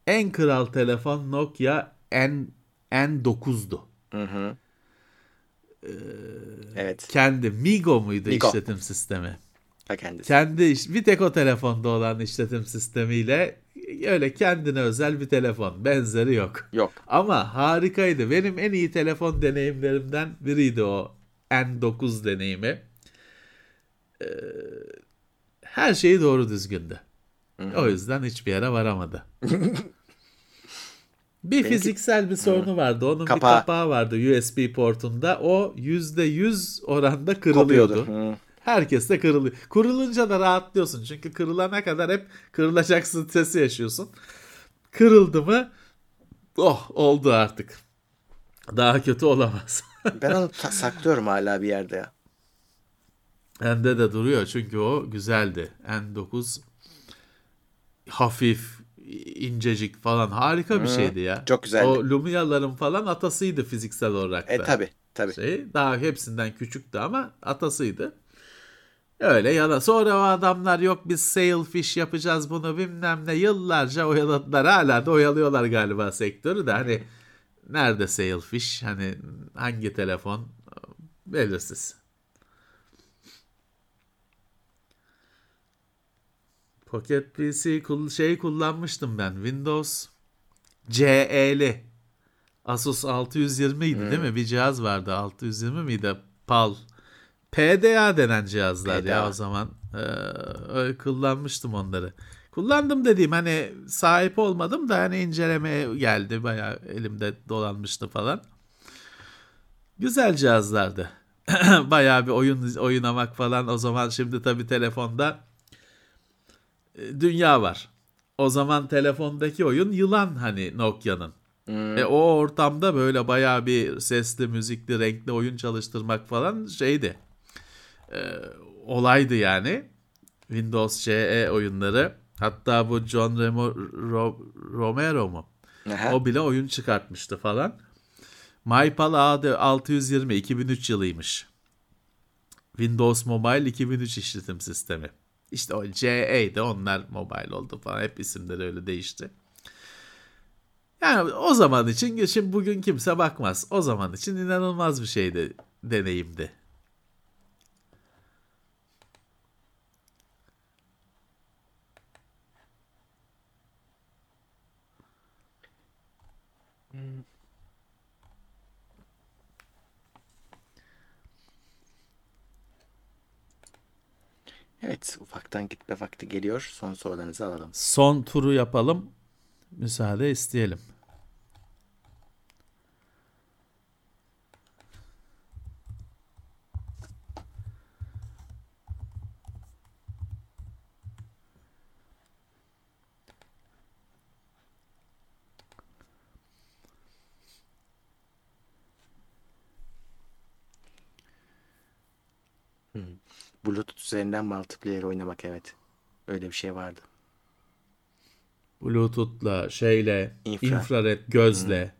En kral telefon Nokia N N9'du. vallahi. Hı hı. Evet. Kendi Migo muydu Migo. işletim sistemi? Ta kendisi. Kendi iş, bir tek o telefonda olan işletim sistemiyle öyle kendine özel bir telefon. Benzeri yok. Yok. Ama harikaydı. Benim en iyi telefon deneyimlerimden biriydi o N9 deneyimi. Ee, her şeyi doğru düzgündü. O yüzden hiçbir yere varamadı. bir fiziksel bir sorunu vardı. Onun Kapağı. bir kapağı vardı USB portunda. O %100 oranda kırılıyordu. Kopuyordu. Herkes de kırılıyor. Kırılınca da rahatlıyorsun. Çünkü kırılana kadar hep kırılacak stresi yaşıyorsun. Kırıldı mı oh oldu artık. Daha kötü olamaz. Ben onu saklıyorum hala bir yerde ya. Bende de duruyor çünkü o güzeldi. N9 hafif, incecik falan harika bir şeydi ya. çok güzeldi. O Lumia'ların falan atasıydı fiziksel olarak da. E tabi tabi. şey. Daha hepsinden küçüktü ama atasıydı. Öyle ya da sonra o adamlar yok biz sailfish yapacağız bunu bilmem ne yıllarca oyaladılar. Hala da oyalıyorlar galiba sektörü de hani nerede sailfish hani hangi telefon belirsiz. Pocket PC kul- şey kullanmıştım ben. Windows CE'li. Asus 620 idi değil mi? Bir cihaz vardı. 620 miydi? PAL. PDA denen cihazlar ya PDA. o zaman. Ee, öyle kullanmıştım onları. Kullandım dediğim hani sahip olmadım da hani incelemeye geldi. Bayağı elimde dolanmıştı falan. Güzel cihazlardı. Bayağı bir oyun oynamak falan. O zaman şimdi tabii telefonda dünya var. O zaman telefondaki oyun yılan hani Nokia'nın. E, o ortamda böyle bayağı bir sesli, müzikli, renkli oyun çalıştırmak falan şeydi. E, olaydı yani. Windows CE oyunları. Hatta bu John Remo, Ro- Romero mu? Aha. O bile oyun çıkartmıştı falan. MyPal A620 2003 yılıymış. Windows Mobile 2003 işletim sistemi. İşte o CE'de onlar mobile oldu falan. Hep isimleri öyle değişti. Yani o zaman için, şimdi bugün kimse bakmaz. O zaman için inanılmaz bir şeydi, deneyimdi. Evet ufaktan gitme vakti geliyor. Son sorularınızı alalım. Son turu yapalım. Müsaade isteyelim. Bluetooth üzerinden multiplayer oynamak evet. Öyle bir şey vardı. Bluetooth'la, şeyle, İnfra. infrared gözle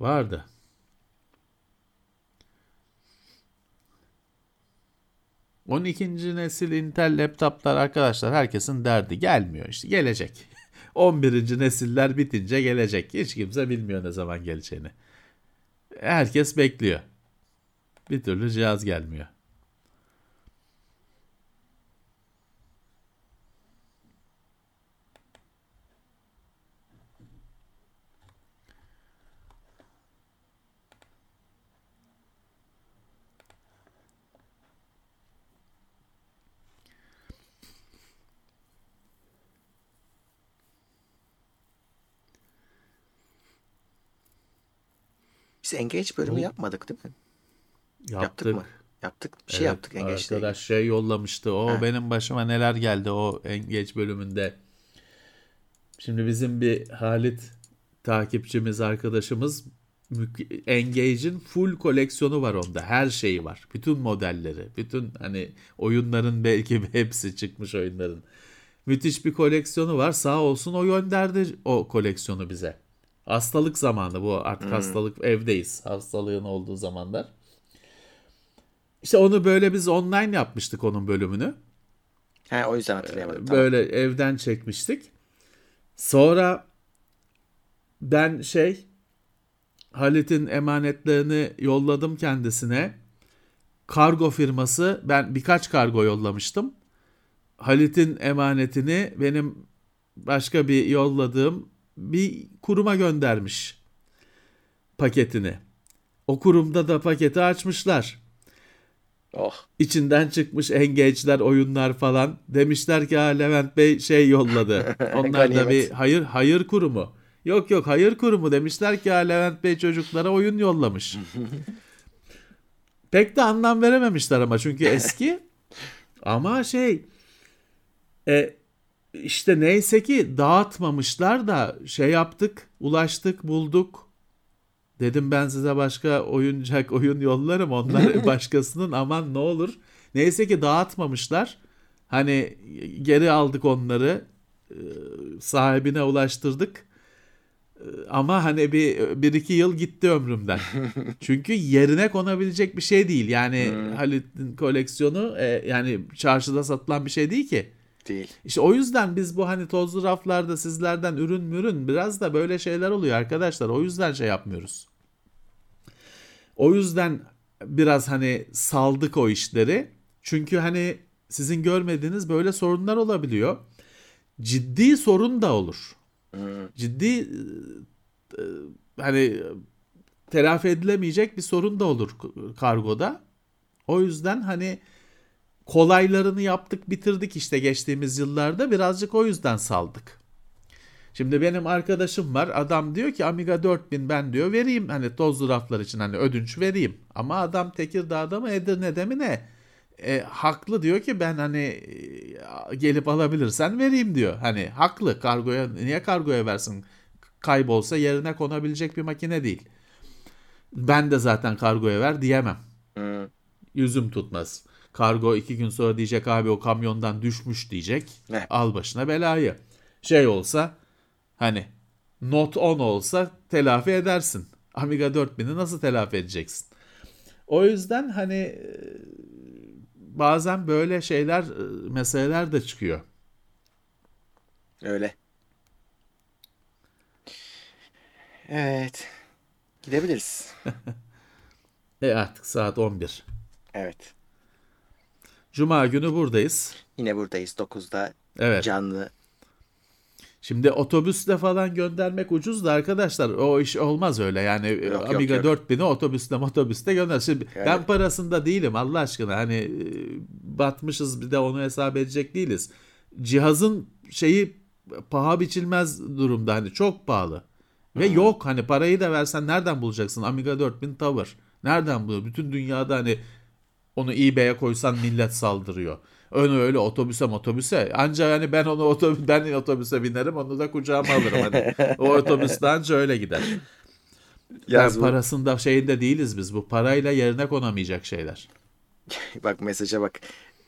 vardı. On ikinci nesil Intel laptoplar arkadaşlar herkesin derdi gelmiyor işte gelecek. 11. nesiller bitince gelecek. Hiç kimse bilmiyor ne zaman geleceğini. Herkes bekliyor. Bir türlü cihaz gelmiyor. Biz Engage bölümü yapmadık değil mi? Yaptık. Yaptık mı? Yaptık. Bir şey Evet, yaptık Engage'de. Arkadaş şey yollamıştı. O Ha. benim başıma neler geldi o Engage bölümünde. Şimdi bizim bir Halit takipçimiz, arkadaşımız Engage'in full koleksiyonu var onda. Her şeyi var. Bütün modelleri, bütün hani oyunların belki hepsi çıkmış oyunların. Müthiş bir koleksiyonu var. Sağ olsun o gönderdi o koleksiyonu bize. Hastalık zamanı bu artık hastalık evdeyiz. Hastalığın olduğu zamanlar. İşte onu böyle biz online yapmıştık onun bölümünü. He, o yüzden hatırlayamadım. Tamam. Böyle evden çekmiştik. Sonra ben şey Halit'in emanetlerini yolladım kendisine. Kargo firması ben birkaç kargo yollamıştım. Halit'in emanetini benim başka bir yolladığım bir kuruma göndermiş paketini. O kurumda da paketi açmışlar. Oh. İçinden çıkmış engage'ler, oyunlar falan. Demişler ki ha Levent Bey şey yolladı. Onlar da bir hayır hayır kurumu. Yok yok hayır kurumu demişler ki ha Levent Bey çocuklara oyun yollamış. Pek de anlam verememişler ama çünkü eski. ama şey e, işte neyse ki dağıtmamışlar da şey yaptık, ulaştık, bulduk. Dedim ben size başka oyuncak oyun yollarım. Onlar başkasının aman ne olur. Neyse ki dağıtmamışlar. Hani geri aldık onları. e, Sahibine ulaştırdık. E, Ama hani bir, bir iki yıl gitti ömrümden. Çünkü yerine konabilecek bir şey değil. Yani Halit'in koleksiyonu e, yani çarşıda satılan bir şey değil ki. Değil. İşte o yüzden biz bu hani tozlu raflarda sizlerden ürün mürün biraz da böyle şeyler oluyor arkadaşlar. O yüzden şey yapmıyoruz. O yüzden biraz hani saldık o işleri. Çünkü hani sizin görmediğiniz böyle sorunlar olabiliyor. Ciddi sorun da olur. Ciddi e, hani telafi edilemeyecek bir sorun da olur kargoda. O yüzden hani kolaylarını yaptık bitirdik işte geçtiğimiz yıllarda birazcık o yüzden saldık. Şimdi benim arkadaşım var adam diyor ki Amiga 4000 ben diyor vereyim hani tozlu raflar için hani ödünç vereyim. Ama adam Tekirdağ'da mı Edirne'de mi ne? E, haklı diyor ki ben hani e, gelip alabilirsen vereyim diyor. Hani haklı kargoya niye kargoya versin? Kaybolsa yerine konabilecek bir makine değil. Ben de zaten kargoya ver diyemem. Hı. Yüzüm tutmaz. Kargo iki gün sonra diyecek abi o kamyondan düşmüş diyecek. Ne? Al başına belayı. Şey olsa hani Note 10 olsa telafi edersin. Amiga 4000'i nasıl telafi edeceksin? O yüzden hani e, bazen böyle şeyler e, meseleler de çıkıyor. Öyle. Evet. Gidebiliriz. E artık saat 11. Evet. Cuma günü buradayız. Yine buradayız 9'da Evet. canlı. Şimdi otobüsle falan göndermek ucuz da arkadaşlar o iş olmaz öyle yani Yok, yok, Amiga yok. 4000'i otobüsle otobüste gönder. Şimdi Yani- ben parasında değilim Allah aşkına hani e, batmışız bir de onu hesap edecek değiliz. Cihazın şeyi paha biçilmez durumda hani çok pahalı. Ve yok hani parayı da versen nereden bulacaksın Amiga 4000 Tower? Nereden buluyor? Bütün dünyada hani onu eBay'e koysan millet saldırıyor. Ön öyle otobüse otobüse. Ancak hani ben onu otobüs ben otobüse binerim onu da kucağıma alırım hani. O otobüste anca öyle gider. Ben bu- parasında şeyinde değiliz biz. Bu parayla yerine konamayacak şeyler. Bak mesaja bak.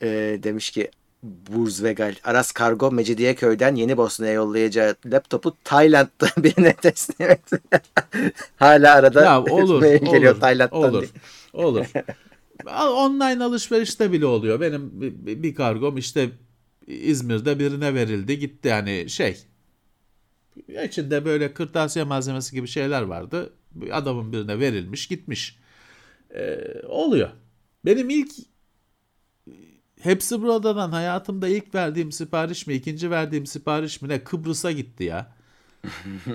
Ee, demiş ki Burz Vegal Aras Kargo Mecidiyeköy'den Yeni Bosna'ya yollayacağı laptopu Tayland'da birine teslim etti. Hala arada Ya olur, geliyor olur, Tayland'dan olur, diye. olur. Online alışverişte bile oluyor. Benim bir- bir, kargom işte İzmir'de birine verildi. Gitti yani şey. İçinde böyle kırtasiye malzemesi gibi şeyler vardı. Adamın birine verilmiş gitmiş. Ee, oluyor. Benim ilk hepsi buradan hayatımda ilk verdiğim sipariş mi ikinci verdiğim sipariş mi ne Kıbrıs'a gitti ya.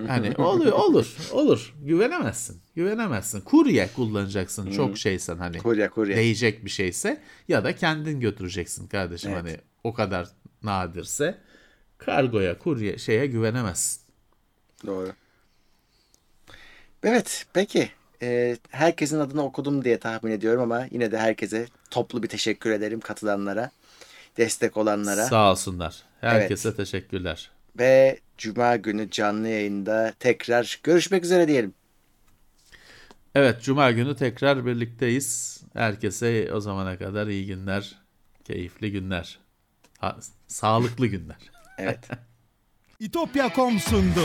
Hani oluyor olur olur güvenemezsin güvenemezsin kurye kullanacaksın çok şeysen hani Kurye kurye. değecek bir şeyse ya da kendin götüreceksin kardeşim Evet. hani o kadar nadirse kargoya kurye şeye güvenemezsin. Doğru. Evet peki. e, herkesin adını okudum diye tahmin ediyorum ama yine de herkese toplu bir teşekkür ederim katılanlara, destek olanlara. Sağ olsunlar. Herkese evet. teşekkürler. Ve Cuma günü canlı yayında tekrar görüşmek üzere diyelim. Evet, Cuma günü tekrar birlikteyiz. Herkese o zamana kadar iyi günler, keyifli günler, ha, sağlıklı günler. evet. İtopya.com sundu.